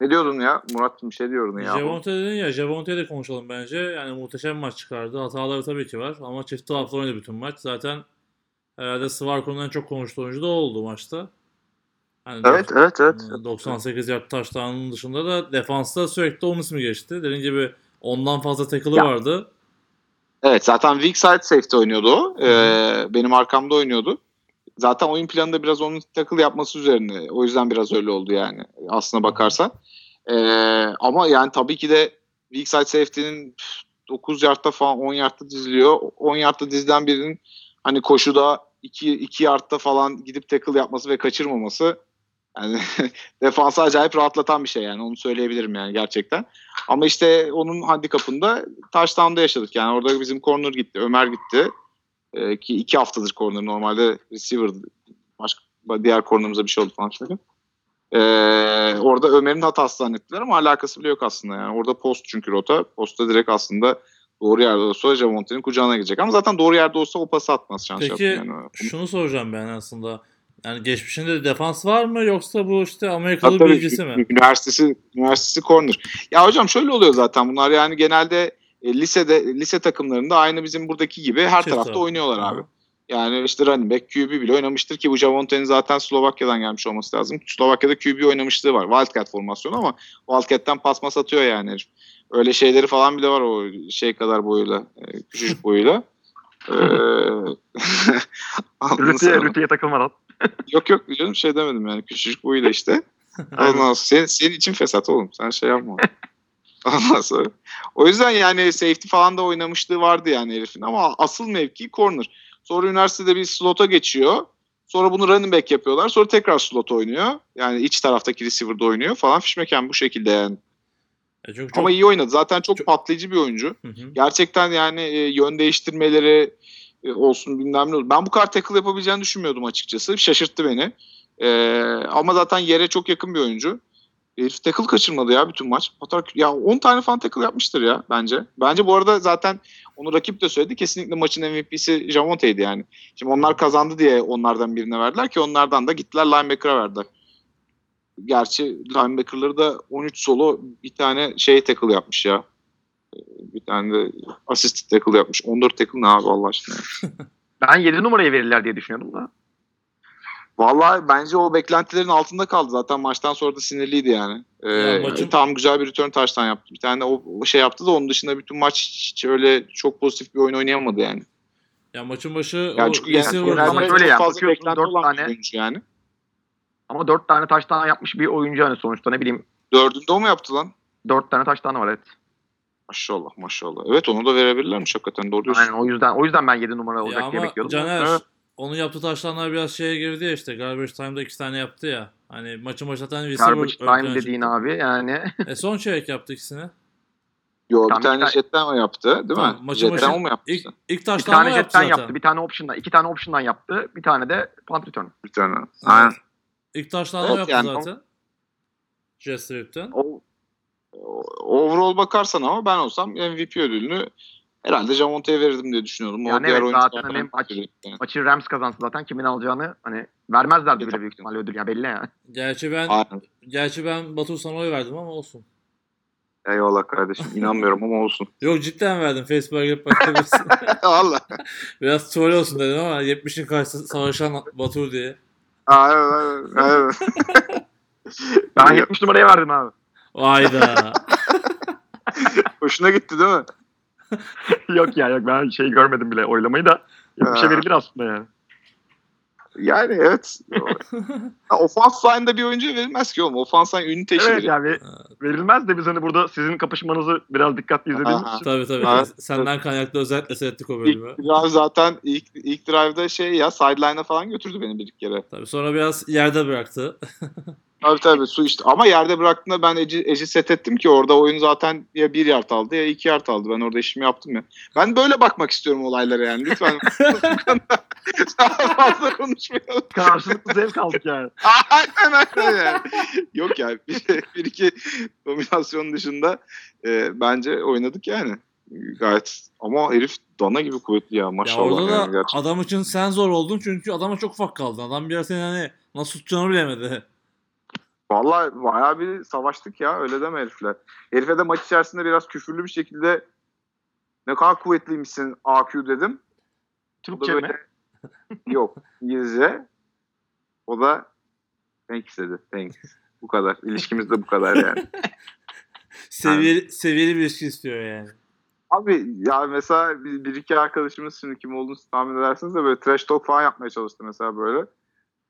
[SPEAKER 2] Ne diyordun ya? Murat bir şey diyordun ya.
[SPEAKER 1] Javonte dedin ya, Javonte'ye de konuşalım bence. Yani muhteşem maç çıkardı. Hataları tabii ki var ama çift taraflı oynadı bütün maç. Zaten herhalde Svarko'nun en çok konuştuğu oyuncu da oldu maçta. Yani
[SPEAKER 2] Evet, evet, evet.
[SPEAKER 1] 98 yard taştanın dışında da defansta sürekli onun ismi geçti. Dediğim gibi ondan fazla tackle'ı vardı.
[SPEAKER 2] Evet zaten weak side safety oynuyordu o. Ee, benim arkamda oynuyordu. Zaten oyun planında biraz onun tackle yapması üzerine. O yüzden biraz öyle oldu yani aslına bakarsan. Ee, ama yani tabii ki de weak side safety'nin 9 yardta falan 10 yardta diziliyor. 10 yardta dizilen birinin hani koşuda 2, 2 yardta falan gidip tackle yapması ve kaçırmaması yani defansı acayip rahatlatan bir şey yani onu söyleyebilirim yani gerçekten. Ama işte onun handikapında touchdown'da yaşadık. Yani orada bizim corner gitti, Ömer gitti. Ee, ki iki haftadır corner normalde receiver başka diğer corner'ımıza bir şey oldu falan şöyle. Ee, orada Ömer'in hatası zannettiler ama alakası bile yok aslında yani. Orada post çünkü rota. Postta direkt aslında doğru yerde olsa Javonte'nin kucağına girecek. Ama zaten doğru yerde olsa o pası atmaz şans
[SPEAKER 1] Peki
[SPEAKER 2] yani.
[SPEAKER 1] şunu soracağım ben aslında. Yani geçmişinde de defans var mı yoksa bu işte Amerikalı
[SPEAKER 2] Tabii,
[SPEAKER 1] bilgisi mi?
[SPEAKER 2] Üniversitesi, üniversitesi corner. Ya hocam şöyle oluyor zaten bunlar yani genelde e, lisede lise takımlarında aynı bizim buradaki gibi her
[SPEAKER 1] Çift
[SPEAKER 2] tarafta
[SPEAKER 1] taraf.
[SPEAKER 2] oynuyorlar
[SPEAKER 1] Hı.
[SPEAKER 2] abi. Yani işte running back QB bile oynamıştır ki bu Javonte'nin zaten Slovakya'dan gelmiş olması lazım. Slovakya'da QB oynamışlığı var. Wildcat formasyonu ama Wildcat'ten pas mas atıyor yani herif. Öyle şeyleri falan bile var o şey kadar boyuyla, e, küçücük boyuyla. Ee,
[SPEAKER 3] Rütüye, rütüye takılmadan.
[SPEAKER 2] Yok yok canım şey demedim yani küçücük boyuyla işte. Ondan sonra senin, senin için fesat oğlum. Sen şey yapma. Ondan sonra. O yüzden yani safety falan da oynamışlığı vardı yani herifin ama asıl mevki corner. Sonra üniversitede bir slota geçiyor. Sonra bunu running back yapıyorlar. Sonra tekrar slot oynuyor. Yani iç taraftaki receiver'da oynuyor falan. Fişmeken bu şekilde yani.
[SPEAKER 1] E çok...
[SPEAKER 2] Ama iyi oynadı. Zaten çok,
[SPEAKER 1] çok-
[SPEAKER 2] patlayıcı bir oyuncu.
[SPEAKER 1] Hı hı.
[SPEAKER 2] Gerçekten yani e, yön değiştirmeleri e, olsun bilmem ne olsun. Ben bu kadar tackle yapabileceğini düşünmüyordum açıkçası. Şaşırttı beni. E, ama zaten yere çok yakın bir oyuncu. Herif tackle kaçırmadı ya bütün maç. Hatta ya 10 tane falan tackle yapmıştır ya bence. Bence bu arada zaten onu rakip de söyledi. Kesinlikle maçın MVP'si Jamonte'ydi yani. Şimdi onlar kazandı diye onlardan birine verdiler ki onlardan da gittiler linebacker'a verdiler. Gerçi linebacker'ları da 13 solo bir tane şey tackle yapmış ya. Ee, Bir tane de assist tackle yapmış. 14 tackle ne abi Allah aşkına.
[SPEAKER 3] Ben 7 numaraya verirler diye düşünüyordum da.
[SPEAKER 2] Vallahi bence o beklentilerin altında kaldı. Zaten maçtan sonra da sinirliydi yani. Ee,
[SPEAKER 1] Ya maçın-
[SPEAKER 2] Tam güzel bir return taştan yaptı. Bir tane de o, şey yaptı da onun dışında bütün maç hiç öyle çok pozitif bir oyun oynayamadı yani.
[SPEAKER 1] Ya maçın başı
[SPEAKER 2] Yani
[SPEAKER 1] o
[SPEAKER 2] çünkü yani,
[SPEAKER 3] genelde öyle yani.
[SPEAKER 2] fazla beklenti olan bir
[SPEAKER 3] tane-
[SPEAKER 2] oyuncu yani.
[SPEAKER 3] Ama 4 tane taştan yapmış bir oyuncu hani sonuçta ne bileyim
[SPEAKER 2] Dördünde o mu yaptı lan?
[SPEAKER 3] 4 tane taştan var evet.
[SPEAKER 2] Maşallah maşallah. Evet onu da verebilirlermiş hakikaten doğru diyorsun.
[SPEAKER 3] Aynen o yüzden o yüzden ben 7 numara
[SPEAKER 1] Ya
[SPEAKER 3] olacak diye
[SPEAKER 1] ama
[SPEAKER 3] bekliyordum.
[SPEAKER 1] Caner
[SPEAKER 2] Evet.
[SPEAKER 1] onun yaptığı taşlanlar biraz şeye girdi ya işte garbage time'da iki tane yaptı ya. Hani maçın başlatan receiver
[SPEAKER 3] Garbage time dediğin
[SPEAKER 1] çıktı.
[SPEAKER 3] abi yani.
[SPEAKER 1] E son çeyrek yaptı ikisini.
[SPEAKER 2] Yo bir tane
[SPEAKER 3] bir tane-
[SPEAKER 2] jetten o yaptı değil
[SPEAKER 1] Tamam,
[SPEAKER 2] mi?
[SPEAKER 1] maçı
[SPEAKER 2] Jetten
[SPEAKER 1] maçı-
[SPEAKER 2] mu yaptı?
[SPEAKER 1] İlk, ilk
[SPEAKER 3] bir
[SPEAKER 1] taşlanma
[SPEAKER 3] tane
[SPEAKER 1] yaptı
[SPEAKER 3] jetten
[SPEAKER 1] zaten.
[SPEAKER 3] yaptı, bir tane option'dan, iki tane option'dan yaptı, bir tane de punt return.
[SPEAKER 2] Bir tane.
[SPEAKER 1] Evet.
[SPEAKER 2] Aynen.
[SPEAKER 1] İlk taşlanma
[SPEAKER 2] Evet,
[SPEAKER 1] yaptı
[SPEAKER 2] yani o-
[SPEAKER 1] zaten.
[SPEAKER 2] O, o- overall bakarsan ama ben olsam MVP ödülünü herhalde Jamonte'ye verirdim diye düşünüyorum. O
[SPEAKER 3] Yani
[SPEAKER 2] diğer
[SPEAKER 3] evet, zaten hem maç-
[SPEAKER 2] kötü yani.
[SPEAKER 3] Maçı Rams kazansa zaten kimin alacağını hani vermezlerdi bile büyük ihtimalle ödül ya belli yani.
[SPEAKER 1] Gerçi ben
[SPEAKER 2] Aynen.
[SPEAKER 1] gerçi ben Batu sana oy verdim ama olsun.
[SPEAKER 2] Eyvallah kardeşim. İnanmıyorum ama olsun.
[SPEAKER 1] Yok cidden verdim. Facebook'a girip bakabilirsin.
[SPEAKER 2] Valla.
[SPEAKER 1] Biraz troll olsun dedim ama 70'in karşısında savaşan Batur diye.
[SPEAKER 2] Aa, evet, evet, evet.
[SPEAKER 3] Ben 70 numaraya verdim abi.
[SPEAKER 1] Ayda.
[SPEAKER 2] Hoşuna gitti değil mi?
[SPEAKER 3] yok ya yok ben şey görmedim bile oylamayı da 70'e
[SPEAKER 2] Ha.
[SPEAKER 3] verilir aslında yani.
[SPEAKER 2] Yani evet. Ha, Offense line'da bir oyuncuya verilmez ki oğlum. Offense line ünite işidir.
[SPEAKER 3] Evet yani verilmez de biz hani burada sizin kapışmanızı biraz dikkatli izlediğimiz
[SPEAKER 2] Aha.
[SPEAKER 3] için.
[SPEAKER 1] tabii tabii.
[SPEAKER 2] Evet.
[SPEAKER 1] Senden kaynaklı özellikle seyrettik o
[SPEAKER 2] İlk
[SPEAKER 1] bölümü.
[SPEAKER 2] drive zaten ilk, ilk drive'da şey ya sideline'a falan götürdü beni bir kere.
[SPEAKER 1] Tabii sonra biraz yerde bıraktı.
[SPEAKER 2] Tabii tabii su işte. Ama yerde bıraktığında ben Eci, Eci set ettim ki orada oyun zaten ya bir yard aldı ya iki yard aldı. Ben orada işimi yaptım ya. Ben böyle bakmak istiyorum olaylara yani. Lütfen daha fazla konuşmayalım.
[SPEAKER 3] Karşılıklı zevk aldık yani.
[SPEAKER 2] Aynen aynen yani. Yok ya bir, bir iki dominasyon dışında e, bence oynadık yani. Gayet ama herif dana gibi kuvvetli ya
[SPEAKER 1] ya
[SPEAKER 2] maşallah.
[SPEAKER 1] orada
[SPEAKER 2] yani,
[SPEAKER 1] da
[SPEAKER 2] gerçekten.
[SPEAKER 1] adam için sen zor oldun çünkü adama çok ufak kaldın. Adam biraz seni hani nasıl tutacağını bilemedi.
[SPEAKER 2] Vallahi bayağı bir savaştık ya öyle deme herifler. Herife de maç içerisinde biraz küfürlü bir şekilde ne kadar kuvvetliymişsin AQ dedim.
[SPEAKER 3] Türkçe mi?
[SPEAKER 2] yok İngilizce. O da thanks dedi. Thanks. Bu kadar. İlişkimiz de bu kadar yani.
[SPEAKER 1] Seviyeli, seviyeli bir ilişki istiyor yani.
[SPEAKER 2] Abi ya mesela bir, bir iki arkadaşımız şimdi kim olduğunu tahmin edersiniz de böyle trash talk falan yapmaya çalıştı mesela böyle.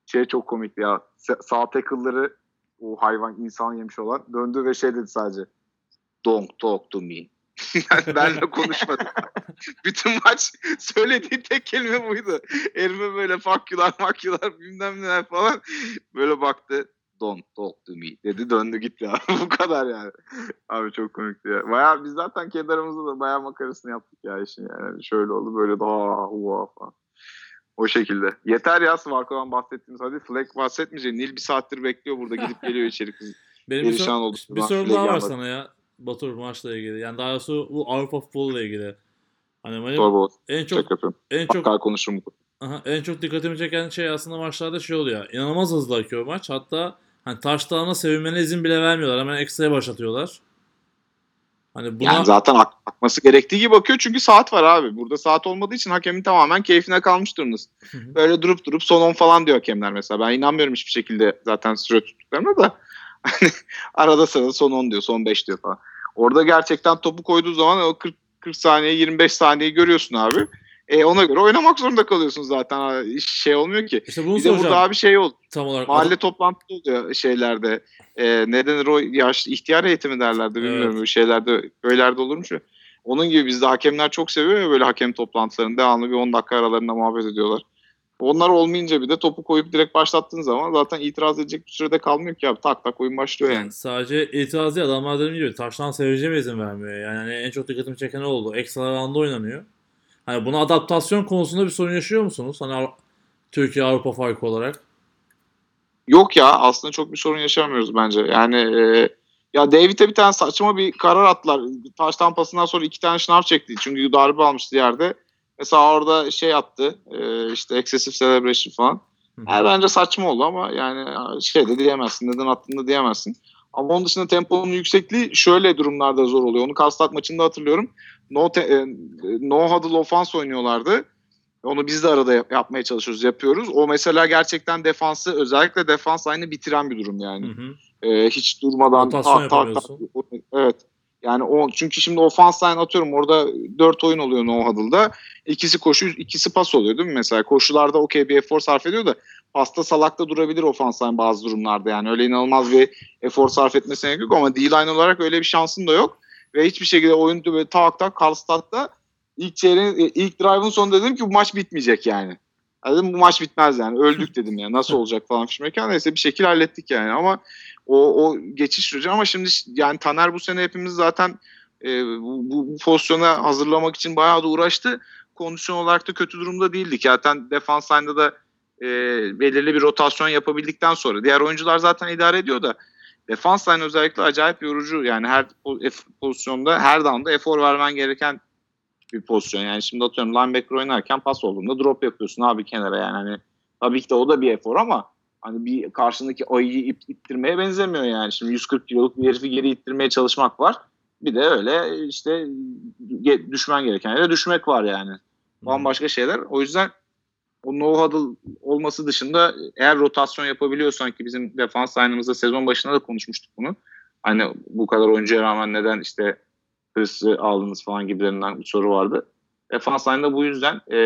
[SPEAKER 2] Şey çok komikti ya. Sa- Sağ tackle'ları o hayvan insan yemiş olan döndü ve şey dedi sadece. Don't talk to me. yani benle konuşmadı. Bütün maç söylediği tek kelime buydu. Elime böyle fakyular makyular bilmem neler falan. Böyle baktı. Don't talk to me dedi döndü gitti abi. Bu kadar yani. Abi çok komikti ya. Bayağı biz zaten kendi aramızda da bayağı makarasını yaptık ya işin yani. Şöyle oldu böyle daha huva falan. O şekilde. Yeter ya Svarko'dan bahsettiğimiz. Hadi Fleck bahsetmeyecek. Nil bir saattir bekliyor burada. Gidip geliyor içeri kız.
[SPEAKER 1] Benim bir, sor-
[SPEAKER 2] olduk.
[SPEAKER 1] bir sorum daha var sana ya. Batur maçla ilgili. Yani daha doğrusu bu Avrupa futbolu ile ilgili. Hani benim
[SPEAKER 2] Torba
[SPEAKER 1] en çok en çok
[SPEAKER 2] Hakkar konuşurum.
[SPEAKER 1] Aha, en çok dikkatimi çeken şey aslında maçlarda şey oluyor. İnanılmaz hızlı akıyor maç. Hatta hani touchdown'a sevinmene izin bile vermiyorlar. Hemen ekstraya başlatıyorlar. Hani buna
[SPEAKER 2] Yani zaten ak- akması gerektiği gibi bakıyor çünkü saat var abi. Burada saat olmadığı için hakemin tamamen keyfine kalmış durumdasın. Böyle durup durup son 10 falan diyor hakemler mesela. Ben inanmıyorum hiçbir şekilde zaten süre tuttuklarına da. Hani arada sırada son 10 diyor, son 5 diyor falan. Orada gerçekten topu koyduğu zaman o 40 40 saniye, 25 saniyeyi görüyorsun abi. E ona göre oynamak zorunda kalıyorsun zaten. Şey olmuyor ki.
[SPEAKER 1] işte bunu
[SPEAKER 2] Bir de burada abi şey oldu.
[SPEAKER 1] tam olarak.
[SPEAKER 2] Mahalle toplantısı oluyor şeylerde. E, ne denir o yaş ihtiyar eğitimi derlerdi bilmiyorum
[SPEAKER 1] Evet.
[SPEAKER 2] şeylerde köylerde olurmuş ya. Onun gibi bizde hakemler çok seviyor ya böyle hakem toplantılarını devamlı bir 10 dakika aralarında muhabbet ediyorlar. Onlar olmayınca bir de topu koyup direkt başlattığın zaman zaten itiraz edecek bir sürede kalmıyor ki abi. Tak tak oyun başlıyor yani.
[SPEAKER 1] Yani sadece itiraz değil adamlar dediğim gibi taştan seveceğime izin vermiyor. Yani en çok dikkatimi çeken o oldu. Ekstra alanda oynanıyor. Hani buna adaptasyon konusunda bir sorun yaşıyor musunuz? Hani Türkiye Avrupa farkı olarak.
[SPEAKER 2] Yok ya aslında çok bir sorun yaşamıyoruz bence. Yani e, ya David'e bir tane saçma bir karar attılar. Taş tampasından sonra iki tane şınav çekti. Çünkü darbe almıştı yerde. Mesela orada şey attı. E, işte excessive celebration falan. Yani bence saçma oldu ama yani şey de diyemezsin. Neden attığını da diyemezsin. Ama onun dışında temponun yüksekliği şöyle durumlarda zor oluyor. Onu Kastat maçında hatırlıyorum. No, te, e, no huddle offense oynuyorlardı. Onu biz de arada yap- yapmaya çalışıyoruz, yapıyoruz. O mesela gerçekten defansı, özellikle defans aynı bitiren bir durum yani.
[SPEAKER 1] Hı hı.
[SPEAKER 2] Ee, hiç durmadan
[SPEAKER 1] Rotasyon
[SPEAKER 2] tak, tak.
[SPEAKER 1] yapamıyorsun.
[SPEAKER 2] Evet. Yani o çünkü şimdi offense line atıyorum orada 4 oyun oluyor no huddle'da. İkisi koşu, ikisi pas oluyor değil mi mesela? Koşularda okey bir efor sarf ediyor da pasta salakta durabilir offense line bazı durumlarda yani. Öyle inanılmaz bir efor sarf etmesine gerek yok ama D-line olarak öyle bir şansın da yok. Ve hiçbir şekilde oyun böyle tak tak Karlstad'da ilk çeyreğin, ilk drive'ın sonunda dedim ki bu maç bitmeyecek yani. Ya Dedim bu maç bitmez yani. Öldük dedim ya. Nasıl olacak falan fişmeken. Neyse bir şekilde hallettik yani. Ama o, o geçiş süreci ama şimdi yani Taner bu sene hepimiz zaten e, bu, bu, bu pozisyona hazırlamak için bayağı da uğraştı. Kondisyon olarak da kötü durumda değildik. Zaten defans line'da da e, belirli bir rotasyon yapabildikten sonra diğer oyuncular zaten idare ediyor da defans line özellikle acayip yorucu. Yani her pozisyonda her down'da efor vermen gereken bir pozisyon. Yani şimdi atıyorum linebacker oynarken pas olduğunda drop yapıyorsun abi kenara yani. Hani, tabii ki de o da bir efor ama hani bir karşındaki ayıyı ip, ittirmeye benzemiyor yani. Şimdi 140 kiloluk bir herifi geri ittirmeye çalışmak var. Bir de öyle işte düşmen gereken yere düşmek var yani. Bambaşka şeyler. O yüzden o no huddle olması dışında eğer rotasyon yapabiliyorsan ki bizim defans line'ımızda sezon başında da konuşmuştuk bunu. Hani bu kadar oyuncuya rağmen neden işte Chris'i aldınız falan gibilerinden bir soru vardı. Defans line'da bu yüzden e,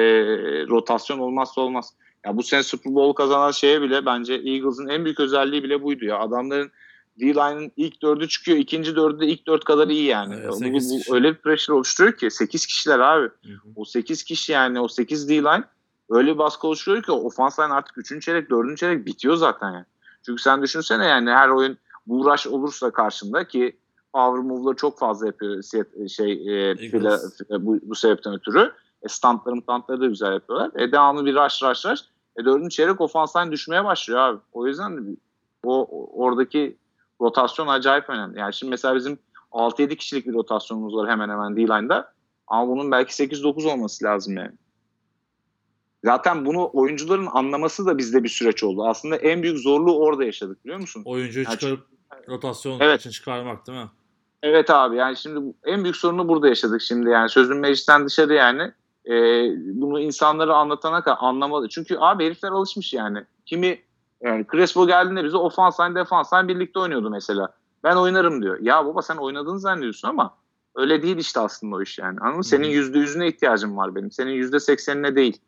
[SPEAKER 2] rotasyon olmazsa olmaz. Ya bu sene Super Bowl kazanan şeye bile bence Eagles'ın en büyük özelliği bile buydu ya. Adamların D-line'ın ilk dördü çıkıyor. ikinci dördü de ilk dört kadar iyi yani.
[SPEAKER 1] Evet,
[SPEAKER 2] bu,
[SPEAKER 1] sekiz
[SPEAKER 2] bu öyle bir pressure oluşturuyor ki 8 kişiler abi.
[SPEAKER 1] Hı hı.
[SPEAKER 2] O 8 kişi yani o 8 D-line öyle bir baskı oluşturuyor ki offense line artık 3. çeyrek 4. çeyrek bitiyor zaten yani. Çünkü sen düşünsene yani her oyun bu rush olursa karşında ki power move'ları çok fazla yapıyor şey e, fila, bu, bu sebepten ötürü. E, stuntları stuntları da güzel yapıyorlar. E, devamlı bir rush rush rush. E, dördüncü çeyrek offense line düşmeye başlıyor abi. O yüzden de o, o- oradaki rotasyon acayip önemli. Yani şimdi mesela bizim 6-7 kişilik bir rotasyonumuz var hemen hemen D-line'da. Ama bunun belki 8-9 olması lazım yani. Zaten bunu oyuncuların anlaması da bizde bir süreç oldu. Aslında en büyük zorluğu orada yaşadık biliyor musun?
[SPEAKER 1] Oyuncuyu
[SPEAKER 2] Yani
[SPEAKER 1] çıkarıp rotasyon
[SPEAKER 2] Evet.
[SPEAKER 1] için çıkarmak değil mi?
[SPEAKER 2] Evet abi yani şimdi en büyük sorunu burada yaşadık şimdi yani sözün meclisten dışarı yani e, bunu insanlara anlatana kadar anlamalı. Çünkü abi herifler alışmış yani. Kimi yani Crespo geldiğinde bize ofans line defans line birlikte oynuyordu mesela. Ben oynarım diyor. Ya baba sen oynadığını zannediyorsun ama öyle değil işte aslında o iş yani. Anladın mı? Senin yüzde yüzüne ihtiyacın var benim. Senin yüzde seksenine değil.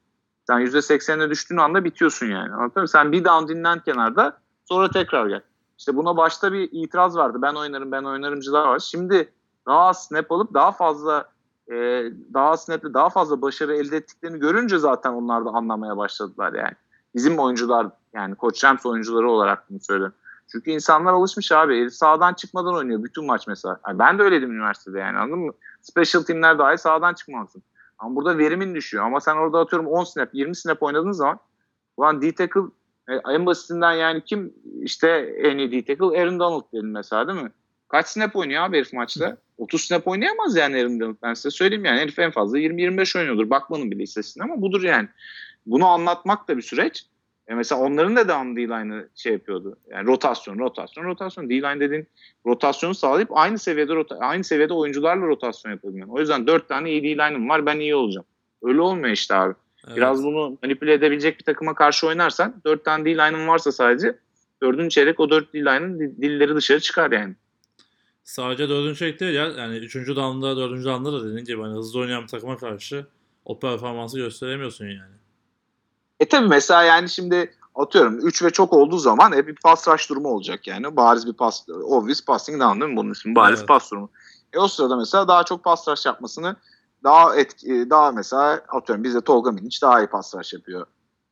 [SPEAKER 2] Sen yüzde seksenine düştüğün anda bitiyorsun yani. Anladın mı? Sen bir down dinlen kenarda sonra tekrar gel. İşte buna başta bir itiraz vardı. Ben oynarım, ben oynarımcılar var. Şimdi daha snap alıp daha fazla e, daha az snap'le daha fazla başarı elde ettiklerini görünce zaten onlar da anlamaya başladılar yani. Bizim oyuncular yani Koç Rams oyuncuları olarak bunu söylüyorum. Çünkü insanlar alışmış abi. Herif sağdan çıkmadan oynuyor bütün maç mesela. Yani ben de öyleydim üniversitede yani anladın mı? Special teamler dahi sağdan çıkmazsın. Ama burada verimin düşüyor. Ama sen orada atıyorum 10 snap, 20 snap oynadığın zaman ulan D-tackle e, en basitinden yani kim işte en iyi D-tackle Aaron Donald dedim mesela değil mi? Kaç snap oynuyor abi herif maçta? 30 snap oynayamaz yani Aaron Donald. Ben size söyleyeyim yani herif en fazla 20-25 oynuyordur. Bakmanın bile istatistikine ama budur yani. Bunu anlatmak da bir süreç. E mesela onların da devamlı D-line'ı şey yapıyordu. Yani rotasyon, rotasyon, rotasyon. D-line dediğin rotasyonu sağlayıp aynı seviyede rota- aynı seviyede oyuncularla rotasyon yapabilmen. O yüzden 4 tane iyi D-line'ım var ben iyi olacağım. Öyle olmuyor işte abi.
[SPEAKER 1] Evet.
[SPEAKER 2] Biraz bunu manipüle edebilecek bir takıma karşı oynarsan 4 tane D-line'ın varsa sadece 4. çeyrek o 4 D-line'ın di- dilleri dışarı çıkar yani.
[SPEAKER 1] Sadece dördüncü çeyrek değil ya. Yani üçüncü damda, dördüncü damda da dediğin gibi hani hızlı oynayan bir takıma karşı o performansı gösteremiyorsun yani.
[SPEAKER 2] E tabi mesela yani şimdi atıyorum 3 ve çok olduğu zaman hep bir pass rush durumu olacak yani. Bariz bir pass, obvious passing down değil mi bunun ismi? Bariz
[SPEAKER 1] Evet.
[SPEAKER 2] pass durumu. E o sırada mesela daha çok pass rush yapmasını daha etki, daha mesela atıyorum bizde Tolga Minic daha iyi pass rush yapıyor.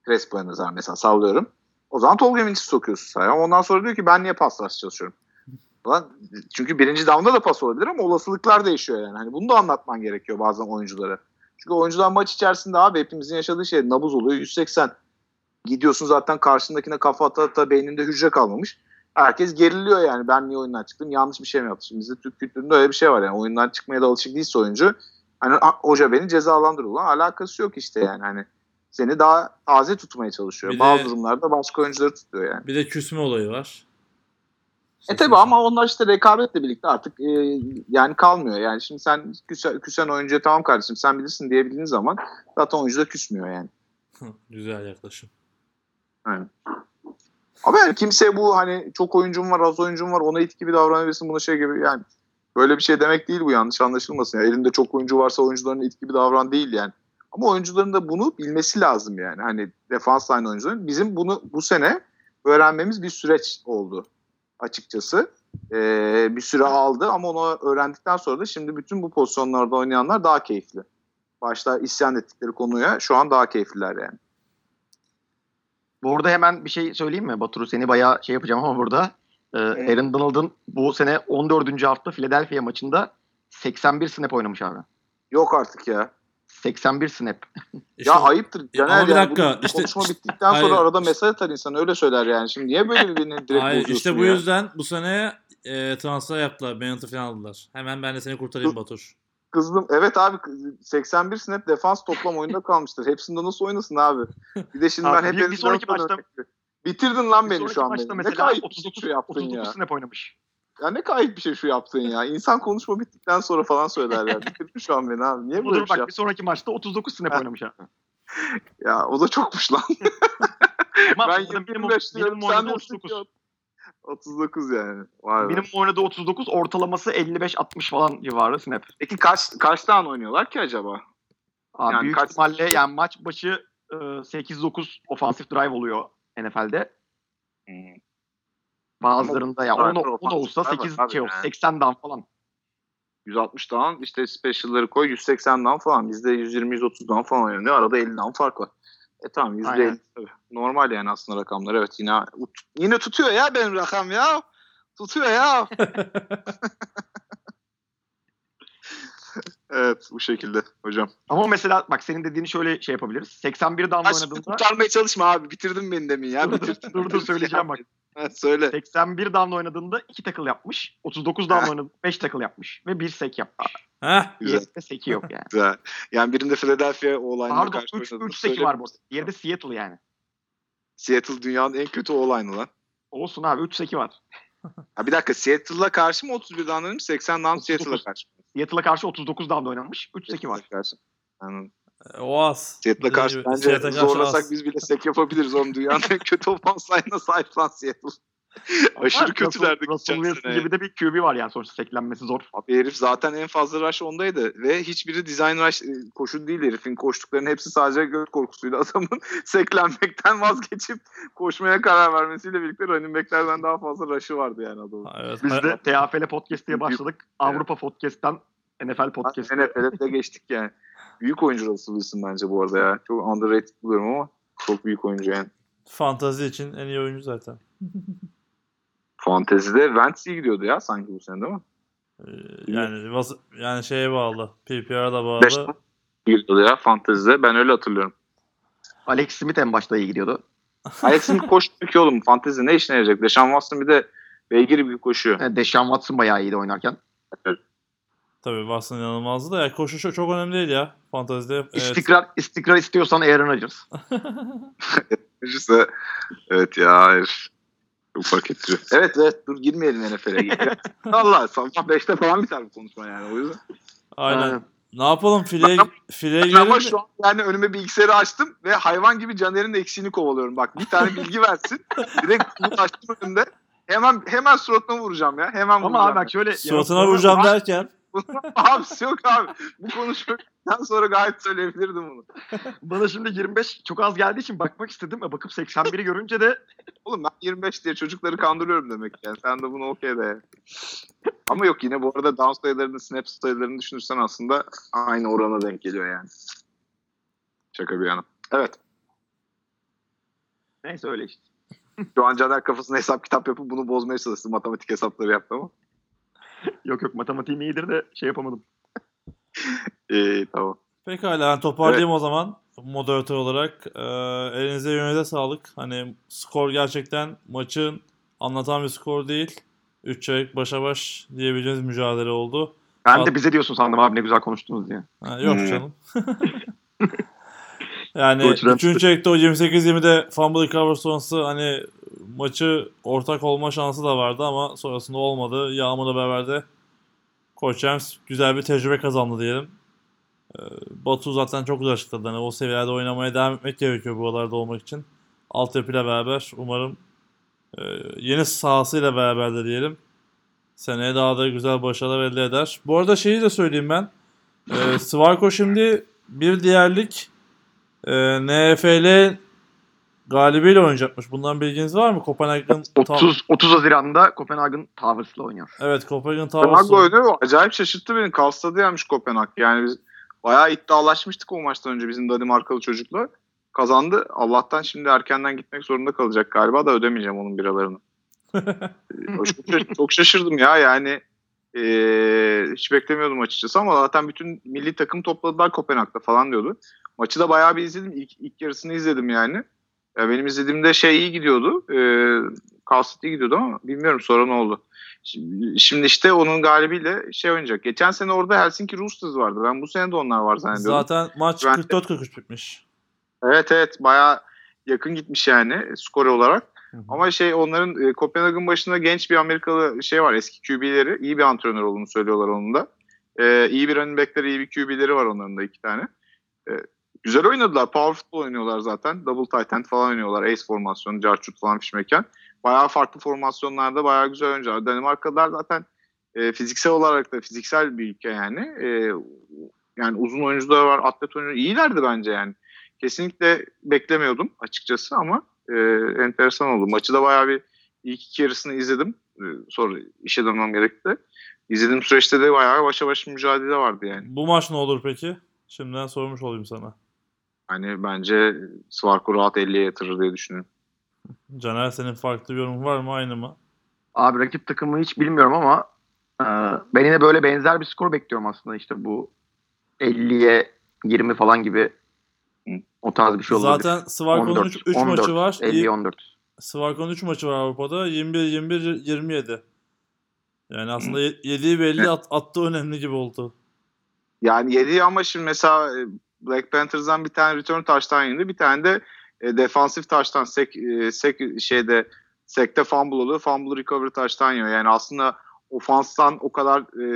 [SPEAKER 2] Crespo'ya nazar mesela sallıyorum. O zaman Tolga Minic'i sokuyorsun sahaya. Ondan sonra diyor ki ben niye pass rush çalışıyorum? Ulan, çünkü birinci down'da da pas olabilir ama olasılıklar değişiyor yani. Hani bunu da anlatman gerekiyor bazen oyunculara. Çünkü oyuncular maç içerisinde abi hepimizin yaşadığı şey nabız oluyor 180. gidiyorsun zaten karşındakine kafa ata ata beyninde hücre kalmamış. Herkes geriliyor yani. Ben niye oyundan çıktım? Yanlış bir şey mi yaptım? Şimdi bizde Türk kültüründe öyle bir şey var yani. Oyundan çıkmaya da alışık değilse oyuncu. Hani "Ah, hoca beni cezalandırıyor. Ulan alakası yok işte yani. Hani seni daha taze tutmaya çalışıyor.
[SPEAKER 1] Bir de-
[SPEAKER 2] Bazı durumlarda başka oyuncuları tutuyor yani.
[SPEAKER 1] Bir de küsme olayı var.
[SPEAKER 2] E tabi ama onlar işte rekabetle birlikte artık e, yani kalmıyor. Yani şimdi sen küsen, küsen oyuncuya tamam kardeşim sen bilirsin diyebildiğin zaman zaten oyuncu da küsmüyor yani.
[SPEAKER 1] Güzel yaklaşım.
[SPEAKER 2] Ama yani kimse bu hani çok oyuncum var az oyuncum var ona it gibi davranabilirsin buna şey gibi yani böyle bir şey demek değil bu yanlış anlaşılmasın. Yani elinde çok oyuncu varsa oyuncuların it gibi davran değil yani. Ama oyuncuların da bunu bilmesi lazım yani. Hani defans line oyuncuların. Bizim bunu bu sene öğrenmemiz bir süreç oldu açıkçası. Ee, bir süre aldı ama onu öğrendikten sonra da şimdi bütün bu pozisyonlarda oynayanlar daha keyifli. Başta isyan ettikleri konuya şu an daha keyifliler yani.
[SPEAKER 3] Bu arada hemen bir şey söyleyeyim mi? Batur'u seni bayağı şey yapacağım ama burada. Ee, Aaron Donald'ın bu sene 14. hafta Philadelphia maçında 81 snap oynamış abi.
[SPEAKER 2] Yok artık ya.
[SPEAKER 3] 81 snap.
[SPEAKER 1] İşte
[SPEAKER 2] ya ayıptır.
[SPEAKER 1] Ya
[SPEAKER 2] Caner
[SPEAKER 1] ama bir
[SPEAKER 2] yani
[SPEAKER 1] dakika,
[SPEAKER 2] bu
[SPEAKER 1] işte-
[SPEAKER 2] konuşma bittikten sonra
[SPEAKER 1] Hayır.
[SPEAKER 2] arada mesaj atar insan öyle söyler yani. Şimdi niye böyle birini direkt
[SPEAKER 1] Hayır, işte bu
[SPEAKER 2] ya?
[SPEAKER 1] yüzden bu sene e, transfer yaptılar. Bennett'i falan aldılar. Hemen ben de seni kurtarayım Batur.
[SPEAKER 2] Kızdım. Evet abi 81 snap defans toplam oyunda kalmıştır. Hepsinde nasıl oynasın abi? Bir de şimdi
[SPEAKER 3] Abi
[SPEAKER 2] ben
[SPEAKER 3] bir-
[SPEAKER 2] hep
[SPEAKER 3] bir
[SPEAKER 2] elinizden
[SPEAKER 3] sonraki maçta-
[SPEAKER 2] Bitirdin lan
[SPEAKER 3] Bir
[SPEAKER 2] beni şu an. Ne
[SPEAKER 3] mesela
[SPEAKER 2] kayıp bir
[SPEAKER 3] 39,
[SPEAKER 2] şey yaptın
[SPEAKER 3] 39
[SPEAKER 2] ya.
[SPEAKER 3] snap oynamış.
[SPEAKER 2] Ya ne kayıp bir şey şu yaptın ya. İnsan konuşma bittikten sonra falan söyler ya. Bitirdin şu an beni abi. Niye böyle
[SPEAKER 3] Budur
[SPEAKER 2] bir şey
[SPEAKER 3] bak bir
[SPEAKER 2] yaptın?
[SPEAKER 3] sonraki maçta 39 snap
[SPEAKER 2] Ha.
[SPEAKER 3] oynamış abi.
[SPEAKER 2] Ya o da çokmuş lan.
[SPEAKER 3] Ama
[SPEAKER 2] ben
[SPEAKER 3] burada minimum,
[SPEAKER 2] 25 diyorum. Sen
[SPEAKER 3] oynadığı
[SPEAKER 2] de
[SPEAKER 3] 39.
[SPEAKER 2] 39 yani. Vay be.
[SPEAKER 3] Minimum oynadığı 39 ortalaması 55-60 falan civarı snap.
[SPEAKER 2] Peki kaç kaç tane oynuyorlar ki acaba?
[SPEAKER 3] Abi
[SPEAKER 2] Yani
[SPEAKER 3] büyük
[SPEAKER 2] kaç-
[SPEAKER 3] ihtimalle yani maç başı e, 8-9 ofansif drive oluyor NFL'de. Bazılarında ya
[SPEAKER 2] Ama
[SPEAKER 3] 10, 10
[SPEAKER 2] ofansif
[SPEAKER 3] olsa
[SPEAKER 2] drive
[SPEAKER 3] 8
[SPEAKER 2] var
[SPEAKER 3] şey
[SPEAKER 2] yani.
[SPEAKER 3] 80 down falan.
[SPEAKER 2] 160 down işte special'ları koy 180 down falan. Bizde 120-130 down falan oynanıyor. Arada 50 down fark var. E tamam %50
[SPEAKER 3] Aynen.
[SPEAKER 2] tabii. Normal yani aslında rakamlar. Evet yine yine tutuyor ya benim rakam ya. Tutuyor ya. evet bu şekilde hocam.
[SPEAKER 3] Ama mesela bak senin dediğini şöyle şey yapabiliriz. 81 down
[SPEAKER 2] Ha, şimdi
[SPEAKER 3] oynadığında
[SPEAKER 2] kurtarmaya çalışma abi. Bitirdin beni demin ya.
[SPEAKER 3] Dur, dur,
[SPEAKER 2] Bitirdin.
[SPEAKER 3] dur, dur, söyleyeceğim bak.
[SPEAKER 2] Ha, söyle.
[SPEAKER 3] 81 down oynadığında 2 tackle yapmış. 39 down oynadığında 5 tackle yapmış. Ve 1 sek yapmış.
[SPEAKER 1] Heh.
[SPEAKER 2] Güzel.
[SPEAKER 3] Seki yok yani.
[SPEAKER 2] Güzel. Yani birinde Philadelphia
[SPEAKER 3] Pardon
[SPEAKER 2] karşı
[SPEAKER 3] 3,
[SPEAKER 2] oynadığını
[SPEAKER 3] 3 seki var bu. Diğeri de Seattle yani.
[SPEAKER 2] Seattle dünyanın en kötü o-line'ı lan.
[SPEAKER 3] Olsun abi 3 seki var.
[SPEAKER 2] Ha bir dakika Seattle'la karşı mı 31 down oynamış 80 down
[SPEAKER 3] 39.
[SPEAKER 2] Seattle'la karşı mı?
[SPEAKER 3] Seattle'a karşı 39 down oynanmış. 3 seki var.
[SPEAKER 2] Seattle'la karşı. Anladım.
[SPEAKER 1] E, O az.
[SPEAKER 2] Seattle'la
[SPEAKER 1] Dediğim
[SPEAKER 2] karşı bence
[SPEAKER 1] Seattle'a karşı
[SPEAKER 2] zorlasak
[SPEAKER 1] az.
[SPEAKER 2] biz bile sek yapabiliriz. Oğlum dünyanın en kötü offense line'ına sahip lan Seattle. Aşırı kötülerdi geçen
[SPEAKER 3] Wilson
[SPEAKER 2] sene.
[SPEAKER 3] gibi de bir QB var yani sonuçta seklenmesi zor.
[SPEAKER 2] Abi herif zaten en fazla rush ondaydı. Ve hiçbiri design rush e, koşu değil herifin. Koştuklarının hepsi sadece göt korkusuyla adamın seklenmekten vazgeçip koşmaya karar vermesiyle birlikte running backlerden daha fazla rush'ı vardı yani adamın.
[SPEAKER 1] Evet.
[SPEAKER 3] Biz de TFL Podcast diye başladık. Avrupa Podcast'ten NFL Podcast'e.
[SPEAKER 2] NFL'e de geçtik yani. Büyük oyuncu Russell Wilson bence bu arada ya. Çok underrated buluyorum ama çok büyük oyuncu yani.
[SPEAKER 1] Fantazi için en iyi oyuncu zaten.
[SPEAKER 2] Fantezide Wentz iyi gidiyordu ya sanki bu sene değil mi?
[SPEAKER 1] Ee, Yani vas- yani şeye bağlı. PPR'a da
[SPEAKER 2] Beş
[SPEAKER 1] bağlı.
[SPEAKER 2] iyi gidiyordu ya Fantezide. Ben öyle hatırlıyorum.
[SPEAKER 3] Alex Smith en başta iyi gidiyordu.
[SPEAKER 2] Alex Smith koşmuyor ki oğlum. Fantezi ne işine yarayacak? Deshaun Watson bir de beygir gibi koşuyor.
[SPEAKER 3] Yani Deshaun Watson bayağı iyiydi oynarken.
[SPEAKER 1] Tabii Watson inanılmazdı da ya koşu çok, çok önemli değil ya. Fantazide. Evet.
[SPEAKER 3] İstikrar, istikrar istiyorsan Aaron Rodgers.
[SPEAKER 2] İşte evet ya herif. Çok fark ettiriyor. Evet evet dur girmeyelim NFL'e. Allah sabah 5'te falan biter bu konuşma yani o yüzden.
[SPEAKER 1] Aynen.
[SPEAKER 3] Aynen.
[SPEAKER 1] Ne yapalım? Fileye, fileye girelim
[SPEAKER 2] ama şu an yani önüme bilgisayarı açtım ve hayvan gibi Caner'in eksiğini kovalıyorum. Bak bir tane bilgi versin. Direkt bunu açtım önünde. Hemen hemen suratına vuracağım ya. Hemen
[SPEAKER 3] Ama
[SPEAKER 2] vuracağım.
[SPEAKER 3] abi bak şöyle.
[SPEAKER 1] Suratına vuracağım derken.
[SPEAKER 2] Abisi yok abi. Bu konuşmadan sonra gayet söyleyebilirdim bunu.
[SPEAKER 3] Bana şimdi 25 çok az geldiği için bakmak istedim. E bakıp 81'i görünce de
[SPEAKER 2] Oğlum ben 25 diye çocukları kandırıyorum demek yani. Sen de bunu okey de. Ama yok yine bu arada down sayılarını, snap sayılarını düşünürsen aslında aynı orana denk geliyor yani. Şaka bir yana. Evet.
[SPEAKER 3] neyse öyle işte.
[SPEAKER 2] Şu an Caner kafasına hesap kitap yapıp bunu bozmaya çalıştı. Matematik hesapları yaptı ama.
[SPEAKER 3] Yok yok matematiğim iyidir de şey yapamadım.
[SPEAKER 2] İyi tamam.
[SPEAKER 1] Pekala ben toparlayayım o zaman. moderatör olarak. E, elinize yüreğinize sağlık. Hani skor gerçekten maçın anlatan bir skor değil. 3 çeyrek başa baş diyebileceğimiz mücadele oldu.
[SPEAKER 3] Ben
[SPEAKER 1] Al-
[SPEAKER 3] de bize diyorsun sandım abi ne güzel konuştunuz diye.
[SPEAKER 1] Ha, yok
[SPEAKER 2] Hmm.
[SPEAKER 1] canım. yani
[SPEAKER 3] Coach Ramsey.
[SPEAKER 1] 3. çeyrekte o 28-20'de fumble recover sonrası hani maçı ortak olma şansı da vardı ama sonrasında olmadı. Yağmur'la beraber de Coach James güzel bir tecrübe kazandı diyelim. Ee, Batu zaten çok güzel açıkladı. Hani o seviyede oynamaya devam etmek gerekiyor buralarda olmak için. Altyapıyla beraber umarım e, yeni sahasıyla beraber de diyelim. Seneye daha da güzel başarılar elde eder. Bu arada şeyi de söyleyeyim ben. E, Svarko şimdi bir diğerlik e, NFL galibiyle oynayacakmış. Bundan bilginiz var mı? Kopenhag'ın tam-
[SPEAKER 3] 30 30 Haziran'da Kopenhagen Towers'la oynuyor.
[SPEAKER 1] Evet Kopenhag'ın
[SPEAKER 2] Kopenhag
[SPEAKER 1] Towers'ı.
[SPEAKER 2] oynuyor. Acayip şaşırttı beni. Kalstadı yenmiş Kopenhag. Yani biz bayağı iddialaşmıştık o maçtan önce bizim Danimarkalı çocukla. Kazandı. Allah'tan şimdi erkenden gitmek zorunda kalacak galiba da ödemeyeceğim onun biralarını. Ee, çok şaşırdım ya yani ee, hiç beklemiyordum açıkçası ama zaten bütün milli takım topladılar Kopenhag'da falan diyordu. Maçı da bayağı bir izledim. İlk, ilk yarısını izledim yani. Ya benim izlediğimde şey iyi gidiyordu. E, Kalsit iyi gidiyordu ama bilmiyorum sonra ne oldu. Şimdi, işte onun galibiyle şey oynayacak. Geçen sene orada Helsinki Roosters vardı. Ben bu sene de onlar var zannediyordum.
[SPEAKER 1] Zaten maç
[SPEAKER 2] Ben-
[SPEAKER 1] 44-43 bitmiş.
[SPEAKER 2] Evet evet bayağı yakın gitmiş yani skor olarak.
[SPEAKER 1] Hı hı.
[SPEAKER 2] Ama şey onların e, Kopenhag'ın başında genç bir Amerikalı şey var eski QB'leri. iyi bir antrenör olduğunu söylüyorlar onun da. E, iyi bir running back'leri, iyi bir QB'leri var onların da iki tane. E, güzel oynadılar. Power football oynuyorlar zaten. Double tight end falan oynuyorlar. Ace formasyonu, carchut falan fişmeken. Bayağı farklı formasyonlarda bayağı güzel oyuncular. Danimarkalılar zaten e, fiziksel olarak da fiziksel bir ülke yani. E, yani uzun oyuncular var, atlet oyuncular. iyilerdi bence yani. Kesinlikle beklemiyordum açıkçası ama e, enteresan oldu. Maçı da bayağı bir ilk iki yarısını izledim. E, sonra işe dönmem gerekti. İzlediğim süreçte de bayağı başa baş mücadele vardı yani.
[SPEAKER 1] Bu maç ne olur peki? Şimdiden sormuş olayım sana.
[SPEAKER 2] Hani bence Svarko rahat 50'ye yatırır diye düşünüyorum.
[SPEAKER 1] Caner senin farklı bir yorum var mı? Aynı mı?
[SPEAKER 3] Abi rakip takımı hiç bilmiyorum ama e, ben yine böyle benzer bir skor bekliyorum aslında işte bu 50'ye 20 falan gibi o tarz bir şey olabilir.
[SPEAKER 1] Zaten Svarko'nun
[SPEAKER 3] 14,
[SPEAKER 1] 3 maçı var.
[SPEAKER 3] 50 14.
[SPEAKER 1] Svarko'nun 3 maçı var Avrupa'da. 21-21-27. Yani aslında 7'yi belli at, attığı önemli gibi oldu.
[SPEAKER 2] Yani 7 ama şimdi mesela e, Black Panthers'dan bir tane return taştan yedi. Bir tane de e, defansif taştan sek, e, sek şeyde sekte fumble oluyor. Fumble recovery taştan yiyor. Yani aslında ofanstan o kadar e,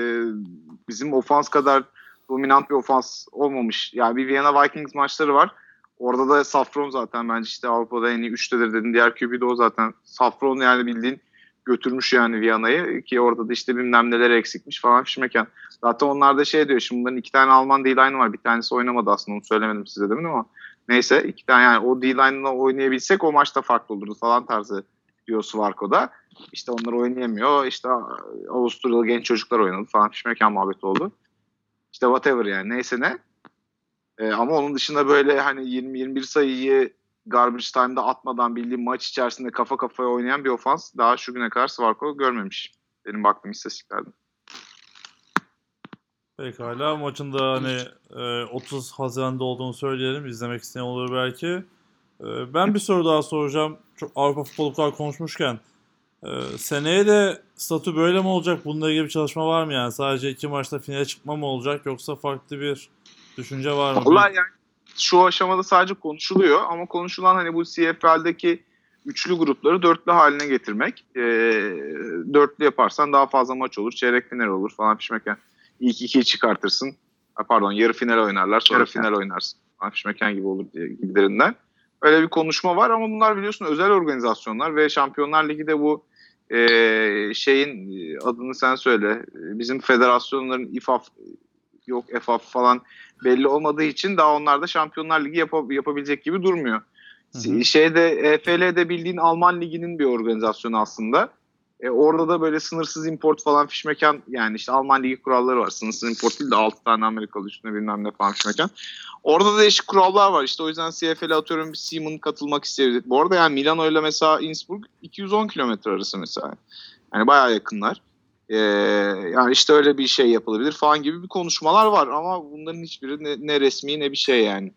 [SPEAKER 2] bizim ofans kadar dominant bir ofans olmamış. Yani bir Vienna Vikings maçları var. Orada da Safron zaten bence işte Avrupa'da en iyi 3'tedir dedin. Diğer QB de o zaten. Safron yani bildiğin götürmüş yani Viyana'yı ki orada da işte bilmem neler eksikmiş falan fişmeken. Zaten onlar da şey diyor şimdi bunların iki tane Alman D-line var. Bir tanesi oynamadı aslında onu söylemedim size demin ama neyse iki tane yani o D-line'la oynayabilsek o maçta farklı olurdu falan tarzı diyor Svarko'da. İşte onlar oynayamıyor. İşte Avusturyalı genç çocuklar oynadı falan fişmeken muhabbet oldu. İşte whatever yani neyse ne. Ee, ama onun dışında böyle hani 20-21 sayıyı garbage time'da atmadan bildiğim maç içerisinde kafa kafaya oynayan bir ofans daha şu güne kadar Svarko görmemiş. Benim baktığım istatistiklerden.
[SPEAKER 1] Pekala maçın da hani e, 30 Haziran'da olduğunu söyleyelim. İzlemek isteyen olur belki. E, ben bir soru daha soracağım. Çok Avrupa futbolu kadar konuşmuşken. E, seneye de statü böyle mi olacak? Bununla ilgili bir çalışma var mı yani? Sadece iki maçta finale çıkma mı olacak? Yoksa farklı bir düşünce var mı?
[SPEAKER 2] Vallahi yani şu aşamada sadece konuşuluyor ama konuşulan hani bu CFL'deki üçlü grupları dörtlü haline getirmek. E, dörtlü yaparsan daha fazla maç olur, çeyrek final olur falan pişmeken. İlk ikiyi çıkartırsın. Ha, pardon yarı final oynarlar sonra
[SPEAKER 3] Yarı
[SPEAKER 2] final oynarsın. Falan pişmeken gibi olur diye gibilerinden. Öyle bir konuşma var ama bunlar biliyorsun özel organizasyonlar ve Şampiyonlar Ligi de bu e, şeyin e, adını sen söyle. E, Bizim federasyonların İFAF yok EFAF falan belli olmadığı için daha onlar da Şampiyonlar Ligi yap- yapabilecek gibi durmuyor.
[SPEAKER 1] Hı hı.
[SPEAKER 2] Şeyde EFL'de bildiğin Alman Ligi'nin bir organizasyonu aslında. E, orada da böyle sınırsız import falan fişmekan yani işte Alman Ligi kuralları var. Sınırsız import değil de 6 tane Amerikalı üstüne bilmem ne falan fişmekan. Orada da değişik kurallar var. İşte o yüzden CFL atıyorum bir Seaman katılmak isteyebilir. Bu arada yani Milano ile mesela Innsbruck 210 kilometre arası mesela. Yani bayağı yakınlar. Ee, yani işte öyle bir şey yapılabilir falan gibi bir konuşmalar var ama bunların hiçbiri ne, ne resmi ne bir şey yani.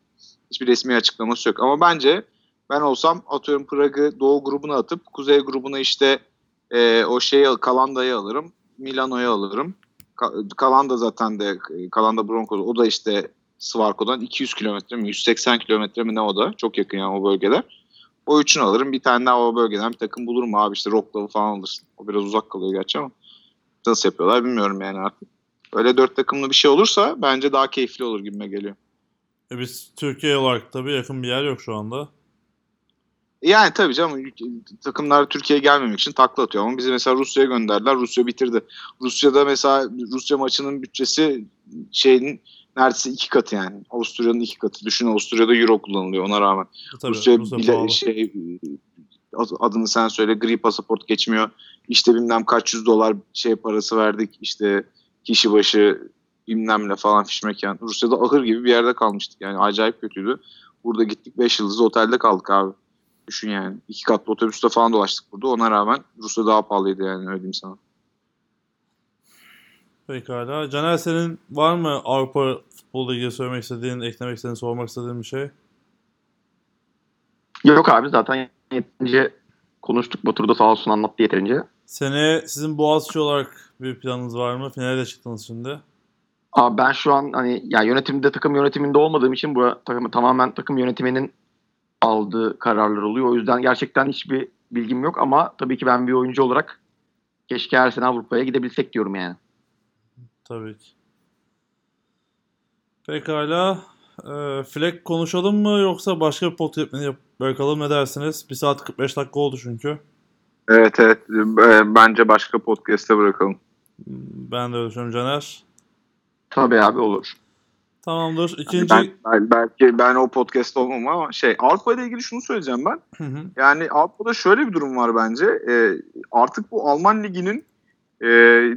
[SPEAKER 2] Hiçbir resmi açıklaması yok. Ama bence ben olsam atıyorum Prag'ı Doğu grubuna atıp Kuzey grubuna işte e, o şeyi Kalanda'yı alırım. Milano'yu alırım. Ka- Kalanda zaten de Kalanda Broncos o da işte Svarko'dan 200 kilometre mi 180 kilometre mi ne o da. Çok yakın yani o bölgeler. O üçünü alırım. Bir tane daha o bölgeden bir takım bulurum abi işte Rocklav'ı falan alırsın. O biraz uzak kalıyor gerçi ama nasıl yapıyorlar bilmiyorum yani artık. Öyle dört takımlı bir şey olursa bence daha keyifli olur gibime geliyor.
[SPEAKER 1] E biz Türkiye olarak tabii yakın bir yer yok şu anda.
[SPEAKER 2] Yani tabii canım takımlar Türkiye'ye gelmemek için takla atıyor ama bizi mesela Rusya'ya gönderdiler. Rusya bitirdi. Rusya'da mesela Rusya maçının bütçesi şeyin neredeyse iki katı yani. Avusturya'nın iki katı. Düşün Avusturya'da euro kullanılıyor ona rağmen.
[SPEAKER 1] E tabii,
[SPEAKER 2] Rusya,
[SPEAKER 1] Rusya
[SPEAKER 2] bile
[SPEAKER 1] pahalı.
[SPEAKER 2] şey adını sen söyle gri pasaport geçmiyor. İşte bilmem kaç yüz dolar şey parası verdik. İşte kişi başı bilmem ne falan fişmeken. Rusya'da ahır gibi bir yerde kalmıştık. Yani acayip kötüydü. Burada gittik 5 yıldızlı otelde kaldık abi. Düşün yani. iki katlı otobüste falan dolaştık burada. Ona rağmen Rusya daha pahalıydı yani öyle diyeyim sana.
[SPEAKER 1] Pekala. Caner senin var mı Avrupa futbolu ilgili söylemek istediğin, eklemek istediğin, sormak istediğin bir şey?
[SPEAKER 3] Yok abi zaten yeterince konuştuk. Batur da sağ olsun anlattı yeterince.
[SPEAKER 1] Seneye sizin Boğaziçi olarak bir planınız var mı? Finale de çıktınız şimdi.
[SPEAKER 3] Abi ben şu an hani ya yönetimde takım yönetiminde olmadığım için bu takım, tamamen takım yönetiminin aldığı kararlar oluyor. O yüzden gerçekten hiçbir bilgim yok ama tabii ki ben bir oyuncu olarak keşke her sene Avrupa'ya gidebilsek diyorum yani.
[SPEAKER 1] Tabii ki. Pekala. Ee, Fleck konuşalım mı yoksa başka bir pot mi bırakalım ne dersiniz? 1 saat 45 dakika oldu çünkü.
[SPEAKER 2] Evet evet. E, Bence başka podcast'te bırakalım.
[SPEAKER 1] Ben de öyle düşünüyorum Caner.
[SPEAKER 3] Tabii abi olur.
[SPEAKER 1] Tamamdır.
[SPEAKER 2] Yani
[SPEAKER 1] İkinci...
[SPEAKER 2] ben, ben- belki ben o podcast olmam ama şey Avrupa ile ilgili şunu söyleyeceğim ben.
[SPEAKER 1] Hı hı.
[SPEAKER 2] Yani Avrupa'da şöyle bir durum var bence. E, artık bu Alman liginin e,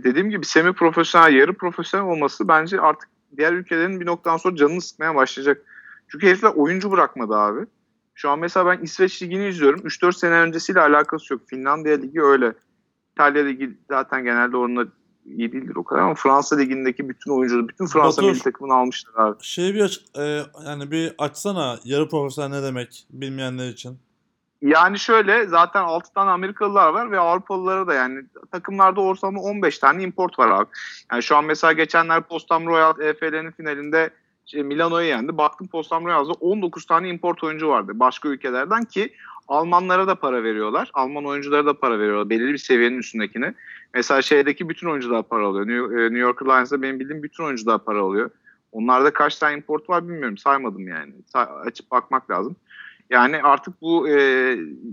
[SPEAKER 2] dediğim gibi semi profesyonel, yarı profesyonel olması bence artık diğer ülkelerin bir noktadan sonra canını sıkmaya başlayacak. Çünkü herifler oyuncu bırakmadı abi. Şu an mesela ben İsveç ligini izliyorum. 3-4 sene öncesiyle alakası yok. Finlandiya ligi öyle. İtalya ligi zaten genelde onunla iyi değildir o kadar ama Fransa ligindeki bütün oyuncuları, bütün Fransa
[SPEAKER 1] Batur.
[SPEAKER 2] milli takımını almışlar abi.
[SPEAKER 1] Şey bir aç, e, yani bir açsana yarı profesyonel ne demek bilmeyenler için.
[SPEAKER 2] Yani şöyle zaten 6 tane Amerikalılar var ve Avrupalılara da yani takımlarda ortalama 15 tane import var abi. Yani şu an mesela geçenler Postam Royal EFL'nin finalinde şey, Milano'yu yendi. Baktım Postam Royal'da 19 tane import oyuncu vardı başka ülkelerden ki Almanlara da para veriyorlar. Alman oyunculara da para veriyorlar. Belirli bir seviyenin üstündekini. Mesela şeydeki bütün oyuncular para alıyor. New, e, New York Lions'da benim bildiğim bütün oyuncular para alıyor. Onlarda kaç tane import var bilmiyorum. Saymadım yani. Açıp bakmak lazım. Yani artık bu e,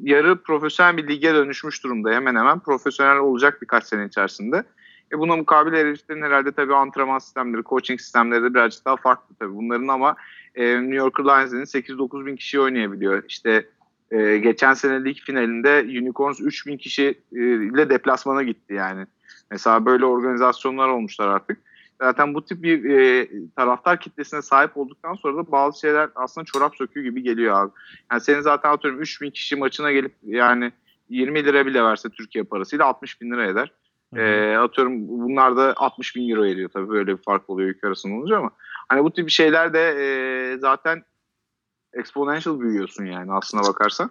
[SPEAKER 2] yarı profesyonel bir lige dönüşmüş durumda. Hemen hemen profesyonel olacak birkaç sene içerisinde. E buna mukabil heriflerin herhalde tabii antrenman sistemleri, coaching sistemleri de birazcık daha farklı tabii. Bunların ama e, New York Lions'ın 8-9 bin kişi oynayabiliyor. İşte e, geçen sene lig finalinde Unicorns 3 bin kişi e, ile deplasmana gitti yani. Mesela böyle organizasyonlar olmuşlar artık. Zaten bu tip bir e, taraftar kitlesine sahip olduktan sonra da bazı şeyler aslında çorap söküğü gibi geliyor abi. Yani senin zaten atıyorum 3000 kişi maçına gelip yani 20 lira bile verse Türkiye parasıyla 60 bin lira eder. E, atıyorum bunlar da 60 bin euro ediyor tabii böyle bir fark oluyor ülke arasında olunca ama hani bu tip şeyler de e, zaten exponential büyüyorsun yani aslına bakarsan.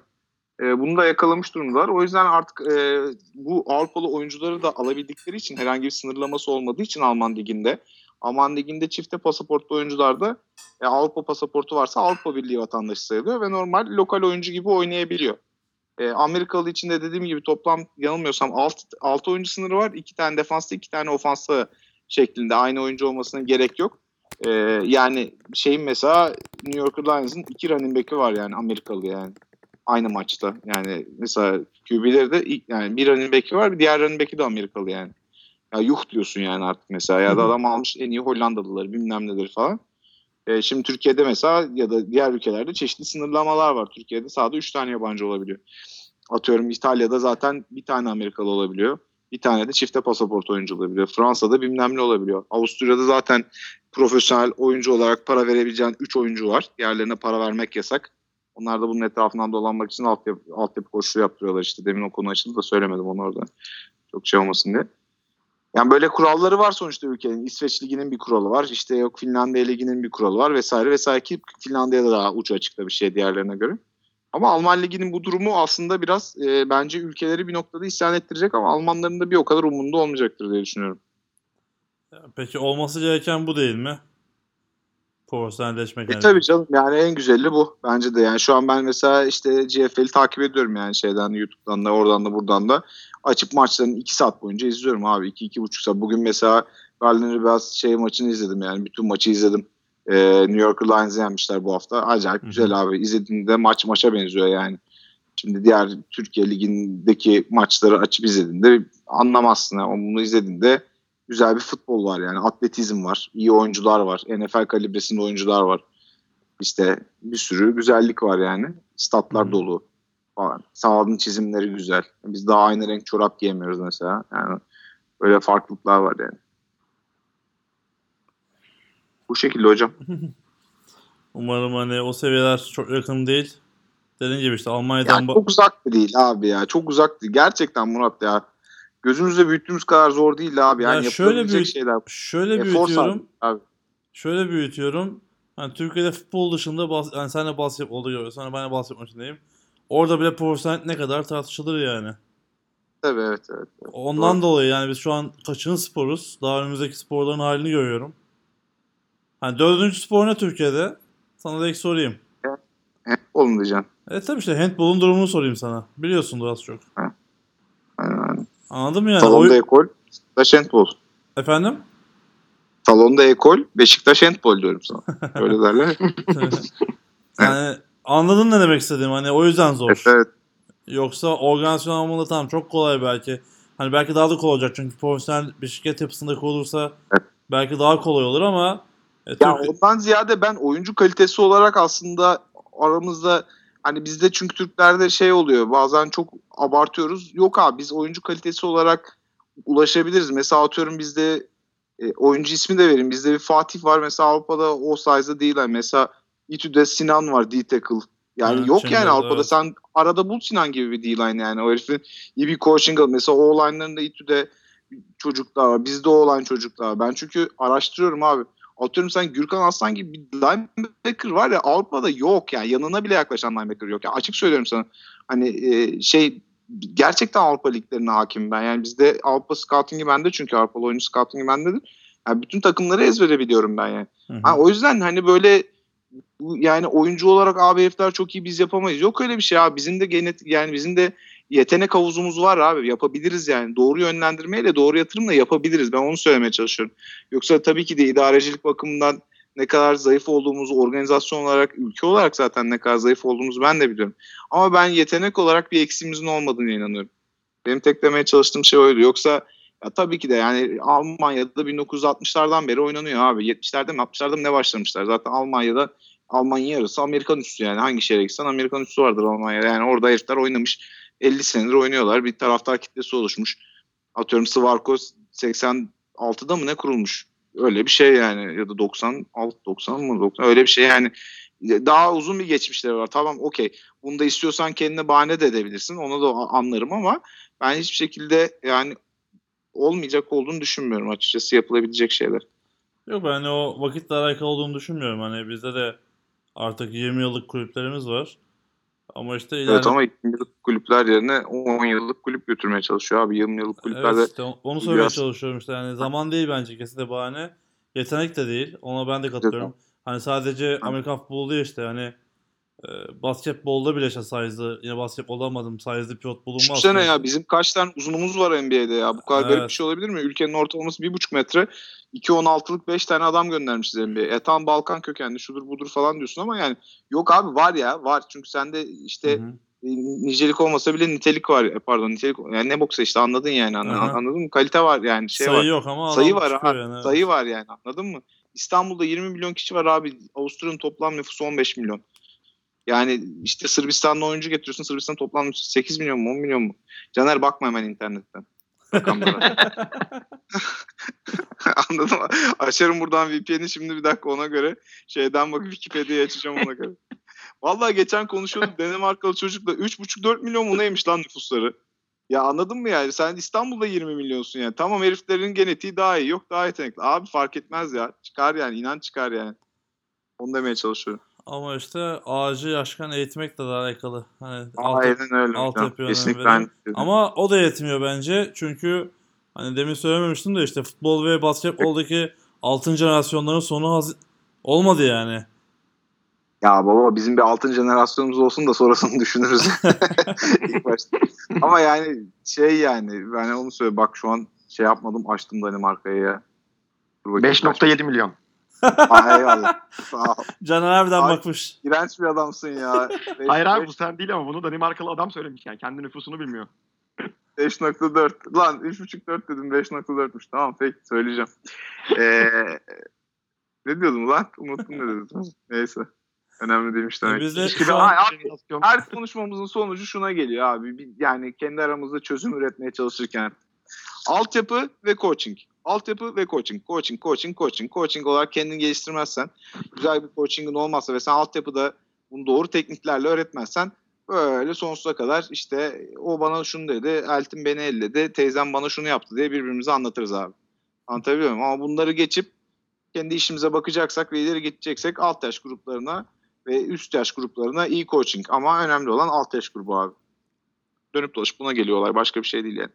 [SPEAKER 2] E, bunu da yakalamış durumdalar. O yüzden artık e, bu Avrupalı oyuncuları da alabildikleri için herhangi bir sınırlaması olmadığı için Alman liginde Alman liginde çifte pasaportlu oyuncular da e, Avrupa pasaportu varsa Avrupa Birliği vatandaşı sayılıyor ve normal lokal oyuncu gibi oynayabiliyor. E, Amerikalı için de dediğim gibi toplam yanılmıyorsam 6, 6 oyuncu sınırı var. 2 tane defansta 2 tane ofansta şeklinde aynı oyuncu olmasına gerek yok. E, yani şeyin mesela New York Lions'ın 2 running back'i var yani Amerikalı yani aynı maçta. Yani mesela QB'leri de ilk, yani bir running back'i var bir diğer running back'i de Amerikalı yani. Ya yuh diyorsun yani artık mesela. Ya da adam almış en iyi Hollandalıları bilmem neleri falan. E, şimdi Türkiye'de mesela ya da diğer ülkelerde çeşitli sınırlamalar var. Türkiye'de sadece 3 tane yabancı olabiliyor. Atıyorum İtalya'da zaten bir tane Amerikalı olabiliyor. Bir tane de çifte pasaport oyuncu olabiliyor. Fransa'da bilmem ne olabiliyor. Avusturya'da zaten profesyonel oyuncu olarak para verebileceğin 3 oyuncu var. Diğerlerine para vermek yasak. Onlar da bunun etrafından dolanmak için altyapı, altyapı koşulu yaptırıyorlar işte. Demin o konu açıldı da söylemedim onu orada. Çok şey olmasın diye. Yani böyle kuralları var sonuçta ülkenin. İsveç Ligi'nin bir kuralı var. İşte yok Finlandiya Ligi'nin bir kuralı var vesaire vesaire ki Finlandiya'da daha ucu açıkta bir şey diğerlerine göre. Ama Alman Ligi'nin bu durumu aslında biraz e, bence ülkeleri bir noktada isyan ettirecek ama Almanların da bir o kadar umunda olmayacaktır diye düşünüyorum.
[SPEAKER 1] Peki olması gereken bu değil mi? Profesyonelleşmek.
[SPEAKER 2] E
[SPEAKER 1] yani.
[SPEAKER 2] tabii canım yani en güzeli bu bence de yani şu an ben mesela işte GFL'i takip ediyorum yani şeyden YouTube'dan da oradan da buradan da açıp maçlarını 2 saat boyunca izliyorum abi 2-2,5 saat. Bugün mesela Berlin Rebels şey maçını izledim yani bütün maçı izledim. Ee, New York Lions'ı yenmişler bu hafta. Acayip güzel abi. İzlediğinde maç maça benziyor yani. Şimdi diğer Türkiye Ligi'ndeki maçları açıp izlediğinde anlamazsın ama bunu izlediğinde güzel bir futbol var yani. Atletizm var, iyi oyuncular var, NFL kalibresinde oyuncular var. İşte bir sürü güzellik var yani. Statlar
[SPEAKER 1] hı.
[SPEAKER 2] dolu falan. Sağlığın çizimleri güzel. Biz daha aynı renk çorap giyemiyoruz mesela. Yani böyle farklılıklar var yani. Bu şekilde hocam.
[SPEAKER 1] Umarım hani o seviyeler çok yakın değil. Dediğim gibi işte Almanya'dan
[SPEAKER 2] Yani çok uzak değil abi ya. Çok uzak değil. Gerçekten Murat ya. Gözümüzde büyüttüğümüz kadar zor değil abi. Yani
[SPEAKER 1] Ya şöyle büyüt-
[SPEAKER 2] şeyler.
[SPEAKER 1] şöyle
[SPEAKER 2] Efor
[SPEAKER 1] büyütüyorum.
[SPEAKER 2] abi.
[SPEAKER 1] Şöyle büyütüyorum. Hani Türkiye'de futbol dışında bas yani sen de basketbolda görüyorsun. Sonra ben de basketbol içindeyim. Orada bile profesyonel ne kadar tartışılır yani.
[SPEAKER 2] Tabii evet evet. evet.
[SPEAKER 1] Ondan
[SPEAKER 2] Doğru.
[SPEAKER 1] dolayı yani biz şu an kaçıncı sporuz? Daha önümüzdeki sporların halini görüyorum. Hani dördüncü spor ne Türkiye'de? Sana ilk sorayım.
[SPEAKER 2] Hep olun diyeceğim.
[SPEAKER 1] E tabii işte handball'un durumunu sorayım sana. Biliyorsundur az çok.
[SPEAKER 2] Yani,
[SPEAKER 1] Anladın mı yani?
[SPEAKER 2] salonda
[SPEAKER 1] Oy-
[SPEAKER 2] ekol, Beşiktaş handball.
[SPEAKER 1] Efendim?
[SPEAKER 2] Salonda ekol, Beşiktaş handball diyorum sana. Öyle derler.
[SPEAKER 1] yani anladın ne demek istediğim hani o yüzden zor.
[SPEAKER 2] evet, evet.
[SPEAKER 1] Yoksa organizasyon anlamında tamam çok kolay belki. Hani belki daha da kolay olacak çünkü profesyonel bir şirket yapısında kurulursa
[SPEAKER 2] Evet.
[SPEAKER 1] belki daha kolay olur ama e,
[SPEAKER 2] Ya
[SPEAKER 1] Türk-
[SPEAKER 2] ondan ziyade ben oyuncu kalitesi olarak aslında aramızda hani bizde çünkü Türklerde şey oluyor bazen çok abartıyoruz. Yok abi biz oyuncu kalitesi olarak ulaşabiliriz. Mesela atıyorum bizde e, oyuncu ismi de vereyim. Bizde bir Fatih var mesela Avrupa'da o size'da değil. Yani mesela İTÜ'de Sinan var D-tackle. Yani
[SPEAKER 1] Evet,
[SPEAKER 2] yok yani Avrupa'da
[SPEAKER 1] evet.
[SPEAKER 2] sen arada bul Sinan gibi bir D-line yani. O herifin iyi bir coaching al. Mesela o line'larında İTÜ'de çocuklar var. Bizde o line çocuklar var. Ben çünkü araştırıyorum abi. Atıyorum sen Gürkan Aslan gibi bir linebacker var ya Avrupa'da yok yani yanına bile yaklaşan linebacker yok. Yani açık söylüyorum sana. Hani e, şey gerçekten Avrupa liglerine hakim ben. Yani bizde Avrupa scouting'i bende çünkü Avrupalı oyuncu scouting'i bendedir. Yani bütün takımları ezbere biliyorum ben yani.
[SPEAKER 1] Hı hı.
[SPEAKER 2] Ha, o yüzden hani böyle yani oyuncu olarak abi herifler çok iyi biz yapamayız. Yok öyle bir şey abi. Bizim de genetik yani bizim de yetenek havuzumuz var abi. Yapabiliriz yani. Doğru yönlendirmeyle doğru yatırımla yapabiliriz. Ben onu söylemeye çalışıyorum. Yoksa tabii ki de idarecilik bakımından ne kadar zayıf olduğumuzu organizasyon olarak, ülke olarak zaten ne kadar zayıf olduğumuzu ben de biliyorum. Ama ben yetenek olarak bir eksiğimizin olmadığını inanıyorum. Benim tek demeye çalıştığım şey oydu. Yoksa ya tabii ki de yani Almanya'da 1960'lardan beri oynanıyor abi. 70'lerde mi 60'larda mı ne başlamışlar? Zaten Almanya'da Almanya yarısı Amerikan üssü yani. Hangi şehre gitsen Amerikan üssü vardır Almanya'da. Yani orada herifler oynamış. 50 senedir oynuyorlar. Bir taraftar kitlesi oluşmuş. Atıyorum Svarko 86'da mı ne kurulmuş? Öyle bir şey yani. Ya da 96, 90 mı? 90, öyle bir şey yani. Daha uzun bir geçmişleri var. Tamam okey. Bunu da istiyorsan kendine bahane de edebilirsin. Onu da anlarım ama ben hiçbir şekilde yani olmayacak olduğunu düşünmüyorum açıkçası yapılabilecek şeyler.
[SPEAKER 1] Yok ben o vakitle alakalı olduğunu düşünmüyorum. Hani bizde de artık 20 yıllık kulüplerimiz var. Ama işte ileride...
[SPEAKER 2] Evet ama 2 yıllık kulüpler yerine 10 yıllık kulüp götürmeye çalışıyor abi. 20 yıllık kulüplerde
[SPEAKER 1] Evet işte onu söylemeye
[SPEAKER 2] biraz-
[SPEAKER 1] çalışıyorum işte yani zaman değil bence kesinlikle bahane. Yetenek de değil. Ona ben de katılıyorum. Hani sadece Amerikan futbolu değil işte hani e, basketbolda bile işte size'lı yine basketbolda almadım size'lı pivot bulunmaz.
[SPEAKER 2] Düşünsene ya bizim kaç tane uzunumuz var NBA'de ya. Bu kadar garip
[SPEAKER 1] Evet.
[SPEAKER 2] bir şey olabilir mi? Ülkenin ortalaması 1,5 metre. 2.16'lık 5 tane adam göndermişiz NBA'ye. E tam Balkan kökenli şudur budur falan diyorsun ama yani yok abi var ya var. Çünkü sende işte
[SPEAKER 1] Hı hı.
[SPEAKER 2] e, nicelik olmasa bile nitelik var. E, pardon nitelik yani ne boksa işte anladın yani anladın,
[SPEAKER 1] Aha.
[SPEAKER 2] anladın mı? Kalite var yani şey
[SPEAKER 1] Sayı
[SPEAKER 2] var.
[SPEAKER 1] yok ama
[SPEAKER 2] Sayı var ha.
[SPEAKER 1] yani, evet.
[SPEAKER 2] Sayı var yani anladın mı? İstanbul'da 20 milyon kişi var abi. Avusturya'nın toplam nüfusu 15 milyon. Yani işte Sırbistan'da oyuncu getiriyorsun. Sırbistan toplam nüfusu 8 milyon mu 10 milyon mu? Caner bakma hemen internetten. Mı? Açarım buradan VPN'i şimdi bir dakika ona göre. Şeyden bakıp Wikipedia'yı açacağım ona göre. Vallahi geçen konuşuyorduk Danimarkalı çocukla 3,5-4 milyon mu neymiş lan nüfusları? Ya anladın mı yani? Sen İstanbul'da 20 milyonsun yani. Tamam heriflerin genetiği daha iyi. Yok daha yetenekli. Abi fark etmez ya. Çıkar yani. inan çıkar yani. Onu demeye çalışıyorum.
[SPEAKER 1] Ama işte ağacı yaşken eğitmekle de alakalı. Hani alt,
[SPEAKER 2] Aynen öyle.
[SPEAKER 1] alt
[SPEAKER 2] hocam. Kesinlikle.
[SPEAKER 1] Ama o da yetmiyor bence. Çünkü hani demin söylememiştim de işte futbol ve basketboldaki altın jenerasyonların sonu haz- olmadı yani.
[SPEAKER 2] Ya baba bizim bir altın jenerasyonumuz olsun da sonrasını düşünürüz. İlk başta. Ama yani şey yani ben onu söyle bak şu an şey yapmadım açtım Danimarka'ya ya. Dur bakayım.
[SPEAKER 3] 5.7 milyon.
[SPEAKER 2] Aa, eyvallah. Sağ ol.
[SPEAKER 1] Caner abiden
[SPEAKER 2] Ay-
[SPEAKER 1] bakmış.
[SPEAKER 2] İğrenç bir adamsın ya. Beş-
[SPEAKER 3] Hayır abi bu sen değil ama bunu Danimarkalı adam söylemiş yani. Kendi nüfusunu bilmiyor.
[SPEAKER 2] 5.4. Lan 3.5-4 dedim 5.4'müş. Tamam peki söyleyeceğim. Ee, ne diyordum lan? Unuttum ne dedim. Neyse. Önemli değilmiş demek.
[SPEAKER 1] Biz de şu an-
[SPEAKER 2] Ay, abi, her konuşmamızın sonucu şuna geliyor abi. Yani kendi aramızda çözüm üretmeye çalışırken. Altyapı ve coaching. Altyapı ve coaching. Coaching, coaching, coaching. Coaching olarak kendini geliştirmezsen, güzel bir coachingin olmazsa ve sen altyapıda bunu doğru tekniklerle öğretmezsen böyle sonsuza kadar işte o bana şunu dedi, Eltim beni elledi, teyzem bana şunu yaptı diye birbirimize anlatırız abi. Anlatabiliyor muyum? Ama bunları geçip kendi işimize bakacaksak ve ileri gideceksek alt yaş gruplarına ve üst yaş gruplarına iyi coaching. Ama önemli olan alt yaş grubu abi. Dönüp dolaşıp buna geliyorlar. Başka bir şey değil yani.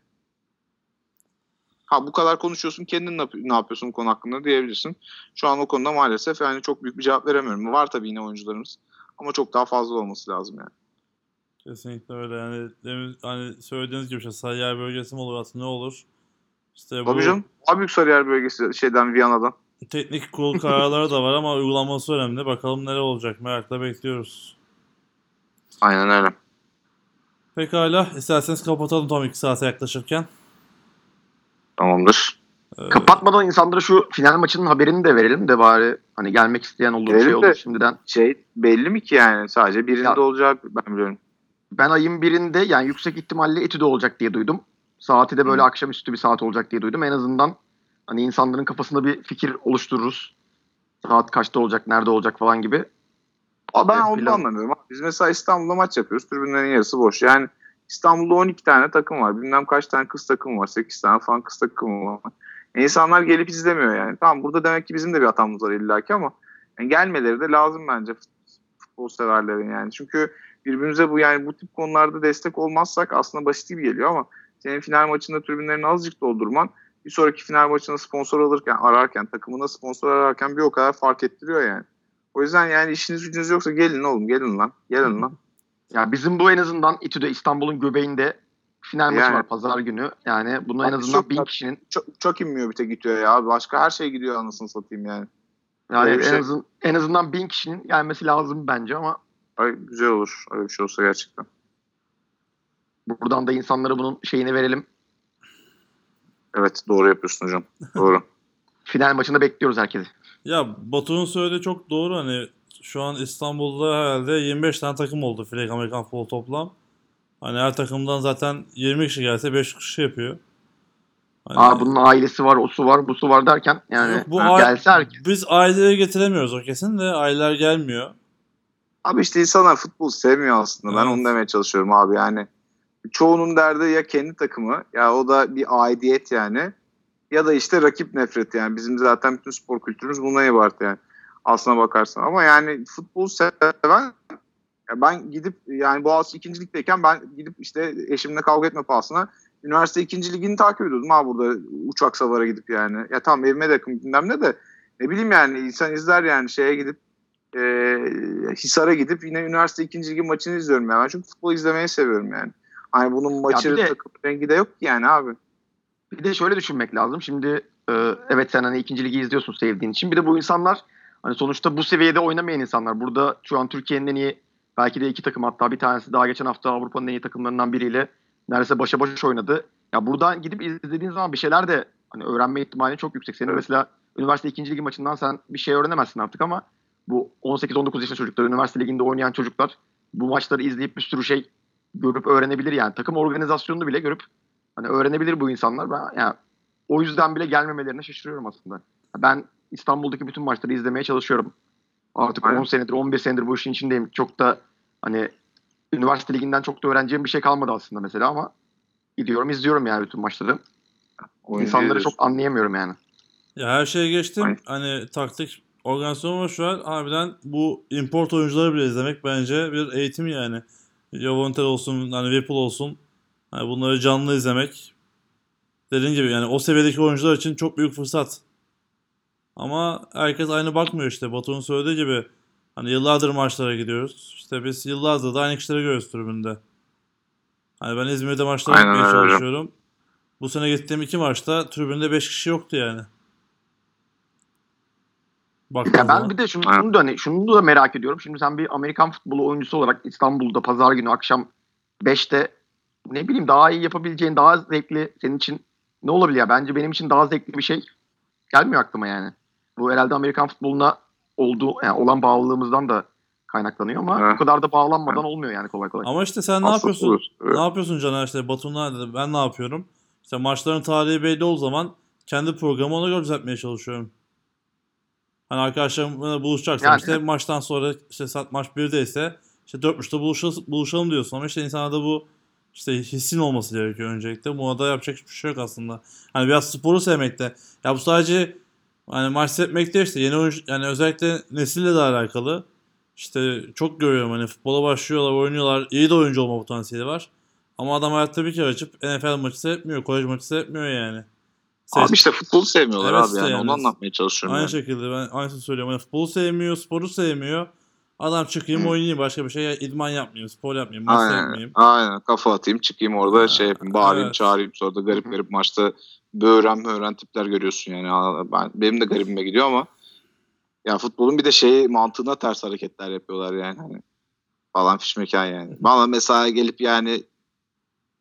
[SPEAKER 2] Ha bu kadar konuşuyorsun kendin ne yap- ne yapıyorsun bu konu hakkında diyebilirsin. Şu an o konuda maalesef yani çok büyük bir cevap veremiyorum. Var tabii yine oyuncularımız. Ama çok daha fazla olması lazım yani.
[SPEAKER 1] Kesinlikle öyle yani demin hani söylediğiniz gibi işte Sarıyer bölgesi mi olur aslında ne olur? İşte bu
[SPEAKER 2] Tabii canım. Daha büyük Sarıyer bölgesi şeyden Viyana'dan.
[SPEAKER 1] teknik kurul kararları da var ama uygulaması önemli. Bakalım neler olacak merakla bekliyoruz.
[SPEAKER 2] Aynen öyle.
[SPEAKER 1] Pekala isterseniz kapatalım tam 2 saate yaklaşırken.
[SPEAKER 2] Tamamdır.
[SPEAKER 1] Ee,
[SPEAKER 3] Kapatmadan insanlara şu final maçının haberini de verelim de bari hani gelmek isteyen olur şey
[SPEAKER 2] Verelim de-
[SPEAKER 3] olur şimdiden.
[SPEAKER 2] Şey belli mi ki yani? Sadece birinde
[SPEAKER 3] Ya-
[SPEAKER 2] olacağı ben biliyorum.
[SPEAKER 3] Ben ayın birinde yani yüksek ihtimalle Etü'de olacak diye duydum. Saati de böyle
[SPEAKER 2] Hı.
[SPEAKER 3] akşamüstü bir saat olacak diye duydum. En azından hani insanların kafasında bir fikir oluştururuz. Saat kaçta olacak, nerede olacak falan gibi.
[SPEAKER 2] Aa, ben onu anlamıyorum. Biz mesela İstanbul'da maç yapıyoruz. Tribünlerin yarısı boş. Yani İstanbul'da 12 tane takım var. Bilmem kaç tane kız takımı var. 8 tane falan kız takımı var. E, İnsanlar gelip izlemiyor yani. Tamam burada demek ki bizim de bir hatamız var illaki ama yani gelmeleri de lazım bence fut- futbol severlerin yani. Çünkü birbirimize bu yani bu tip konularda destek olmazsak aslında basit gibi geliyor ama senin final maçında tribünlerini azıcık doldurman bir sonraki final maçında sponsor alırken ararken takımına sponsor ararken bir o kadar fark ettiriyor yani. O yüzden yani işiniz gücünüz yoksa gelin oğlum gelin lan. Gelin lan.
[SPEAKER 3] Ya bizim bu en azından İTÜ'de İstanbul'un göbeğinde final maçı
[SPEAKER 2] Yani.
[SPEAKER 3] var pazar günü. Yani bunu en
[SPEAKER 2] Abi
[SPEAKER 3] azından
[SPEAKER 2] çok-
[SPEAKER 3] bin kişinin
[SPEAKER 2] Çok, çok inmiyor bir tek gidiyor ya. Başka her şey gidiyor anasını satayım yani.
[SPEAKER 3] yani en,
[SPEAKER 2] şey.
[SPEAKER 3] azın, en azından bin kişinin gelmesi lazım bence ama
[SPEAKER 2] Ay, güzel olur. Öyle bir şey olsa gerçekten.
[SPEAKER 3] buradan da insanlara bunun şeyini verelim.
[SPEAKER 2] Evet doğru yapıyorsun hocam. Doğru.
[SPEAKER 3] Final maçında bekliyoruz herkesi.
[SPEAKER 1] Ya Batu'nun söylediği çok doğru hani şu an İstanbul'da herhalde 25 tane takım oldu Flag Amerikan Futbol toplam. Hani her takımdan zaten 20 kişi gelse 5 kişi yapıyor. Hani
[SPEAKER 3] Aa bunun ailesi var, o su var, bu su var derken yani
[SPEAKER 1] Yok, bu
[SPEAKER 3] ha, gelse herkes.
[SPEAKER 1] biz aileleri getiremiyoruz o kesin de aileler gelmiyor.
[SPEAKER 2] Abi işte insanlar futbol sevmiyor aslında. Ben
[SPEAKER 1] Evet.
[SPEAKER 2] onu demeye çalışıyorum abi yani. Çoğunun derdi ya kendi takımı ya o da bir aidiyet yani. Ya da işte rakip nefreti yani. Bizim zaten bütün spor kültürümüz bundan ibaret yani. Aslına bakarsan. Ama yani futbol seven ya ben gidip yani Boğaziçi ikinci ligdeyken ben gidip işte eşimle kavga etme pahasına üniversite ikinci ligini takip ediyordum ha burada uçak savara gidip yani. Ya tamam evime de yakın bilmem ne de ne bileyim yani insan izler yani şeye gidip e, Hisar'a gidip yine üniversite ikinci ligi maçını izliyorum yani. Ben çünkü futbol izlemeyi seviyorum yani. Hani bunun maçı
[SPEAKER 3] bir de-
[SPEAKER 2] takım rengi de yok ki yani abi.
[SPEAKER 3] Bir de şöyle düşünmek lazım. Şimdi e, evet sen hani ikinci ligi izliyorsun sevdiğin için. Bir de bu insanlar hani sonuçta bu seviyede oynamayan insanlar. Burada şu an Türkiye'nin en iyi belki de iki takım hatta bir tanesi daha geçen hafta Avrupa'nın en iyi takımlarından biriyle neredeyse başa baş oynadı. Ya buradan gidip izlediğin zaman bir şeyler de hani öğrenme ihtimali çok yüksek. Senin
[SPEAKER 2] Evet.
[SPEAKER 3] mesela üniversite ikinci ligi maçından sen bir şey öğrenemezsin artık ama bu 18-19 yaşında çocuklar, üniversite liginde oynayan çocuklar bu maçları izleyip bir sürü şey görüp öğrenebilir yani. Takım organizasyonunu bile görüp hani öğrenebilir bu insanlar. Ben yani o yüzden bile gelmemelerine şaşırıyorum aslında. Ben İstanbul'daki bütün maçları izlemeye çalışıyorum. Artık
[SPEAKER 2] Aynen.
[SPEAKER 3] 10 senedir, 11 senedir bu işin içindeyim. Çok da hani üniversite liginden çok da öğreneceğim bir şey kalmadı aslında mesela ama gidiyorum, izliyorum yani bütün maçları.
[SPEAKER 2] Oyuncu
[SPEAKER 3] İnsanları
[SPEAKER 2] izliyorsun.
[SPEAKER 3] çok anlayamıyorum yani.
[SPEAKER 1] Ya her şeye geçtim.
[SPEAKER 2] Aynen.
[SPEAKER 1] Hani taktik organizasyon var şu an. Harbiden bu import oyuncuları bile izlemek bence bir eğitim yani. Javontel olsun, hani Whipple olsun. Hani bunları canlı izlemek. Dediğin gibi yani o seviyedeki oyuncular için çok büyük fırsat. Ama herkes aynı bakmıyor işte. Batu'nun söylediği gibi hani yıllardır maçlara gidiyoruz. İşte biz yıllardır da aynı kişileri görüyoruz tribünde. Hani ben İzmir'de maçlara
[SPEAKER 2] Aynen
[SPEAKER 1] gitmeye
[SPEAKER 2] öyle.
[SPEAKER 1] çalışıyorum. Bu sene gittiğim iki maçta tribünde 5 kişi yoktu yani.
[SPEAKER 3] Ya ben bir de şunu, şunu da hani şunu da merak ediyorum. Şimdi sen bir Amerikan futbolu oyuncusu olarak İstanbul'da pazar günü akşam 5'te ne bileyim daha iyi yapabileceğin daha zevkli senin için ne olabilir ya? Bence benim için daha zevkli bir şey gelmiyor aklıma yani. Bu herhalde Amerikan futboluna olduğu yani olan bağlılığımızdan da kaynaklanıyor ama
[SPEAKER 2] Evet.
[SPEAKER 3] bu kadar da bağlanmadan olmuyor yani kolay kolay.
[SPEAKER 1] Ama işte sen ne
[SPEAKER 2] Aslında
[SPEAKER 1] yapıyorsun?
[SPEAKER 2] olur. Evet.
[SPEAKER 1] Ne yapıyorsun Caner işte Batu'nun dedi. Ben ne yapıyorum? İşte maçların tarihi belli olduğu zaman kendi programı ona göre düzeltmeye çalışıyorum. Hani arkadaşlarımla buluşacaksam
[SPEAKER 3] Yani.
[SPEAKER 1] işte maçtan sonra işte saat maç 1'deyse işte 4.30'da buluşalım, buluşalım diyorsun ama işte insana da bu işte hissin olması gerekiyor öncelikle. Buna da yapacak hiçbir şey yok aslında. Hani biraz sporu sevmekte. Ya bu sadece hani maç seyretmek değil işte yeni oyuncu yani özellikle nesille de alakalı. İşte çok görüyorum hani futbola başlıyorlar, oynuyorlar. iyi de oyuncu olma potansiyeli var. Ama adam hayatta bir kere açıp NFL maçı seyretmiyor, kolej maçı seyretmiyor yani.
[SPEAKER 2] Abi işte futbolu sevmiyorlar
[SPEAKER 1] Evet
[SPEAKER 2] abi yani.
[SPEAKER 1] yani.
[SPEAKER 2] Onu anlatmaya çalışıyorum.
[SPEAKER 1] Aynı
[SPEAKER 2] yani.
[SPEAKER 1] şekilde ben aynısını söylüyorum. Yani futbolu sevmiyor, sporu sevmiyor. Adam çıkayım
[SPEAKER 2] Hı.
[SPEAKER 1] oynayayım başka bir şey idman yapmayayım, spor yapmayayım, maç
[SPEAKER 2] Aynen,
[SPEAKER 1] seyretmeyeyim.
[SPEAKER 2] aynen. Kafa atayım çıkayım orada
[SPEAKER 1] Ha,
[SPEAKER 2] şey yapayım bağırayım
[SPEAKER 1] evet.
[SPEAKER 2] çağırayım sonra da garip garip maçta böğren böğren tipler görüyorsun yani. Ben, benim de garibime gidiyor ama ya futbolun bir de şey mantığına ters hareketler yapıyorlar yani. Hani falan fişmekan yani. Bana mesela gelip yani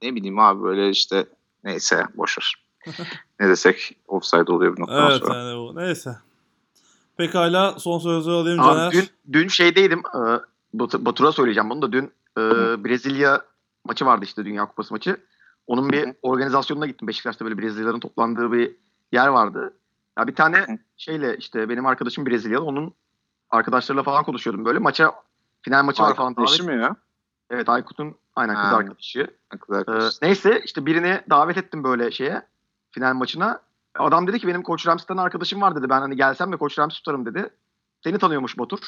[SPEAKER 2] ne bileyim abi böyle işte neyse boşver. ne desek offside oluyor bir noktadan
[SPEAKER 1] Evet
[SPEAKER 2] sonra.
[SPEAKER 1] yani bu. Neyse. Pekala son sözü alayım
[SPEAKER 3] Abi
[SPEAKER 1] Caner.
[SPEAKER 3] dün, dün şeydeydim. E, Batu- Batur'a söyleyeceğim bunu da. Dün e, Brezilya maçı vardı işte Dünya Kupası maçı. Onun bir organizasyonuna gittim. Beşiktaş'ta böyle Brezilyalıların toplandığı bir yer vardı. Ya bir tane şeyle işte benim arkadaşım Brezilyalı. Onun arkadaşlarıyla falan konuşuyordum böyle. Maça final maçı var falan. Davet,
[SPEAKER 2] mi ya?
[SPEAKER 3] evet Aykut'un aynen kız
[SPEAKER 2] Ha.
[SPEAKER 3] arkadaşı.
[SPEAKER 2] Ne kadar
[SPEAKER 3] Ee,
[SPEAKER 2] kız.
[SPEAKER 3] neyse işte birini davet ettim böyle şeye final maçına. Adam dedi ki benim Koç Rams'tan arkadaşım var dedi. Ben hani gelsem de Koç Rams tutarım dedi. Seni tanıyormuş Batur.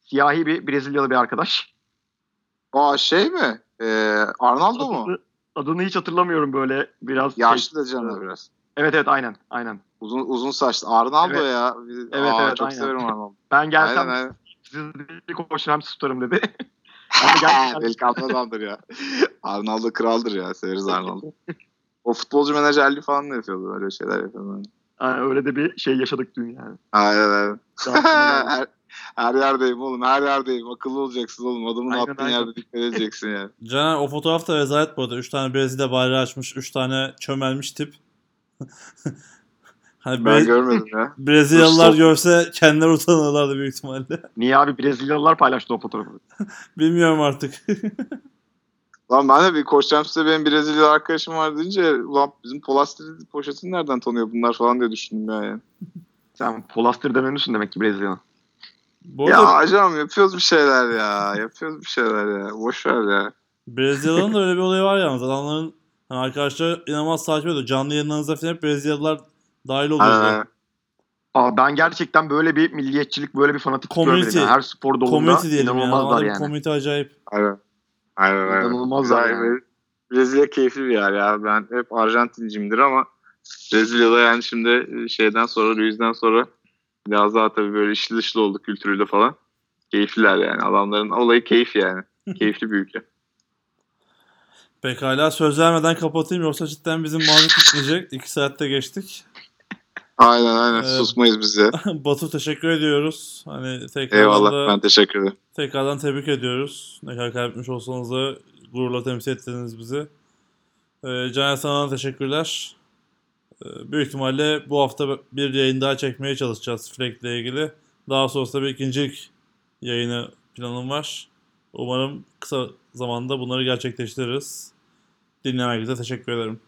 [SPEAKER 3] Siyahi bir Brezilyalı bir arkadaş.
[SPEAKER 2] Aa şey mi? Ee, Arnaldo mu?
[SPEAKER 3] Adını, hiç hatırlamıyorum böyle biraz. şey-
[SPEAKER 2] Yaşlı da canım biraz.
[SPEAKER 3] Evet evet aynen aynen.
[SPEAKER 2] Uzun uzun saçlı. Arnaldo
[SPEAKER 3] Evet.
[SPEAKER 2] ya.
[SPEAKER 3] Evet,
[SPEAKER 2] Aa,
[SPEAKER 3] evet,
[SPEAKER 2] çok
[SPEAKER 3] aynen.
[SPEAKER 2] severim Arnaldo.
[SPEAKER 3] Ben gelsem
[SPEAKER 2] Aynen aynen.
[SPEAKER 3] siz bir Koç Rams tutarım dedi.
[SPEAKER 2] Delikanlı adamdır ya. Arnaldo kraldır ya. Severiz Arnaldo. O futbolcu menajerliği falan da yapıyordu. Öyle şeyler yapıyordu.
[SPEAKER 3] Yani öyle de bir şey yaşadık dün yani.
[SPEAKER 2] Aynen aynen. Her, her yerdeyim oğlum. Her yerdeyim. Akıllı olacaksın oğlum. Adamın
[SPEAKER 3] Aynen,
[SPEAKER 2] attığın
[SPEAKER 3] aynen.
[SPEAKER 2] yerde dikkat edeceksin yani.
[SPEAKER 1] Caner o fotoğraf da rezalet bu arada. 3 tane Brezilya bayrağı açmış, 3 tane çömelmiş tip. hani
[SPEAKER 2] Ben
[SPEAKER 1] Bre-
[SPEAKER 2] görmedim ya.
[SPEAKER 1] Brezilyalılar görse kendileri utanırlardı büyük ihtimalle.
[SPEAKER 3] Niye abi Brezilyalılar paylaştı o fotoğrafı?
[SPEAKER 1] Bilmiyorum artık.
[SPEAKER 2] Lan ben de bir Koç Rams'te benim Brezilyalı arkadaşım var deyince ulan bizim Polastri poşetini nereden tanıyor bunlar falan diye düşündüm ya. Yani.
[SPEAKER 3] Sen Polastır'dan ünlüsün demek ki Brezilyalı.
[SPEAKER 1] Bu
[SPEAKER 2] Ya
[SPEAKER 1] arada
[SPEAKER 2] acaba yapıyoruz bir şeyler ya. Yapıyoruz bir şeyler ya. Boş ver ya.
[SPEAKER 1] Brezilya'nın da öyle bir olayı var yalnız. Adamların hani arkadaşlar inanılmaz takip ediyor. Canlı yayınlarınızda falan hep Brezilyalılar dahil oluyordu.
[SPEAKER 2] Aynen.
[SPEAKER 3] Aa, ben gerçekten böyle bir milliyetçilik, böyle bir
[SPEAKER 1] Community.
[SPEAKER 3] görmedim. Yani her spor dalında
[SPEAKER 1] Community diyelim yani.
[SPEAKER 3] inanılmazlar
[SPEAKER 1] Adamın
[SPEAKER 3] yani.
[SPEAKER 1] Community acayip.
[SPEAKER 2] Aynen. Aynen aynen.
[SPEAKER 3] İnanılmazlar
[SPEAKER 2] Güzel,
[SPEAKER 3] yani.
[SPEAKER 2] Brezilya keyifli bir yer ya. Ben hep Arjantincimdir ama Brezilya'da yani şimdi şeyden sonra, Luiz'den sonra biraz daha tabii böyle işli dışlı oldu kültürüyle falan. Keyifliler yani. Adamların olayı keyif yani. Keyifli bir ülke.
[SPEAKER 1] Pekala söz vermeden kapatayım yoksa cidden bizim muhabbet bitmeyecek. 2 saatte geçtik.
[SPEAKER 2] Aynen aynen.
[SPEAKER 1] Evet.
[SPEAKER 2] Susmayız biz de.
[SPEAKER 1] Batu teşekkür ediyoruz. Hani tekrardan
[SPEAKER 2] Eyvallah.
[SPEAKER 1] da
[SPEAKER 2] Ben teşekkür ederim.
[SPEAKER 1] tekrardan tebrik ediyoruz. Ne kadar kaybetmiş olsanız da gururla temsil ettiniz bizi. Ee, Caner sana da teşekkürler. Ee, büyük ihtimalle bu hafta bir yayın daha çekmeye çalışacağız Fleck ile ilgili. Daha sonrasında bir ikincilik yayını planım var. Umarım kısa zamanda bunları gerçekleştiririz. Dinleyen teşekkür ederim.